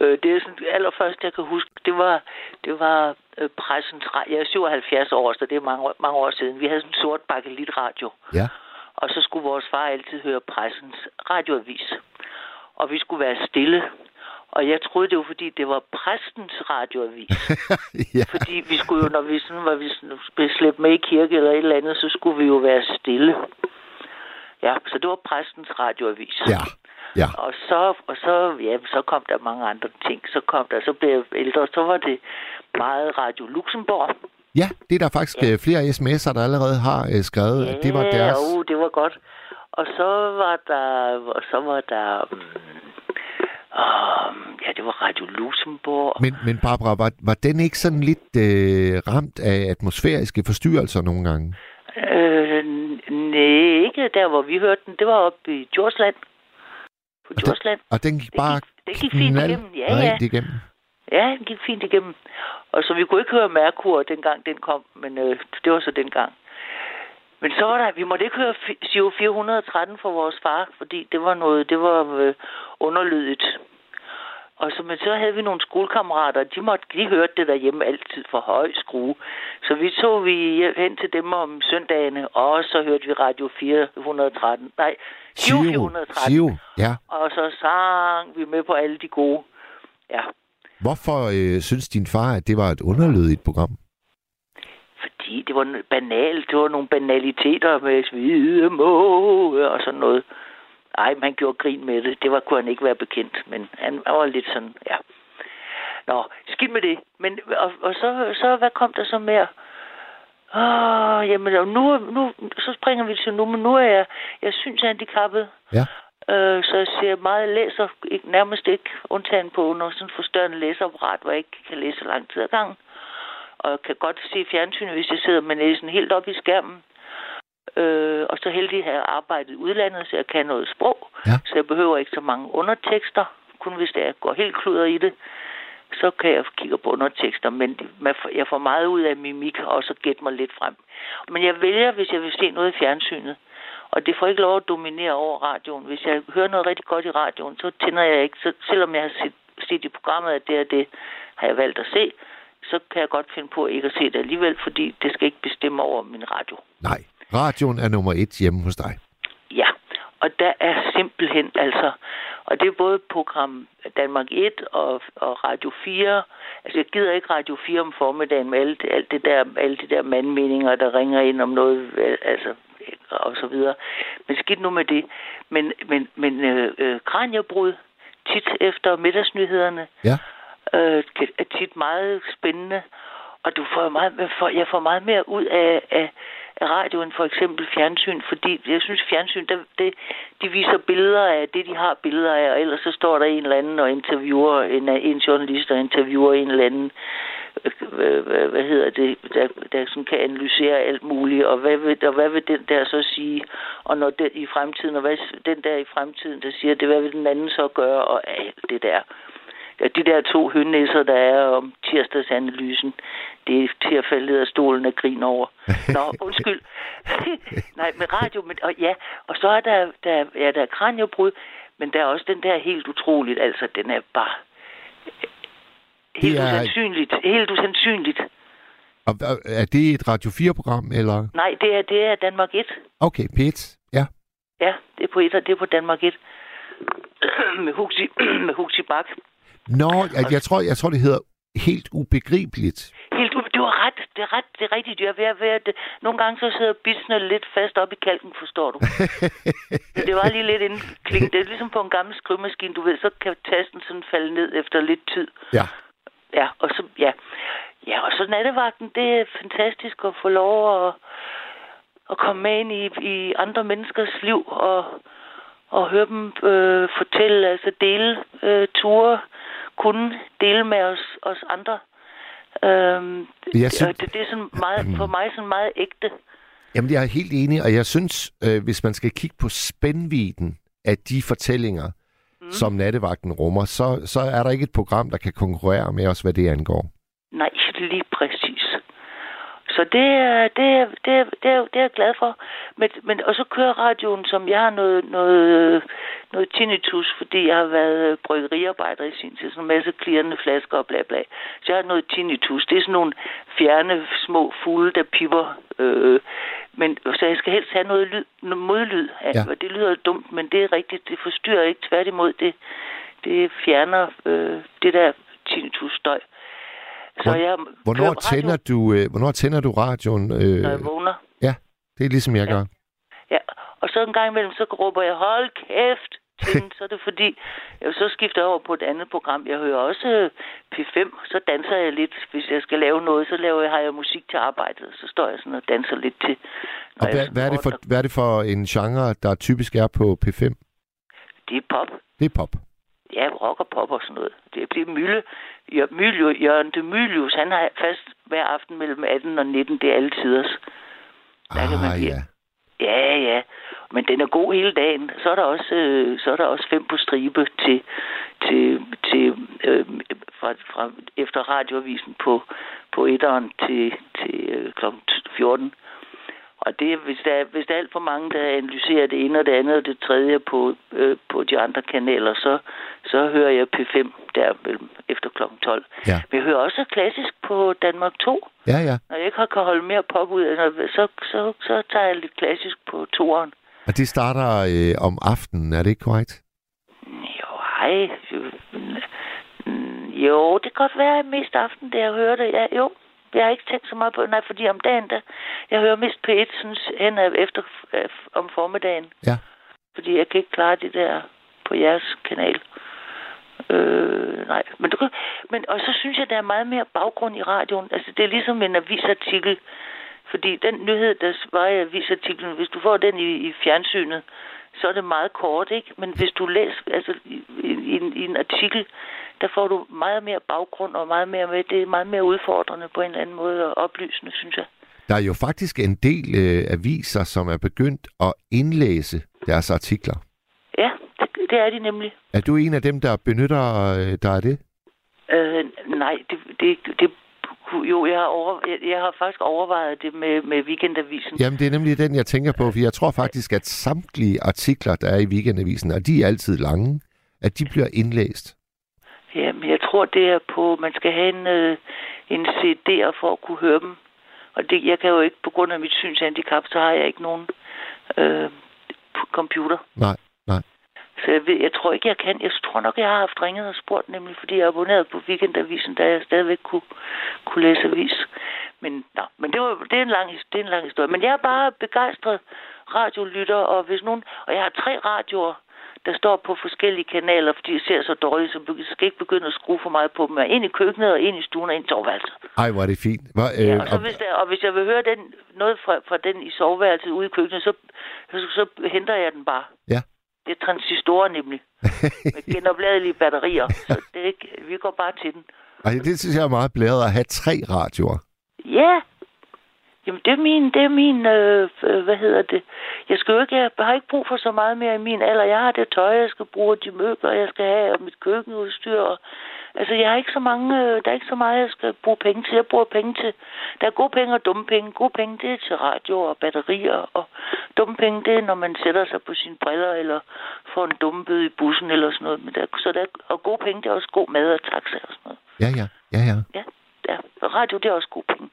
Øh, det er sådan, det allerførste, jeg kan huske, det var, det var øh, pressens radio. Jeg er 77 år, så det er mange, mange år siden. Vi havde sådan en sort bakelit radio. Ja. Og så skulle vores far altid høre pressens radioavis. Og vi skulle være stille. Og jeg troede, det var fordi, det var præstens radioavis. ja. Fordi vi skulle jo, når vi sådan var vi sådan, blev slæbt med i kirke eller et eller andet, så skulle vi jo være stille. Ja, så det var præstens radioavis. Ja. Ja. Og så, og så, ja, så kom der mange andre ting. Så kom der, så blev jeg ældre, så var det meget Radio Luxembourg. Ja, det er der faktisk ja. flere sms'er, der allerede har øh, skrevet, at det var Ja, deres... uh, det var godt. Og så var der, og så var der, um, um, ja, det var Radio Luxembourg. Men, men Barbara, var, var den ikke sådan lidt øh, ramt af atmosfæriske forstyrrelser nogle gange? Øh, nej, ikke der, hvor vi hørte den. Det var oppe i Djursland. På Djursland. Og den gik bare det gik fint knald igennem, ja, ja. igennem. Ja, den gik fint igennem. Og så vi kunne ikke høre Merkur, dengang den kom, men øh, det var så dengang. Men så var der, vi måtte ikke høre fi- Giro 413 for vores far, fordi det var noget, det var øh, underlydigt. Og så, men så havde vi nogle skolekammerater, de, måtte, de hørte det derhjemme altid for høj skrue. Så vi tog vi hen til dem om søndagene, og så hørte vi Radio 413. Nej, Giro 413. Giro, ja. Og så sang vi med på alle de gode. Ja, Hvorfor øh, synes din far, at det var et underlydigt program? fordi det var banalt. Det var nogle banaliteter med hvide måge og sådan noget. Ej, man gjorde grin med det. Det var, kunne han ikke være bekendt, men han var lidt sådan, ja. Nå, skidt med det. Men, og, og så, så, hvad kom der så mere? Åh, jamen, og nu, nu, så springer vi til nu, men nu er jeg, jeg synes handicappet. Ja. Øh, så jeg ser meget læser, ikke, nærmest ikke undtagen på noget sådan forstørrende læseapparat, hvor jeg ikke kan læse så lang tid ad gangen. Og jeg kan godt se fjernsyn, hvis jeg sidder med næsen helt op i skærmen. Øh, og så heldig har jeg arbejdet i udlandet, så jeg kan noget sprog. Ja. Så jeg behøver ikke så mange undertekster. Kun hvis jeg går helt kluder i det, så kan jeg kigge på undertekster. Men jeg får meget ud af mimik, og så gætte mig lidt frem. Men jeg vælger, hvis jeg vil se noget i fjernsynet. Og det får ikke lov at dominere over radioen. Hvis jeg hører noget rigtig godt i radioen, så tænder jeg ikke. Så, selvom jeg har set, set i programmet, at det er det, har jeg valgt at se, så kan jeg godt finde på ikke at se det alligevel, fordi det skal ikke bestemme over min radio. Nej, radioen er nummer et hjemme hos dig. Ja, og der er simpelthen altså, og det er både program Danmark 1 og, og Radio 4. Altså, jeg gider ikke Radio 4 om formiddagen med alt, alt det der, alle de der mandmeninger, der ringer ind om noget, altså, og så videre. Men skidt nu med det. Men, men, men øh, øh, kranjebrud, tit efter middagsnyhederne, Ja. øh, er tit meget spændende. Og du får meget, jeg får meget mere ud af, af, radioen, radio end for eksempel fjernsyn, fordi jeg synes, fjernsyn, der, det, de viser billeder af det, de har billeder af, og ellers så står der en eller anden og interviewer, en, en journalist og interviewer en eller anden, øh, hvad, hvad, hvad hedder det, der, der sådan kan analysere alt muligt, og hvad, vil, og hvad vil den der så sige, og når den i fremtiden, og hvad den der i fremtiden, der siger det, hvad vil den anden så gøre, og alt det der. Ja, de der to hønnæsser, der er om tirsdagsanalysen, det er til at falde ned af stolen og grine over. Nå, undskyld. Nej, med radio, men, og ja, og så er der, der, ja, der er kranjebrud, men der er også den der helt utroligt, altså den er bare helt er- usandsynligt, helt usandsynligt. Og, er det et Radio 4-program, eller? Nej, det er, det er Danmark 1. Okay, P1. Ja. Ja, det er på et, og det er på Danmark 1. med Huxi, med Huxi Bak. Nå, jeg, jeg, tror, jeg tror, det hedder helt ubegribeligt. Du har ret, det er ret, det er rigtigt. Jeg er ved, at- at, nogle gange så sidder bitsene lidt fast op i kalken, forstår du. Men det var lige lidt indkling. Det er ligesom på en gammel skrivemaskine, du ved, så kan tasten sådan falde ned efter lidt tid. Ja. Ja, og så, ja. Ja, og så nattevagten, det er fantastisk at få lov at, at komme med ind i, i andre menneskers liv og, og høre dem øh, fortælle, altså dele øh, ture, kunne dele med os, os andre. Øhm, Jeg synes- det, det er sådan meget, for mig sådan meget ægte. Jamen, jeg er helt enig, og jeg synes, øh, hvis man skal kigge på spændviden af de fortællinger, mm. som nattevagten rummer, så, så er der ikke et program, der kan konkurrere med os, hvad det angår. Nej, lige præcis. Så det er, det er, det er, det er, det er jeg glad for. Men, men, og så kører radioen, som jeg har noget, noget, noget tinnitus, fordi jeg har været bryggeriarbejder i sin tid. Sådan en masse klirrende flasker og bla bla. Så jeg har noget tinnitus. Det er sådan nogle fjerne små fugle, der piver. Øh, men, så jeg skal helst have noget, lyd, noget modlyd. Ja. Ja. Det lyder dumt, men det er rigtigt. Det forstyrrer ikke. Tværtimod, det, det fjerner øh, det der tinnitus-støj. Så Hvor- jeg Hvornår radio, tænder, du, øh, hvornår tænder du radioen? Øh, når jeg vågner. ja, det er ligesom jeg Ja. gør. Ja, og så en gang imellem, så råber jeg, hold kæft den. Så er det fordi, jeg så skifter over på et andet program. Jeg hører også øh, P5, så danser jeg lidt. Hvis jeg skal lave noget, så laver jeg, har jeg musik til arbejdet. Så står jeg sådan og danser lidt til. Og hvad, hvad, er det for, hvad er det for en genre, der typisk er på P5? Det er pop. Det er pop. Ja, rock og pop og sådan noget. Det bliver Mølle. Mølle, Jørgen de Mylius, han har fast hver aften mellem 18 og 19. Det er alle tiders. Der kan man Ah, ja. Ja, ja. Men den er god hele dagen. Så er der også, øh, så er der også fem på stribe til, til, til øh, fra, fra, efter radioavisen på, på etteren til, til øh, kl. 14. Og det, hvis, der, er, hvis der er alt for mange, der analyserer det ene og det andet og det tredje på, øh, på de andre kanaler, så, så hører jeg P5 der mellem efter kl. 12. Ja. Men jeg hører også klassisk på Danmark 2. Ja, ja. Når jeg ikke har- kan holde mere pop ud, så, så, så tager jeg lidt klassisk på toeren. Og det starter øh, om aftenen, er det ikke korrekt? Jo, hej. Mm, Jo, det kan godt være at mest aften, det jeg hører det. Ja, jo, jeg har ikke tænkt så meget på Nej, fordi om dagen, der, jeg hører mest P1 synes, hen efter øh, om formiddagen. Ja. Fordi jeg kan ikke klare det der på jeres kanal. Øh, nej, men, du kan, men og så synes jeg, der er meget mere baggrund i radioen. Altså, det er ligesom en avisartikel. Fordi den nyhed, der var i avisartiklen, hvis du får den i, i fjernsynet, så er det meget kort, ikke? Men hvis du læser, altså i, i, en- i en artikel, der får du meget mere baggrund og meget mere med. Det er meget mere udfordrende på en eller anden måde og oplysende, synes jeg. Der er jo faktisk en del øh, aviser, som er begyndt at indlæse deres artikler. Ja, det, det er de nemlig. Er du en af dem, der benytter øh, dig af det? Øh, nej, det, det, det jo, jeg har, over, jeg, jeg har faktisk overvejet det med, med weekendavisen. Jamen, det er nemlig den, jeg tænker på, for jeg tror faktisk, at samtlige artikler, der er i Weekendavisen, og de er altid lange, at de bliver indlæst. Ja, men jeg tror, det er på, man skal have en, øh, en CD'er for at kunne høre dem. Og det, jeg kan jo ikke, på grund af mit synshandicap, så har jeg ikke nogen øh, computer. Nej, nej. Så jeg, ved, jeg tror ikke, jeg kan. Jeg tror nok, jeg har haft ringet og spurgt, nemlig fordi jeg abonnerede på Weekendavisen, da jeg stadigvæk kunne, kunne læse avis. Men, nå, men det, var, det, er en lang, det er en lang historie. Men jeg er bare begejstret radiolytter, og hvis nogen... Og jeg har tre radioer, der står på forskellige kanaler, fordi jeg ser så dårligt, så jeg skal ikke begynde at skrue for meget på dem. Er en i køkkenet, og en i stuen, og en i soveværelset. Ej, hvor er det fint. Hvor, øh, Ja, og, så hvis der, og hvis jeg vil høre den, noget fra, fra den i soveværelset ude i køkkenet, så, så, så henter jeg den bare. Ja. Det er transistorer nemlig. Med genopladelige batterier. Så det er ikke, vi går bare til den. ej, det synes jeg er meget blæret at have tre radioer. Ja. Jamen, det er min, det er min, øh, hvad hedder det? Jeg skal jo ikke, jeg har ikke brug for så meget mere i min alder. Jeg har det tøj, jeg skal bruge, og de møbler, jeg skal have, og mit køkkenudstyr, og Altså, jeg har ikke så mange, øh, der er ikke så meget, jeg skal bruge penge til. Jeg bruger penge til, der er gode penge og dumme penge. Gode penge, det er til radio og batterier, og dumme penge, det er, når man sætter sig på sine briller, eller får en dummebøde i bussen, eller sådan noget. Men der, så der, og gode penge, det er også god mad og taxa og sådan noget. Ja, ja, ja, ja. Ja, ja. Radio, det er også gode penge.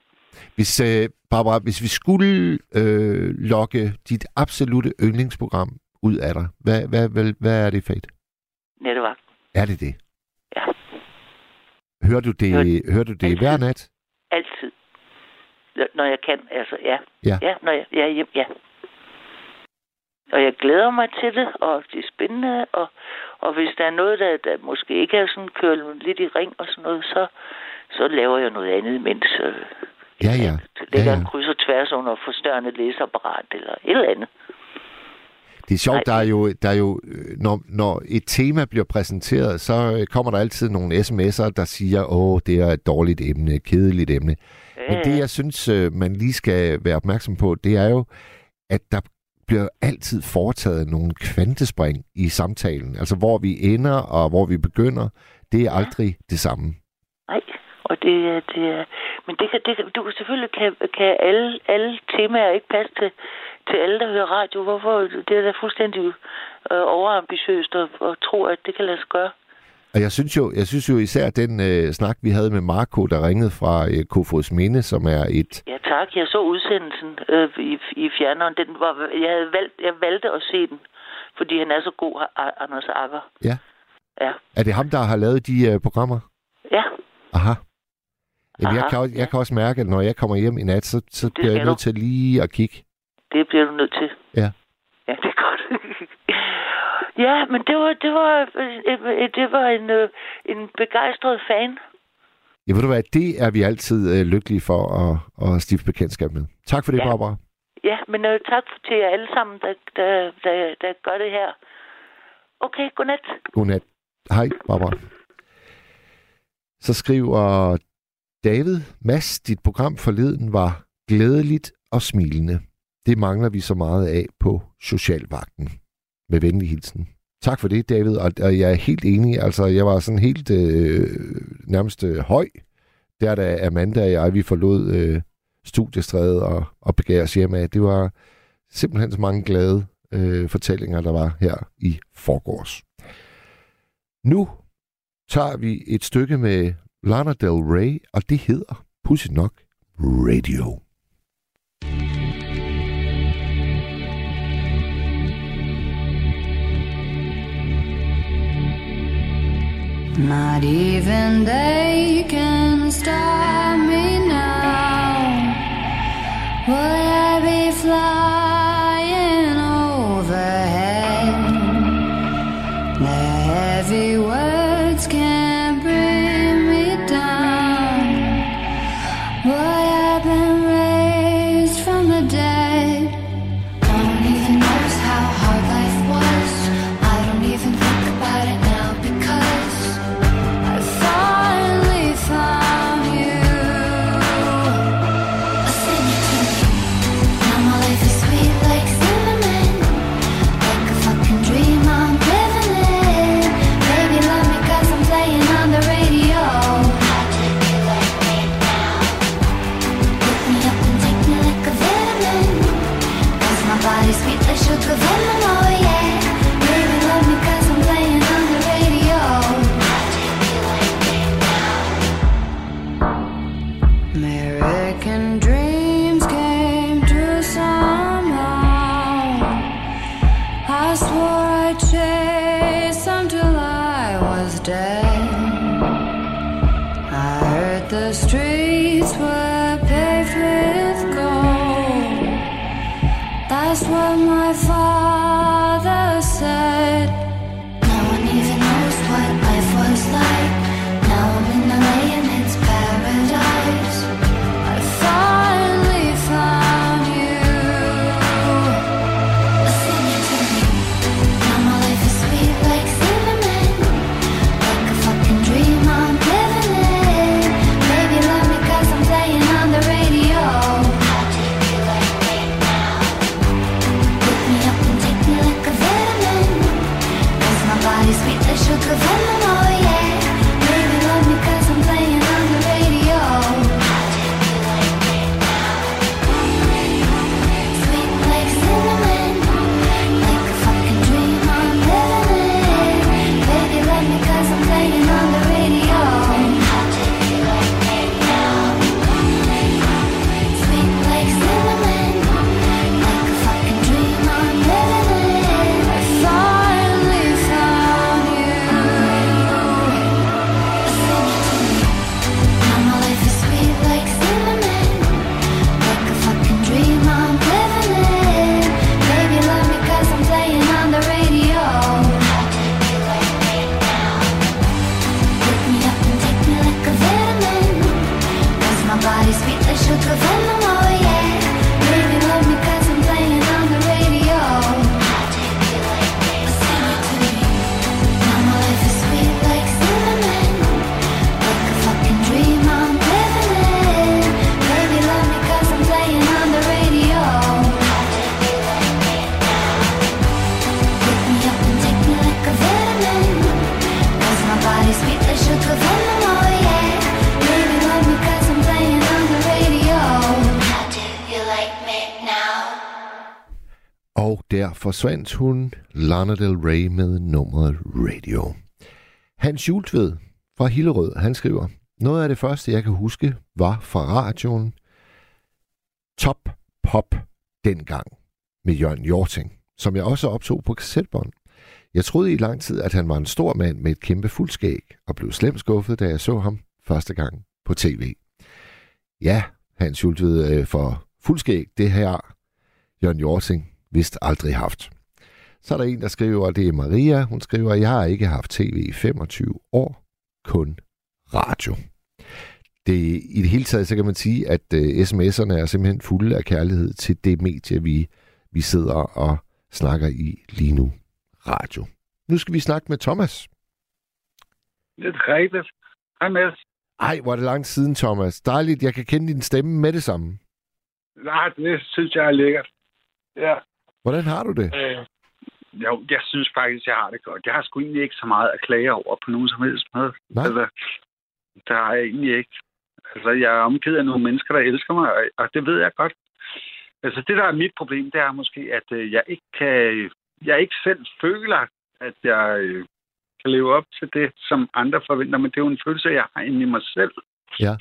Hvis, øh, Barbara, hvis vi skulle øh, lokke dit absolute yndlingsprogram ud af dig, hvad, hvad, hvad, hvad er det for et? Nettevagt. Er det det? Ja. Hører du det, hører du det hver nat? Altid. Når jeg kan, altså, ja. Ja. Ja, når jeg, er hjem, ja. Og jeg glæder mig til det, og det er spændende, og, og hvis der er noget, der, der måske ikke er sådan kørt lidt i ring og sådan noget, så, så laver jeg noget andet, mens øh, Ja, ja. ja, lægger ja. en kryds og tværs under forstørrende læseapparat eller et eller andet. Det er sjovt, Nej. der er jo, der er jo øh, når, når et tema bliver præsenteret, så øh, kommer der altid nogle sms'er, der siger, åh, det er et dårligt emne, et kedeligt emne. Men det, jeg synes, øh, man lige skal være opmærksom på, det er jo, at der bliver altid foretaget nogle kvantespring i samtalen. Altså, hvor vi ender og hvor vi begynder, det er aldrig det samme. Og det, det er... Men det kan, det kan, du kan selvfølgelig kan, kan alle, alle temaer ikke passe til, til alle, der hører radio. Hvorfor? Det er da fuldstændig øh, overambitiøst at, at tro, at det kan lade sig gøre. Og jeg synes jo, jeg synes jo især den øh, snak, vi havde med Marco, der ringede fra øh, Kofods Minde, som er et... Ja, tak. Jeg så udsendelsen øh, i, i fjerneren. Den var, jeg, havde valgt, jeg valgte at se den, fordi han er så god, Anders Akker. Ja. Ja. Er det ham, der har lavet de øh, programmer? Ja. Aha. Jamen, jeg, kan også, jeg kan også mærke, at når jeg kommer hjem i nat, så, så bliver jeg nødt du. til lige at kigge. Det bliver du nødt til. Ja. Ja, det er godt. ja, men det var, det var, øh, det var en, øh, en begejstret fan. Ja, ved du hvad, det er vi altid øh, lykkelige for at, at stifte bekendtskab med. Tak for det, Ja. Barbara. Ja, men øh, tak til jer alle sammen, der, der, der, der gør det her. Okay, godnat. Godnat. Hej, Barbara. Så skriver David, Mads, dit program forleden var glædeligt og smilende. Det mangler vi så meget af på Socialvagten. Med venlig hilsen. Tak for det, David, og, og jeg er helt enig. Altså, jeg var sådan helt øh, nærmest øh, høj, der da Amanda og jeg, vi forlod øh, studiestrædet og, og begav os hjem af. Det var simpelthen så mange glade øh, fortællinger, der var her i forgårs. Nu tager vi et stykke med Lana Del Rey, og det hedder, pudsigt nok, Radio. Not even they can stop me now. Would I be flying der forsvandt hun, Lana Del Rey med nummeret Radio. Hans Jultved fra Hillerød, han skriver, noget af det første, jeg kan huske, var fra radioen Top Pop dengang med Jørgen Jorting, som jeg også optog på kassettebånd. Jeg troede i lang tid, at han var en stor mand med et kæmpe fuldskæg, og blev slemt skuffet, da jeg så ham første gang på tv. Ja, Hans Jultved øh, for fuldskæg, det her Jørgen Jorting vist aldrig haft. Så er der en, der skriver, det er Maria. Hun skriver, jeg har ikke haft tv i 25 år, kun radio. Det, I det hele taget, så kan man sige, at uh, sms'erne er simpelthen fulde af kærlighed til det medie, vi, vi sidder og snakker i lige nu. Radio. Nu skal vi snakke med Thomas. Det er rigtigt. Hej Mads. Ej, hvor er det lang siden, Thomas. Dejligt, jeg kan kende din stemme med det samme. Nej, det synes jeg er lækkert. Ja. Hvordan har du det? Øh, jo, jeg synes faktisk, jeg har det godt. Jeg har sgu egentlig ikke så meget at klage over på nogen som helst måde. Nej. Altså, der har jeg egentlig ikke. Altså, jeg er omgivet af nogle mennesker, der elsker mig, og, det ved jeg godt. Altså, det der er mit problem, det er måske, at øh, jeg ikke kan... Jeg ikke selv føler, at jeg øh, kan leve op til det, som andre forventer, men det er jo en følelse, jeg har inde i mig selv. Ja.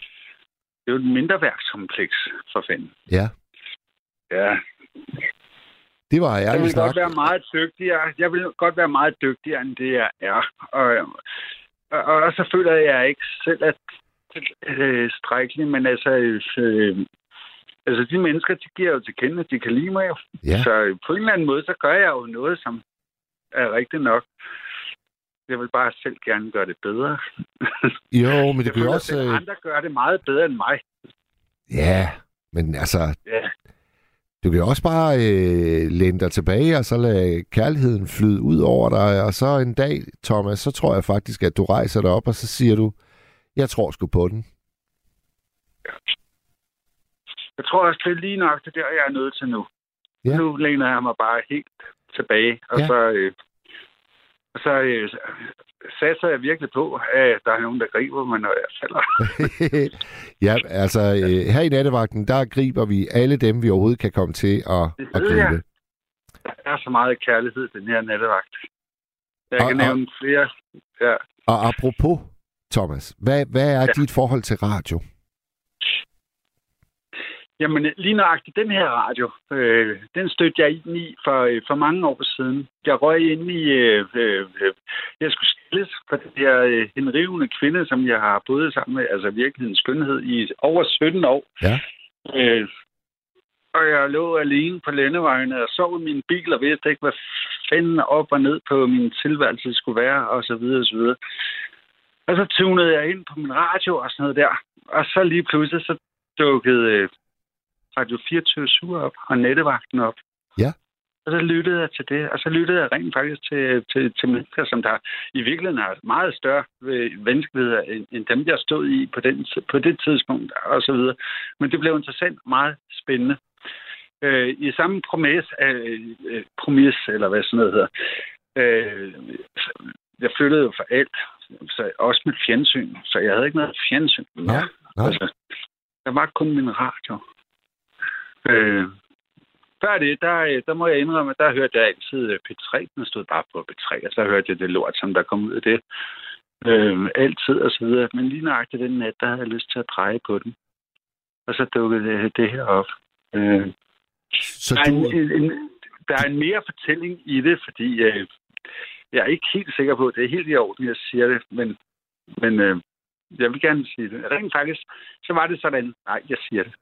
Det er jo et mindre værkskompleks for fanden. Ja. Ja, Det var jeg ærlig vil snak. godt være meget dygtigere. Jeg vil godt være meget dygtigere, end det jeg er. Og, og, og så føler jeg, at jeg ikke selv er øh, strækkelig, men altså, øh, altså de mennesker, de giver jo til kende, at de kan lide mig. Ja. Så på en eller anden måde, så gør jeg jo noget, som er rigtigt nok. Jeg vil bare selv gerne gøre det bedre. Jo, men det jeg føler, også... at øh, andre gør det meget bedre end mig. Ja, men altså, Ja. Du kan også bare øh, læne dig tilbage, og så lade kærligheden flyde ud over dig, og så en dag, Thomas, så tror jeg faktisk, at du rejser dig op, og så siger du, jeg tror sgu på den. Jeg tror også, det er lige nok det der, jeg er nødt til nu. Ja. Nu læner jeg mig bare helt tilbage, og ja. så, øh, og så øh, satser jeg virkelig på, at der er nogen, der griber mig, når jeg falder. ja, altså, øh, her i nattevagten, der griber vi alle dem, vi overhovedet kan komme til at, at ved jeg. gribe. Der er så meget kærlighed, den her nattevagt. Jeg Og- kan og- nævne flere. Ja. Og apropos, Thomas, hvad, hvad er Ja. dit forhold til radio? Jamen, lige nøjagtigt den her radio, øh, den stødte jeg ind i for, øh, for mange år siden. Jeg røg ind i, øh, øh, øh, jeg skulle skilles for det der øh, henrivende kvinde, som jeg har boet sammen med, altså virkelighedens skønhed, i over 17 år. Ja. Øh, og jeg lå alene på landevejene og sov i min bil og vidste ikke, hvad fanden op og ned på min tilværelse skulle være, og så videre, og så videre. Og så tunede jeg ind på min radio og sådan noget der. Og så lige pludselig, så dukkede øh, Radio 24 op og nettevagten op. Ja. Og så lyttede jeg til det, og så lyttede jeg rent faktisk til, til, til mennesker, som der i virkeligheden har meget større øh, vanskeligheder, end, end dem, jeg stod i på, den, på det tidspunkt, og så videre. Men det blev interessant, meget spændende. Øh, I samme promis, øh, øh, promis, eller hvad sådan noget hedder, øh, jeg flyttede jo for alt, så også mit fjernsyn, så jeg havde ikke noget fjernsyn. Nej, nej. Altså, der var kun min radio. Øh, før det, der, øh, der må jeg indrømme, at der hørte jeg altid øh, P3. Den stod bare på P3, og så hørte jeg det lort, som der kom ud af det. Øh, altid og så videre. Men lige nøjagtigt den nat, der havde jeg lyst til at dreje på den. Og så dukkede det, det her op. Øh, Så der, er du, en, en, der er en mere fortælling i det, fordi øh, jeg er ikke helt sikker på, at det er helt i orden, jeg siger det, men, men øh, jeg vil gerne sige det. Rent faktisk, så var det sådan, nej, jeg siger det.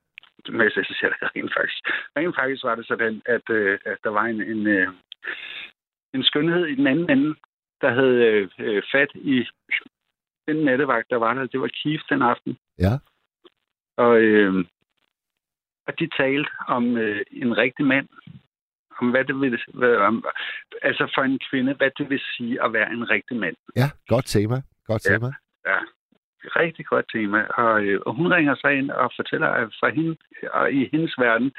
Siger det rent faktisk. Rent faktisk var det sådan, at, øh, at der var en, en, øh, en skønhed i den anden ende, der havde øh, fat i den nattevagt, der var der. Det var Keith den aften. Ja. Og, øh, og de talte om øh, en rigtig mand. Om hvad det vil, hvad, om, altså for en kvinde, hvad det vil sige at være en rigtig mand. ja, godt tema. Godt Ja. tema. Ja, rigtig godt tema. Og, øh, og hun ringer sig ind og fortæller, at for hende, og i hendes verden,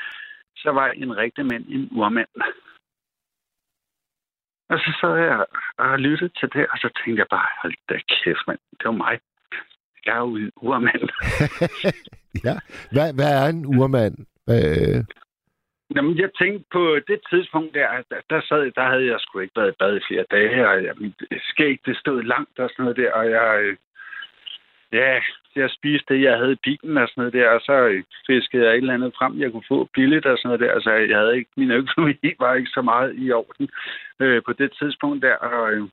så var en rigtig mand en urmand. Og så sad jeg og lyttede til det, og så tænkte jeg bare, hold da kæft, mand, det var mig. Jeg er jo en urmand. ja. Hvad, hvad er en urmand? Hvad, Jamen, jeg tænkte på det tidspunkt der, der, der, sad, der havde jeg sgu ikke været i bad i flere dage, og jeg, mit skæg, det stod langt og sådan noget der, og jeg, øh, ja, jeg spiste det, jeg havde i bilen og sådan noget der, og så øh, fiskede jeg et eller andet frem, jeg kunne få billigt og sådan noget der, altså jeg havde ikke, min økonomi var ikke så meget i orden øh, på det tidspunkt der, og øh,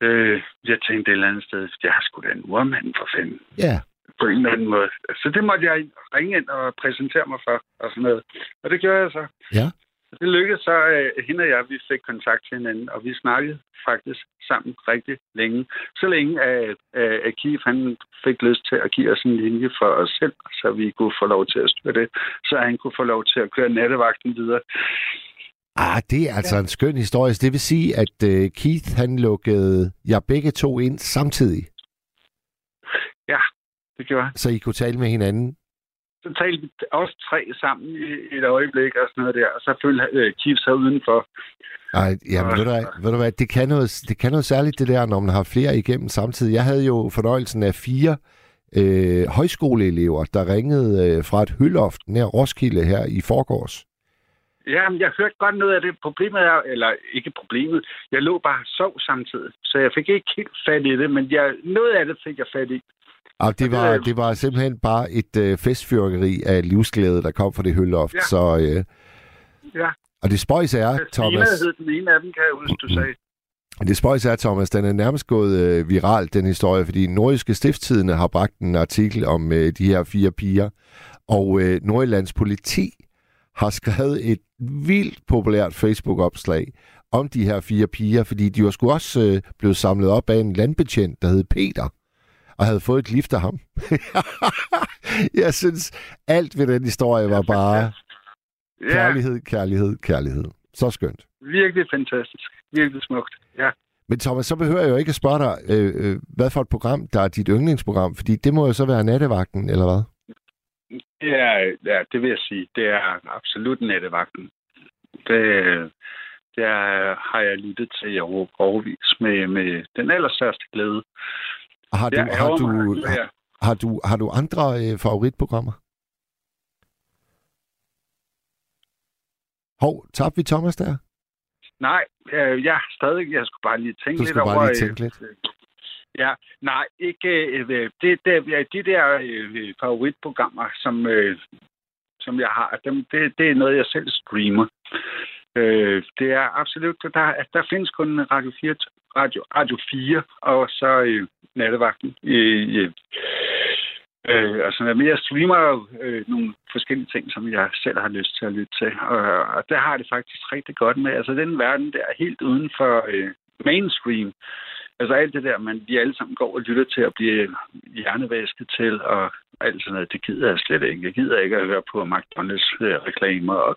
øh, jeg tænkte et eller andet sted, jeg har sgu da en urmand for fanden Ja. på en eller anden måde. Så det måtte jeg ringe ind og præsentere mig for, og sådan noget. Og det gjorde jeg så. Ja. Og det lykkedes så, at hende og jeg, vi fik kontakt til hinanden, og vi snakkede faktisk sammen rigtig længe. Så længe, at, at at Kiev, han fik lyst til at give os en linje for os selv, så vi kunne få lov til at styre det, så han kunne få lov til at køre nattevagten videre. Ah, det er altså en skøn historie. Det vil sige, at øh, Keith, han lukkede jer begge to ind samtidig, Ja, det gjorde han. så I kunne tale med hinanden. Så talte vi også tre sammen i et øjeblik og sådan noget der, og så følte øh, Kiev sig udenfor. Ej, jamen, ved, du, hvad, ved du hvad, det kan, noget, det kan noget særligt det der, når man har flere igennem samtidig. Jeg havde jo fornøjelsen af fire øh, højskoleelever, der ringede øh, fra et hølloft nær Roskilde her i forgårs. Ja, men jeg hørte godt noget af det. Problemet er, eller ikke problemet, jeg lå bare og sov samtidig, så jeg fik ikke helt fat i det, men jeg, noget af det fik jeg fat i. Og det var, det var simpelthen bare et øh, festfyrkeri af livsglæde, der kom fra det hølloft. Ja. Så, øh, Ja, og det spøjs er, Christina Thomas, hed den ene af dem, kan jeg huske, du sagde. det spøjs er, Thomas, den er nærmest gået øh, viral, den historie, fordi Nordiske Stiftstidende har bragt en artikel om øh, de her fire piger, og øh, Nordjyllands politi har skrevet et vildt populært Facebook-opslag om de her fire piger, fordi de var sgu også øh, blevet samlet op af en landbetjent, der hed Peter, og havde fået et lift af ham. Jeg synes, alt ved den historie var bare Ja, kærlighed, kærlighed, kærlighed. Så skønt. virkelig fantastisk. Virkelig smukt. Ja. Men Thomas, så behøver jeg jo ikke at spørge dig, øh, øh, hvad for et program, der er dit yndlingsprogram, fordi det må jo så være nattevagten, eller hvad? Ja, ja, det vil jeg sige. Det er absolut nattevagten. Det, det er, har jeg lyttet til i over- overvis med, med den allerstørste glæde. Har du, har du, har, du, har du andre øh, favoritprogrammer? Hov, tabte vi Thomas der? Nej, øh, jeg stadig, jeg skulle bare lige tænke Du lidt over... bare lige øh, tænke lidt. Ja, nej, ikke øh, det, det, ja, de der øh, favoritprogrammer, som, øh, som jeg har, dem, det, det er noget, jeg selv streamer. Øh, det er absolut, der, der findes kun Radio 4, Radio, Radio 4 og så øh, nattevagten. Øh, øh, altså, men jeg streamer jo øh, nogle forskellige ting, som jeg selv har lyst til at lytte til. Og, og der har det faktisk rigtig godt med. Altså, den verden der er helt uden for øh, mainstream. Altså alt det der, man vi alle sammen går og lytter til at blive hjernevasket til, og alt sådan noget, det gider jeg slet ikke. Jeg gider ikke at høre på McDonald's-reklamer øh, og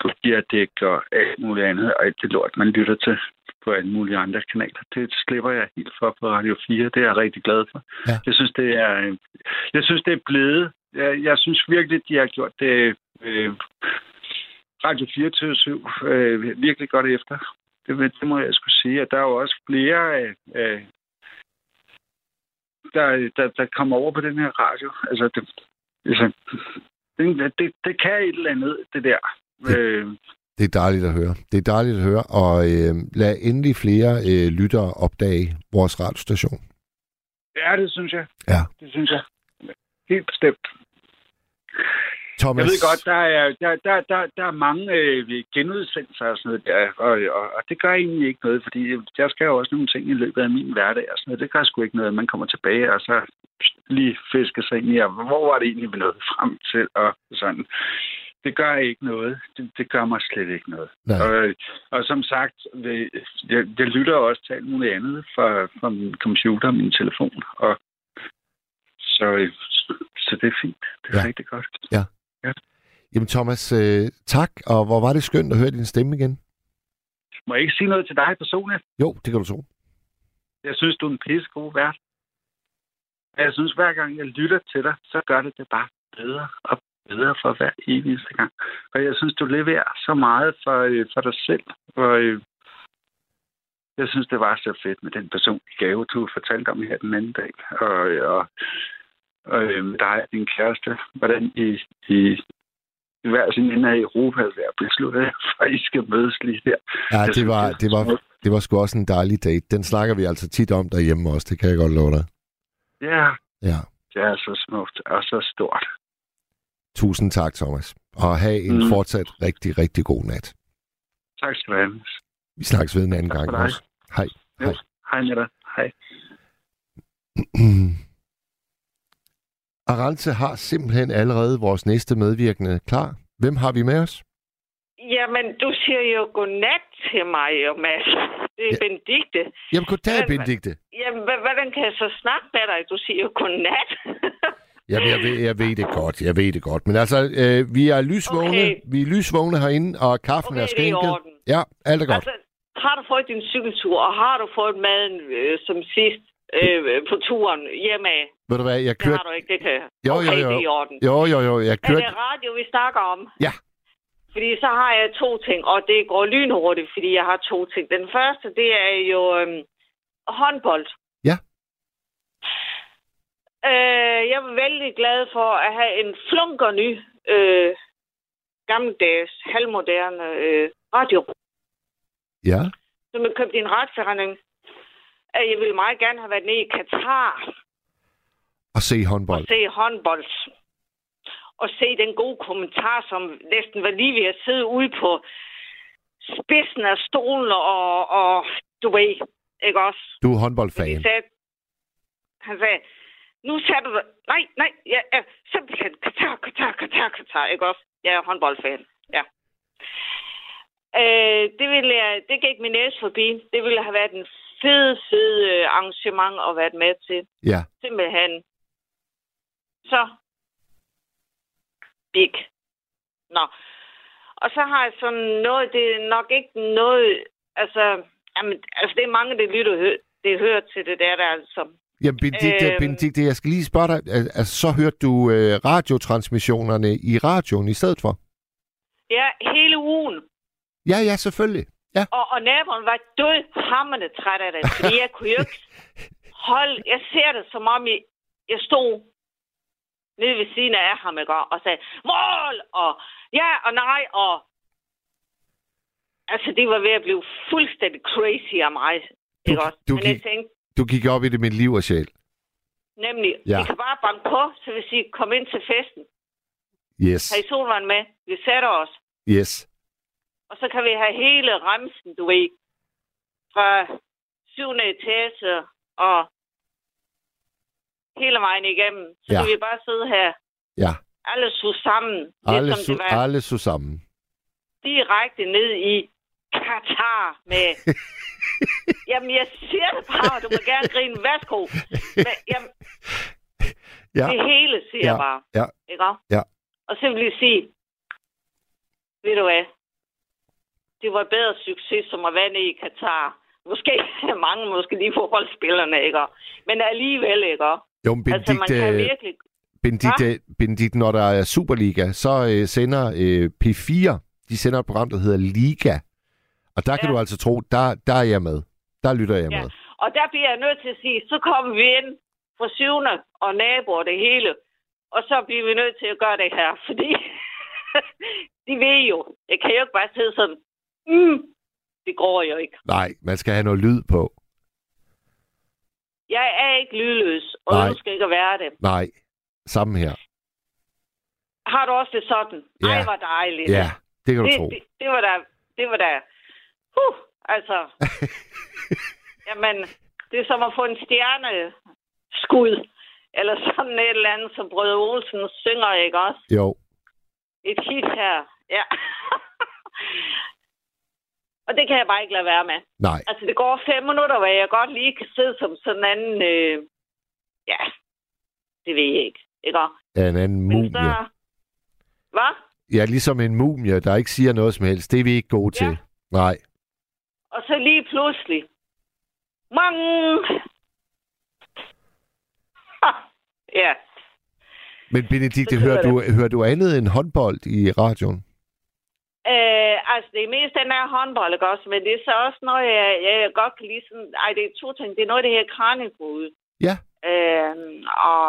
kopierdæk og alt muligt andet, og alt det lort, man lytter til på alle mulige andre kanaler. Det slipper jeg helt for på Radio 4. Det er jeg rigtig glad for. Ja. Jeg synes, det er, øh, jeg synes, det er blevet. Jeg, jeg synes virkelig, de har gjort det øh, Radio 24 øh, virkelig godt efter. Det, det må jeg skulle sige. at der er jo også flere, af, af, der, der, der kommer over på den her radio. Altså, det, altså, det, det, det kan et eller andet, det der. Øh, Det er dejligt at høre. Det er dejligt at høre, og øh, lad endelig flere øh, lyttere opdage vores radiostation. ja, det synes jeg. Ja. Det synes jeg. Helt bestemt. Thomas, Jeg ved godt, der er, der, der, der, der er mange øh, genudsendelser og sådan noget der, og, og, og det gør egentlig ikke noget, fordi jeg skal jo også nogle ting i løbet af min hverdag og sådan noget. Det gør sgu ikke noget, man kommer tilbage og så lige fisker sig ind i, og hvor var det egentlig, vi nåede frem til, og sådan. Det gør ikke noget. Det, det gør mig slet ikke noget. Nej. Og, og som sagt, jeg, jeg lytter også til alt muligt andet fra, fra min computer og min telefon, og så, så det er fint. Det er Ja. ja. rigtig godt. Jamen Thomas, øh, tak, og hvor var det skønt at høre din stemme igen. Må jeg ikke sige noget til dig personligt? Jo, det kan du tro. Jeg synes, du er en pissegod vært. Jeg synes, hver gang jeg lytter til dig, så gør det det bare bedre og bedre for hver eneste gang. Og jeg synes, du leverer så meget for, øh, for dig selv. Og, øh, jeg synes, det var så fedt med den personlige gave, du fortalte om her den anden dag. Og, øh, og, og øh, dig og din kæreste, hvordan I, I i hver sin ende af Europa der besluttede jeg, for I skal mødes lige der. Ja, det var, det var, det var sgu også en dejlig date. Den snakker vi altså tit om derhjemme også, det kan jeg godt love dig. Ja, Ja. det er så smukt og så stort. Tusind tak, Thomas. Og have en Mm. fortsat rigtig, rigtig god nat. Tak skal du have. Vi snakkes ved en anden Tak gang også. Hej. Jo, Hej. Hej med dig. Hej. Arance har simpelthen allerede vores næste medvirkende klar. Hvem har vi med os? Jamen, du siger jo godnat til mig, jo, Mads. Det er ja. Benedikte. Jamen, goddag, Hvordan- Benedikte. Jamen, hvordan kan jeg så snakke med dig? Du siger jo godnat. Jamen, jeg ved, jeg ved det godt, jeg ved det godt. Men altså, øh, vi er lysvågne, Okay. vi er lysvågne herinde, og kaffen Okay, er det er i skænket. orden. Ja, alt er godt. altså, har du fået din cykeltur, og har du fået maden øh, som sidst øh, på turen hjemme af? Ved du hvad, jeg Det kørte... har du ikke, det kan jeg. Jo, okay, jo, jo. det er i orden. Jo, jo, jo, jeg Er kørte... det radio, vi snakker om? Ja. Fordi så har jeg to ting, og det går lynhurtigt, fordi jeg har to ting. Den første, det er jo øhm, håndbold. Øh, jeg er vældig glad for at have en flunker ny, øh, gammeldags, halvmoderne øh, radio, Ja, som jeg købte i en retforretning. Øh, Jeg ville meget gerne have været nede i Katar og se og håndbold. se håndbold. Og se den gode kommentar, som næsten var lige ved at sidde ude på spidsen af stolen og, og du ved, ikke også? Du er håndboldfan. sagde, han sagde, nu sætter du... Nej, nej, jeg er simpelthen Katar, Katar, Katar, Katar, ikke også? Jeg er håndboldfan, ja. Øh, det, ville jeg, det gik min næse forbi. Det ville have været en fed, fed øh, arrangement at være med til. Ja, Simpelthen. Så. Big. Nå. Og så har jeg sådan noget, det er nok ikke noget, altså, jamen, altså det er mange, der lytter, det hører til det der, der altså. Jamen, Benedikte, Øhm. Benedikte, jeg skal lige spørge dig. al- Altså, så hørte du øh, radiotransmissionerne i radioen i stedet for? Ja, hele ugen. Ja, ja, selvfølgelig. Ja. Og, og naboen var død hammerne træt af det, fordi jeg kunne jo ikke holde, jeg ser det som om, jeg, jeg stod nede ved siden af ham, ikke? og sagde, mål, og ja, og nej, og altså, det var ved at blive fuldstændig crazy af mig, ikke også? du Men jeg tænkte, Du gik op i det med liv og sjæl. nemlig, Ja. vi kan bare banke på, så vil sige, kom ind til festen. Yes, Har I solvand med? Vi sætter os. yes. Og så kan vi have hele remsen, du ved, fra syvende etage og hele vejen igennem. Så Ja. kan vi bare sidde her, Ja, alle så sammen, alle, ligesom su- alle så sammen. direkte ned i Katar med... jamen, jeg siger det bare, du må gerne grine. Værsgo. Men, jamen, Ja, det hele, siger Ja. jeg bare. ja, Ikke? ja. Og så vil jeg sige, ved du hvad, det var bedre succes, som at være nede i Katar. Måske mange, måske lige fodboldspillerne, ikke? Men alligevel, ikke? Jo, men Altså, man kan virkelig... Benedikte, Benedikte, når der er Superliga, så øh, sender øh, P4, de sender et program, der hedder Liga. Og der kan Ja. du altså tro, der, der er jeg med. Der lytter jeg Ja. med. Og der bliver jeg nødt til at sige, så kommer vi ind fra syvende og naboer det hele. Og så bliver vi nødt til at gøre det her, fordi de ved jo, jeg kan jo ikke bare sidde sådan, mm, det går jo ikke. Nej, man skal have noget lyd på. Jeg er ikke lydløs, og Nej. du skal ikke være det. Nej, samme her. Har du også det sådan? Ja. Ej, hvor dejligt. Ja, det kan du det, tro. det, det var da, det var da, huh, altså, jamen, det er som at få en stjerne skud, eller sådan et eller andet, som Brødre Olsen synger, ikke også? Jo, Et hit her, ja. Og det kan jeg bare ikke lade være med. nej. Altså, det går fem minutter, hvor jeg godt lige kan sidde som sådan en anden, øh, ja, det ved jeg ikke, ikke? Er en anden Men mumie. så, hvad? Ja, ligesom en mumie, der ikke siger noget som helst. Det er vi ikke gode til. Nej. Og så lige pludselig, mange, ja, Men Benedikte, hører du, hører du andet end håndbold i radioen? Øh, altså, det er mest den her håndbold, ikke også? Men det er så også noget, jeg, jeg godt kan lide sådan... Ej, det er to ting. Det er noget, det her kraniebrud. Ja. Øh, og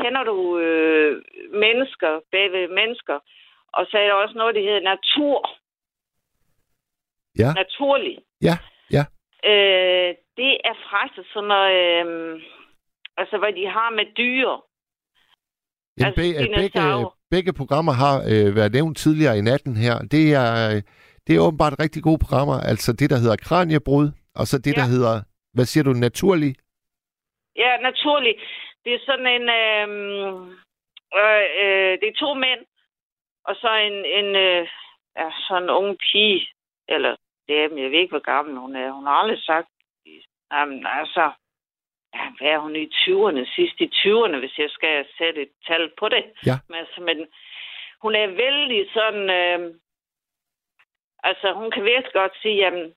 kender du øh, mennesker, bagved mennesker? og så er der også noget, der hedder natur. Ja. Naturlig. Ja, ja. Øh, det er faktisk sådan noget, øh, altså hvad de har med dyr. Ja, Altså, be, begge, begge programmer har øh, været nævnt tidligere i natten her. Det er, øh, det er åbenbart rigtig gode programmer. Altså det, der hedder Kraniebrud, og så det, ja. der hedder, hvad siger du, Naturlig? Ja, naturligt. Det er sådan en... Øh, øh, øh, det er to mænd, og så en, en øh, ja, sådan en ung pige, eller det jeg ved ikke, hvor gammel hun er. Hun har aldrig sagt, jamen altså, ja, hvad er hun i 20'erne, sidst i 20'erne, hvis jeg skal sætte et tal på det. Ja. Men, altså, men hun er vældig sådan, øh, altså hun kan virkelig godt sige, jamen,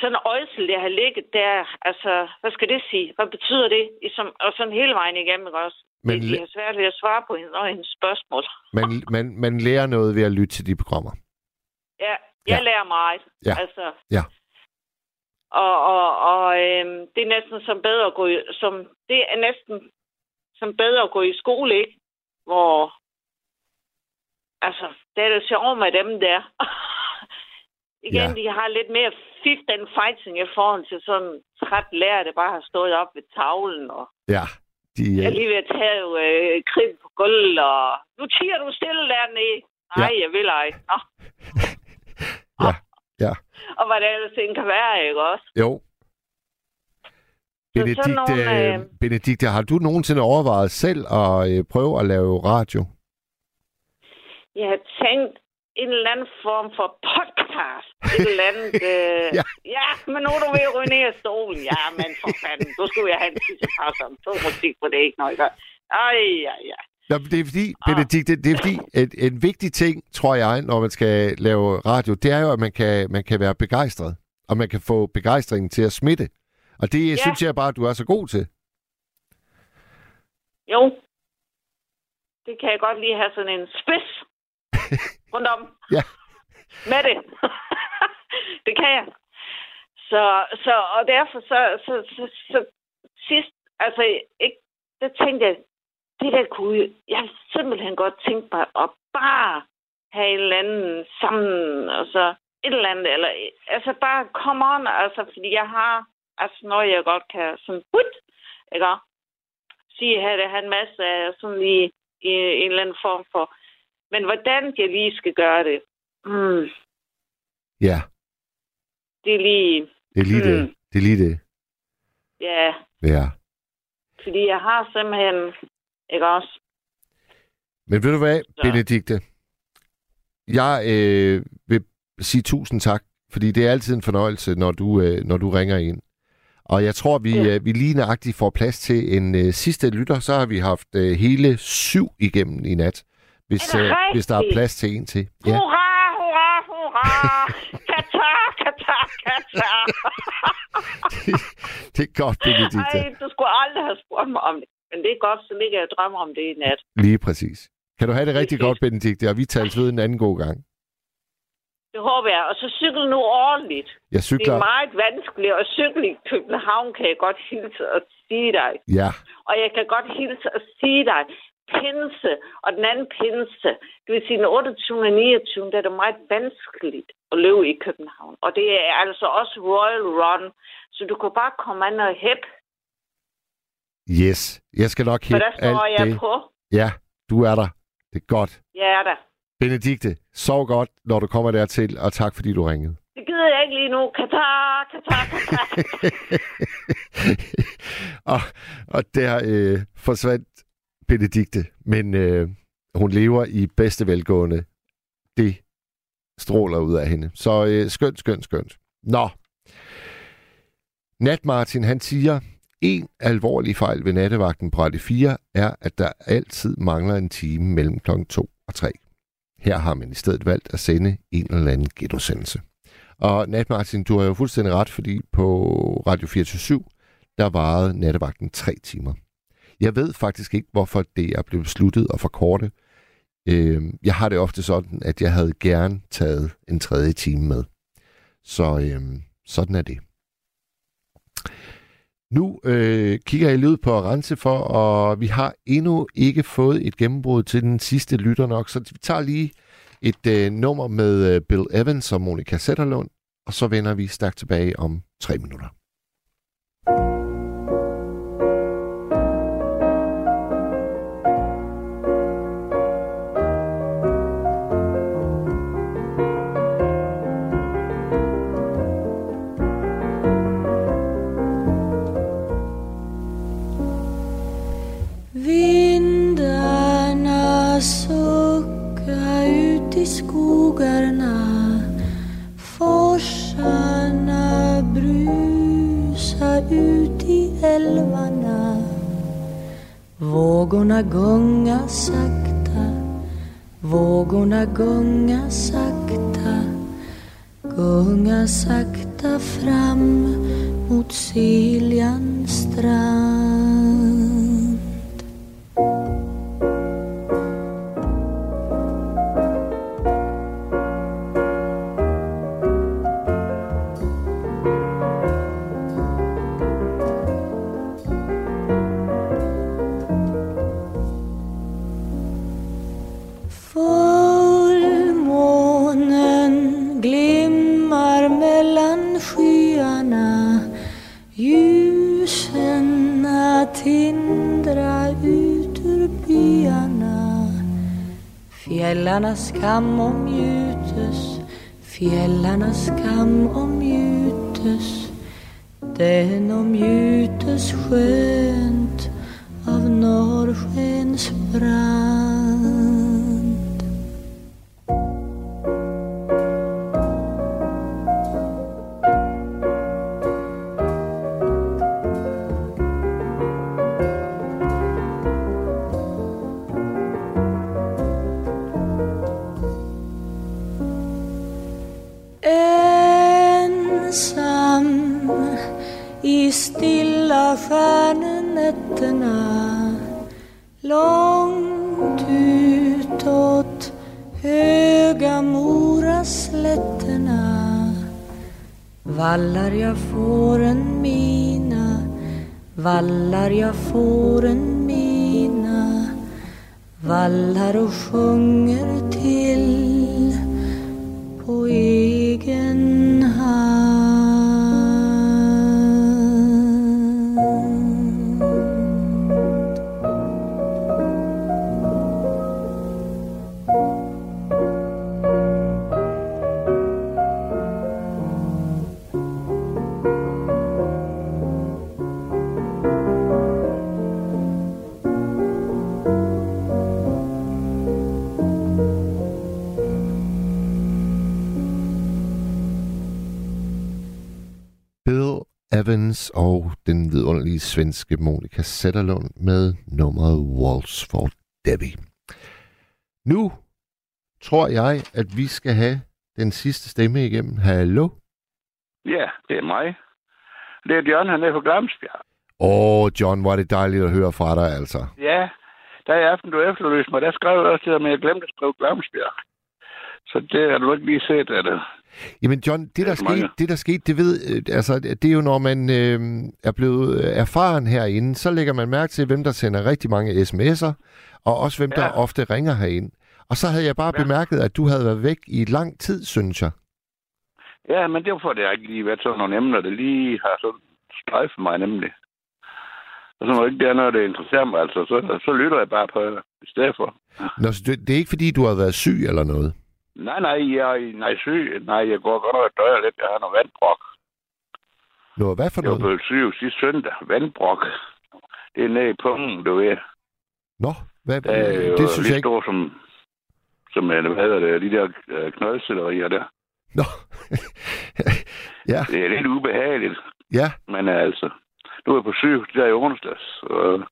sådan en øjsel, der har ligget der, altså, hvad skal det sige? Hvad betyder det? I som, og sådan hele vejen igennem, ikke også? Men Men det er svært ved at svare på hende, og hendes spørgsmål. Man, man, man lærer noget ved at lytte til de programmer. Ja, jeg ja. lærer meget. Ja. Altså, Ja. og, og, og øhm, det er næsten som bedre at gå i, som, det er næsten som bedre at gå i skole, ikke? Hvor, altså, det er det sjovt med dem der. Igen, Ja. de har lidt mere fif and fighting i forhold til sådan træt lærer, der bare har stået op ved tavlen, og Ja, de, jeg er øh, lige ved at tage øh, krig på gulvet, og nu tiger du stille dernede. Nej, jeg vil ej. Nå. ja, ja. Og hvad det ellers kan være, ikke også? Jo. sådan Benedikte, nogle, øh... Benedikte, har du nogensinde overvejet selv at øh, prøve at lave radio? Jeg har tænkt en eller anden form for podcast. Et eller andet... Øh... Ja. ja. men nu er du ved at ryge ned af stolen. Ja, men for fanden, du skulle jeg have en tissepause om to musik på det, ikke? Ikke? Ej, ja, ja. Nå, det er fordi, Benedikte, det er fordi, et, en vigtig ting, tror jeg, når man skal lave radio, det er jo, at man kan, man kan være begejstret. Og man kan få begejstringen til at smitte. Og det ja. synes jeg bare, du er så god til. Jo. Det kan jeg godt lige have sådan en spids rundt om. Ja. Med det. det kan jeg. Så, så og derfor så, så, så, så sidst, altså ikke, der tænkte jeg, det der kunne jeg, simpelthen godt tænkt mig at bare have en eller anden sammen, og så et eller andet, eller altså bare come on, altså fordi jeg har, altså noget jeg godt kan sådan, put, ikke? Sige det har en masse af sådan lige i en eller anden form for, men hvordan jeg lige skal gøre det, mm, Ja, det er lige, det er lige mm. det. Det er lige det. ja, Ja. fordi jeg har simpelthen, ikke også? Men ved du hvad, Så. Benedikte? Jeg øh, vil sige tusind tak, fordi det er altid en fornøjelse, når du, øh, når du ringer ind. Og jeg tror, vi, Ja. øh, vi lige nøjagtigt får plads til en øh, sidste lytter. Så har vi haft øh, hele syv igennem i nat, hvis, det øh, hvis der er plads til en til. Ja. Hurra, hurra, hurra! Katar, Katar, Katar! det er godt, Benedikte. Ej, du skulle aldrig have spurgt mig om det. Men det er godt, så ligger jeg og drømmer om det i nat. Lige præcis. Kan du have det rigtig godt, Benedikte, og vi tales ved en anden god gang. Det håber jeg. Og så cykel nu ordentligt. Jeg Det cykler... er meget vanskeligt at cykle i København, kan jeg godt hilse og sige dig. Ja, Og jeg kan godt hilse og sige dig, pinse og den anden pinse, det vil sige den 28. og 29. der er det meget vanskeligt at løbe i København. Og det er altså også Royal Run, så du kan bare komme an og hæppe, yes. Jeg skal nok for hippe der står alt jeg det. på. Ja, du er der. Det er godt. Jeg er der. Benedikte, sov godt, når du kommer dertil, og tak fordi du ringede. Det gider jeg ikke lige nu. Katar, Katar, Katar. og, og der øh, forsvandt Benedikte, men øh, hun lever i bedste velgående. Det stråler ud af hende. Så øh, skønt, skønt, skønt. Nå. Nat Martin, han siger, en alvorlig fejl ved nattevagten på Radio 4 er, at der altid mangler en time mellem kl. 2 og 3. Her har man i stedet valgt at sende en eller anden genudsendelse. Og Nat Martin, du har jo fuldstændig ret, fordi på Radio 24 der varede nattevagten tre timer. Jeg ved faktisk ikke, hvorfor det er blevet besluttet at forkorte. Øh, jeg har det ofte sådan, at jeg havde gerne taget en tredje time med. Så øh, sådan er det. Nu øh, kigger jeg lige ud på rense for, og vi har endnu ikke fået et gennembrud til den sidste lytter nok, så vi tager lige et øh, nummer med øh, Bill Evans og Monica Sætterlund, og så vender vi stærkt tilbage om tre minutter. Skogarna Forsarna brusa ut i älvarna. Vågorna gunga sakta Vågorna gunga sakta Gunga sakta fram mot Siljans strand. Fjällarnas skam omgjutes Fjällarnas skam omgjutes Den omgjutes skönt av norrskens brand. Vallar jag får en mina Vallar jag får en mina Vallar och sjunger till svenske Monika Sætterlund med nummeret Waltz for Debbie. Nu tror jeg, at vi skal have den sidste stemme igennem. Hallo? Ja, det er mig. Det er John, han er fra Glamsbjerg. Åh, oh, John, hvor er det dejligt at høre fra dig, altså. Ja, der i aften, du efterløste mig, der skrev jeg også til dig, men jeg glemte at skrive Glamsbjerg. Så det har du ikke lige set, er det? Jamen John, det der, skete, det der skete, det ved, øh, altså, det er jo når man øh, er blevet øh, erfaren herinde, så lægger man mærke til, hvem der sender rigtig mange sms'er, og også hvem ja. der ofte ringer herind. Og så havde jeg bare ja. bemærket, at du havde været væk i lang tid, synes jeg. Ja, men det var for, det har ikke lige været sådan nogle emner, der lige har sådan strejfet mig nemlig. Og så når ikke det er noget, der interesserer mig, altså, så, så lytter jeg bare på det i stedet for. Nå, så det, det er ikke fordi, du har været syg eller noget? Nej, nej, jeg nej, syg. Nej, jeg går godt og døjer lidt. Jeg har noget vandbrok. Nå, hvad for Jeg noget? blevet syg sidste søndag. Vandbrok. Det er nede i pungen, du ved. Nå, hvad, Der er jo det synes jeg ikke. stor som, som øh, hvad hedder det, de der øh, knoldcellerier der. Nå. ja, Det er lidt ubehageligt. ja. Men øh, altså, nu er jeg på sygehus der i onsdags, og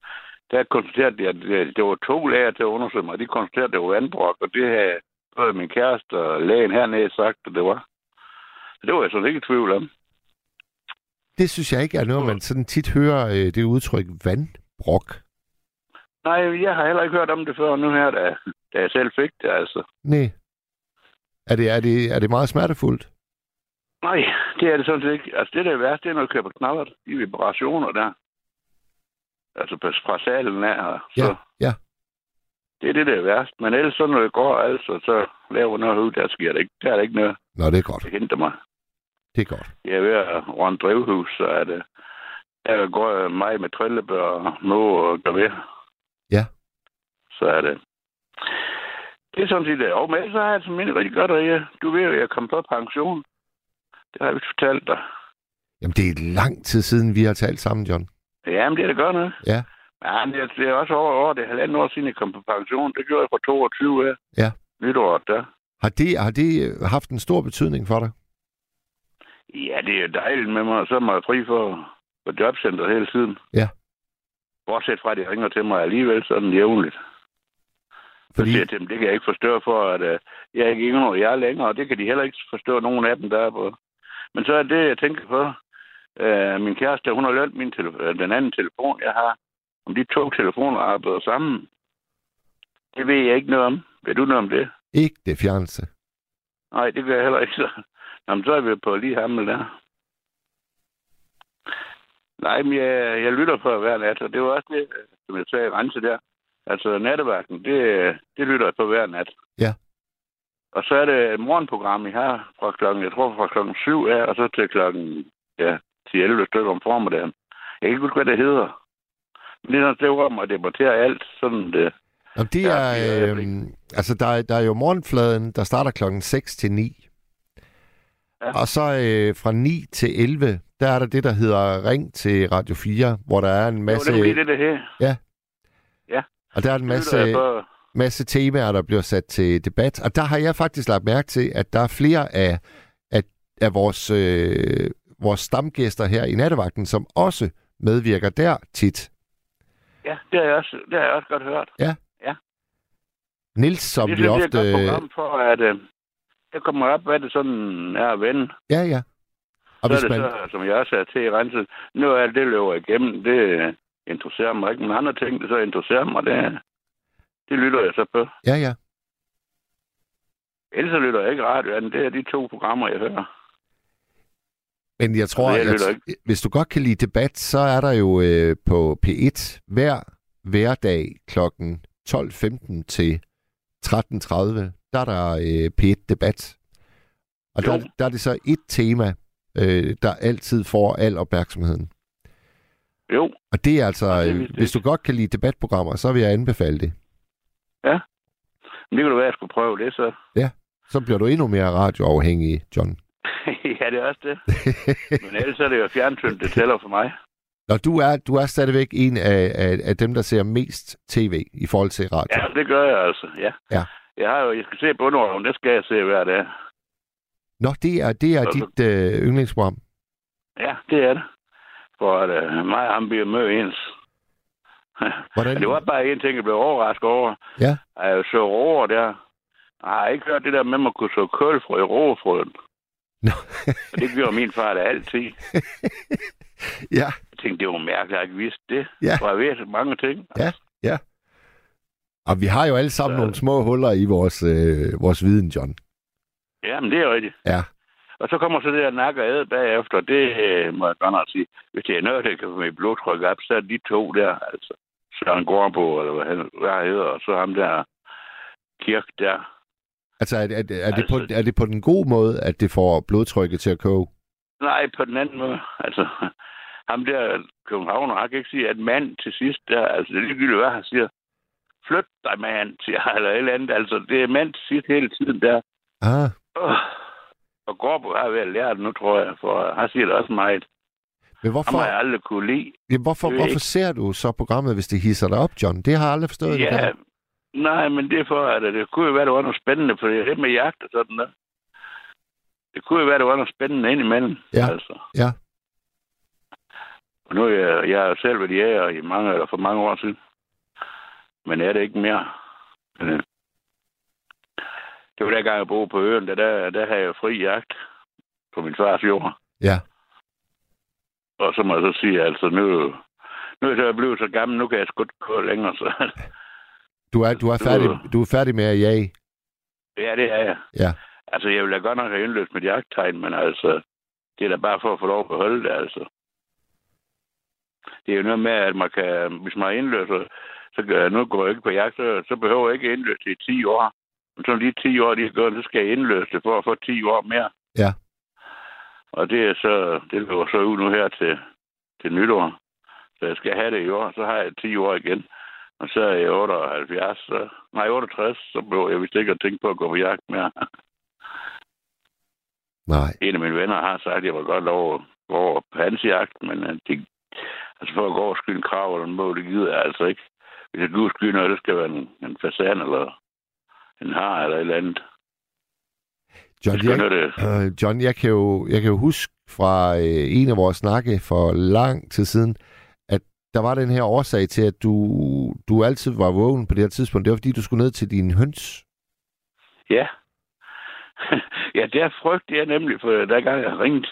der konstaterede de, at det, det var to læger til at undersøge mig. De konstaterede, at det var vandbrok, og det havde både min kæreste og lægen hernede sagt, at det var. Så det var jeg sådan ikke i tvivl om. Det synes jeg ikke er noget, man sådan tit hører øh, det udtryk vandbrok. Nej, jeg har heller ikke hørt om det før nu her, da, da jeg selv fik det, altså. Nej. Er det, er, det, er det meget smertefuldt? Nej, det er det sådan set ikke. Altså, det der er værst, det er, når du kører på knallert. De vibrationer der. Altså, på- fra salen af. Så Ja, ja. Det er det, der er værst. Men ellers, så når det går, altså, så laver noget ud, der sker det ikke. Der er der ikke noget, Nå, det er godt. der henter mig. Det er godt. Jeg er ved at runde drivhus, så er det... Der går mig med trillebør og må og gør ved. Ja. Så er det... Det er sådan set det. Og med så har jeg altså mindre rigtig godt, at jeg, du ved at jeg kom på pension. Det har jeg vist fortalt dig. Jamen, det er lang tid siden, vi har talt sammen, John. Jamen, det er det godt nok. Ja. Men det er, det er også over, over det er halvanden år siden, jeg kom på pension. Det gjorde jeg fra 22 af. Ja. Nytåret der. Har det, har det øh, haft en stor betydning for dig? Ja, det er dejligt med mig. Så er man fri for, for jobcenter hele tiden. Ja. Bortset fra, at de ringer til mig alligevel sådan jævnligt. Fordi... Så siger jeg til dem, det kan jeg ikke forstå for, at uh, jeg er ikke yngre, jeg er længere, og det kan de heller ikke forstå, nogen af dem, der er på. Men så er det, jeg tænker på. Uh, min kæreste, hun har lønt min tele- øh, den anden telefon, jeg har. Om de to telefoner arbejder sammen. Det ved jeg ikke noget om. Ved du noget om det? Ikke det fjerneste. Nej, det gør jeg heller ikke. Så, Jamen, så er vi på lige hammel der. Nej, men jeg, jeg lytter på hver nat, og det var også det, som jeg sagde, rense der. Altså nattevagten, det, det lytter jeg på hver nat. Ja. Og så er det et morgenprogram, I har fra klokken, jeg tror fra klokken 7 af, og så til klokken, ja, 10-11 stykker om formiddagen. Jeg kan ikke huske, hvad det hedder. Men det er det om at debattere alt, sådan det. Jamen, det er, øh, altså, der, er- der er jo morgenfladen, der starter klokken 6 til 9. Ja. Og så øh, fra 9 til 11, der er der det, der hedder Ring til Radio 4, hvor der er en masse... Det var nemlig det, det her. Ja. Ja. Og der er en masse, på. masse temaer, der bliver sat til debat. Og der har jeg faktisk lagt mærke til, at der er flere af, af, af vores, øh, vores stamgæster her i nattevagten, som også medvirker der tit. Ja, det har jeg også, det har jeg også godt hørt. Ja. Ja. Nils, som det vi sådan, ofte... Det er et godt program for, at øh, jeg kommer op, hvad det sådan er at vende. Ja, ja. Og så hvis er det man... så, som jeg også er til i renset, nu er det løber igennem, det øh, interesserer mig ikke, men andre ting, der så interesserer mig, det, det lytter jeg så på. Ja, ja. Ellers så lytter jeg ikke radio, det er de to programmer, jeg hører. Men jeg tror, Jeg at hvis du godt kan lide debat, så er der jo øh, på P1 hver hverdag kl. 12.15 til 13.30, der er der øh, P1-debat. Og der, der er det så et tema, øh, der altid får al opmærksomheden. Jo. Og det er altså, det er øh, hvis du godt kan lide debatprogrammer, så vil jeg anbefale det. Ja. Men det kunne da være, at jeg skulle prøve det, så. Ja, så bliver du endnu mere radioafhængig, John. ja, det er også det. men ellers er det jo fjernsyn, det tæller for mig. Når du er, du er stadigvæk en af, af, af dem, der ser mest tv i forhold til radio. Ja, det gør jeg altså, ja. Ja. Jeg har jo, jeg skal se underholdning, det skal jeg se hver dag. Nå, det er, det er Altså- dit øh, yndlingsprogram. Ja, det er det. For at uh, mig og ham bliver mød ens. Hvordan? Det var bare en ting, jeg blev overrasket over. Ja. At jeg så roer der. Jeg har ikke hørt det der med, at man kunne så kølfrø i roerfrøen. Nå. Og det gjorde min far da altid. Ja. Jeg tænkte, det var mærkeligt, at jeg ikke vidste det. Ja. For jeg ved så mange ting. Ja, ja. Og vi har jo alle sammen nogle små huller i vores, øh, vores viden, John. Ja, men det er rigtigt. Ja. Og så kommer så det der nak og æde bagefter. Det øh, må jeg godt sige. Hvis det er noget, der kan få mit blodtryk op, så er de to der, altså. Søren Gårdbo, eller hvad han, hvad hedder, og så ham der Kirk der. Altså, er, er, er, det på, er det på den gode måde, at det får blodtrykket til at koge? Nej, på den anden måde. Altså, ham der Københavner, han kan ikke sige, at mand til sidst der, altså det er ligegyldigt, hvad han siger. Flyt dig, mand, siger han, eller et eller andet. Altså, det er mand til sidst hele tiden der. Ah, Uh. Og Gårdbo har været lært nu, tror jeg, for han siger det også meget. men hvorfor, Ham har jeg aldrig kunne lide. jamen, hvorfor, Det ved hvorfor ikke. ser du så programmet, hvis det hisser dig op, John? Det har jeg aldrig forstået. det Ja, kan. Nej, men det er for, at det kunne jo være, det var noget spændende, for det er det med jagt og sådan der. Det kunne jo være, det var noget spændende indimellem. Ja. Altså. Ja. Og nu er jeg, jeg jo selv været jæger i mange, eller for mange år siden. Men er det ikke mere. Men, øh, det var der gang, jeg boede på øen, der, der, der havde jeg fri jagt på min fars jord. Ja. Og så må jeg så sige, altså nu, nu er jeg blevet så gammel, nu kan jeg sgu ikke gå længere. Så. Du er, du, er færdig, du er færdig med at jage. ja, det er jeg. Ja. Altså, jeg vil da godt nok have indløst mit jagttegn, men altså, det er da bare for at få lov at beholde det, altså. Det er jo noget med, at man kan, hvis man har indløst, så nu går jeg ikke på jagt, så, så behøver jeg ikke indløse det i 10 år. Men så de 10 år, de har gået, så skal jeg indløse det for at få 10 år mere. Ja. Og det er så, det løber så ud nu her til, til nytår. Så jeg skal have det i år, så har jeg 10 år igen. Og så jeg 78, så, nej 68, så behøver jeg vist ikke at tænke på at gå på jagt mere. Nej. En af mine venner har sagt, at jeg var godt gå over på hans jagt, men øh, det, altså for at gå over og skyde en krav eller en mål, det gider jeg altså ikke. Hvis jeg du skyde noget, det skal være en, en fasan eller en har eller et eller andet. John, skal jeg, noget, øh, John jeg, kan jo, jeg kan jo huske fra øh, en af vores snakke for lang tid siden, der var den her årsag til, at du, du altid var vågen på det her tidspunkt. Det var, fordi du skulle ned til din høns. Ja. ja, det er frygt, det er nemlig, for der gang jeg ringet.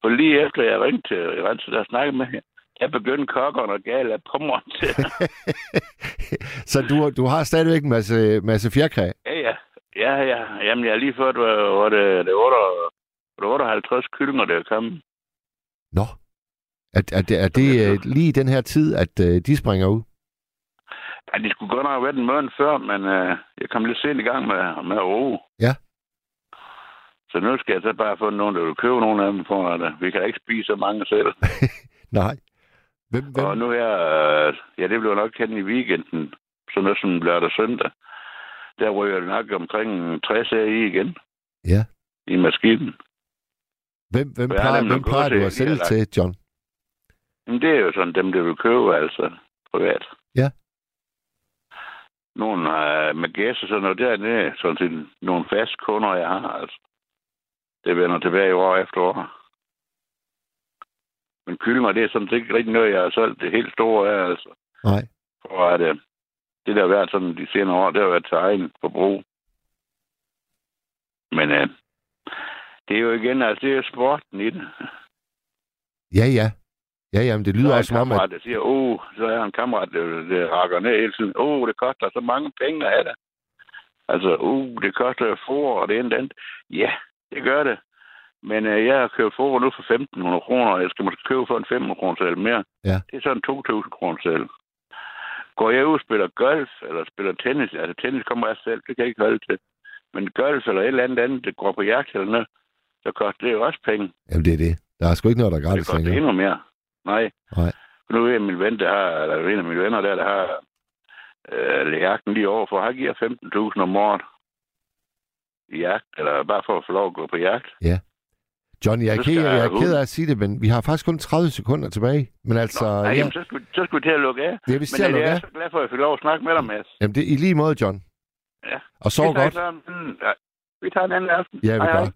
For lige efter jeg ringte til Rense, der snakkede med hende, jeg begyndte kokkerne og gale af pommer til. Så du, du har stadigvæk en masse, masse fjerkræ. ja, ja. Ja, ja. Jamen, jeg har lige fået, var det, det, 8, det 58 kyllinger, der er kommet. Nå. Er, er, det, er det øh, lige i den her tid, at øh, de springer ud? Ja, de skulle godt nok have været en måned før, men øh, jeg kom lidt sent i gang med, med at ro. Ja. Så nu skal jeg så bare få nogen, der vil købe nogle af dem, for at øh, vi kan ikke spise så mange selv. Nej. Hvem, hvem? Og nu her, øh, ja, det bliver nok kendt i weekenden, så noget som lørdag og søndag. Der ryger det nok omkring 60 af i igen. Ja. I maskinen. Hvem, hvem plejer, hvem plejer du at sælge til, John? Men det er jo sådan dem, der vil købe, altså privat. Ja. Nogle øh, med gæster og sådan noget dernede, sådan til nogle faste kunder, jeg har, altså. Det vender tilbage år efter år. Men kyllinger, det er sådan set ikke rigtig noget, jeg har solgt det helt store af, altså. Nej. For at, øh, det der har været sådan de senere år, det har været til egen forbrug. Men øh, det er jo igen, altså det er sporten i det. Ja, ja. Ja, jamen, det lyder så er også som om, at... der siger, oh, så er en kammerat, der, der hakker ned hele tiden. Oh, det koster så mange penge at have det. Altså, uh, det koster for, og det ene det andet. Ja, det gør det. Men øh, jeg har købt for nu for 1.500 kroner, og jeg skal måske købe for en 500 kroner selv mere. Ja. Det er sådan 2.000 kroner selv. Går jeg ud og spiller golf, eller spiller tennis, altså tennis kommer jeg selv, det kan jeg ikke holde til. Men golf eller et eller andet andet, det går på jagt eller noget, så koster det jo også penge. Jamen, det er det. Der er sgu ikke noget, der er Det gratis koster længere. endnu mere. Nej. Nej. Nu er min ven, der har, eller en af mine venner der, der har øh, jagten lige overfor, han giver 15.000 om året i jagt, eller bare for at få lov at gå på jagt. Ja. John, jeg er, Så ked, skal jeg er jeg ked af at sige det, men vi har faktisk kun 30 sekunder tilbage. Men altså, Nå, nej, ja, jamen, så, skulle, så skulle vi til at lukke af. Det er vi at Men lukke jeg af. er så glad for, at jeg fik lov at snakke med dig, Mads. jamen, det er i lige måde, John. Ja. Og sov Vi godt. ja. Vi tager en anden aften. Ja, vi Hej, hej. gør.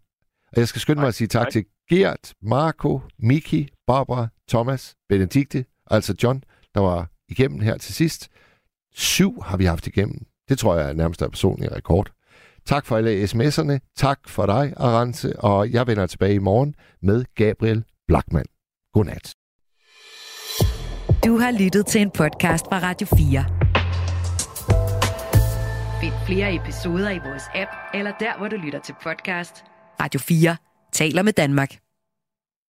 Og jeg skal skynde mig at sige tak til Gert, Marco, Miki, Barbara, Thomas, Benedikte, altså John, der var igennem her til sidst. Syv har vi haft igennem. Det tror jeg er nærmest er personlig rekord. Tak for alle sms'erne. Tak for dig, Arance. Og jeg vender tilbage i morgen med Gabriel Blackman. Godnat. Du har lyttet til en podcast fra Radio 4. Find flere episoder i vores app, eller der, hvor du lytter til podcast. Radio 4 taler med Danmark.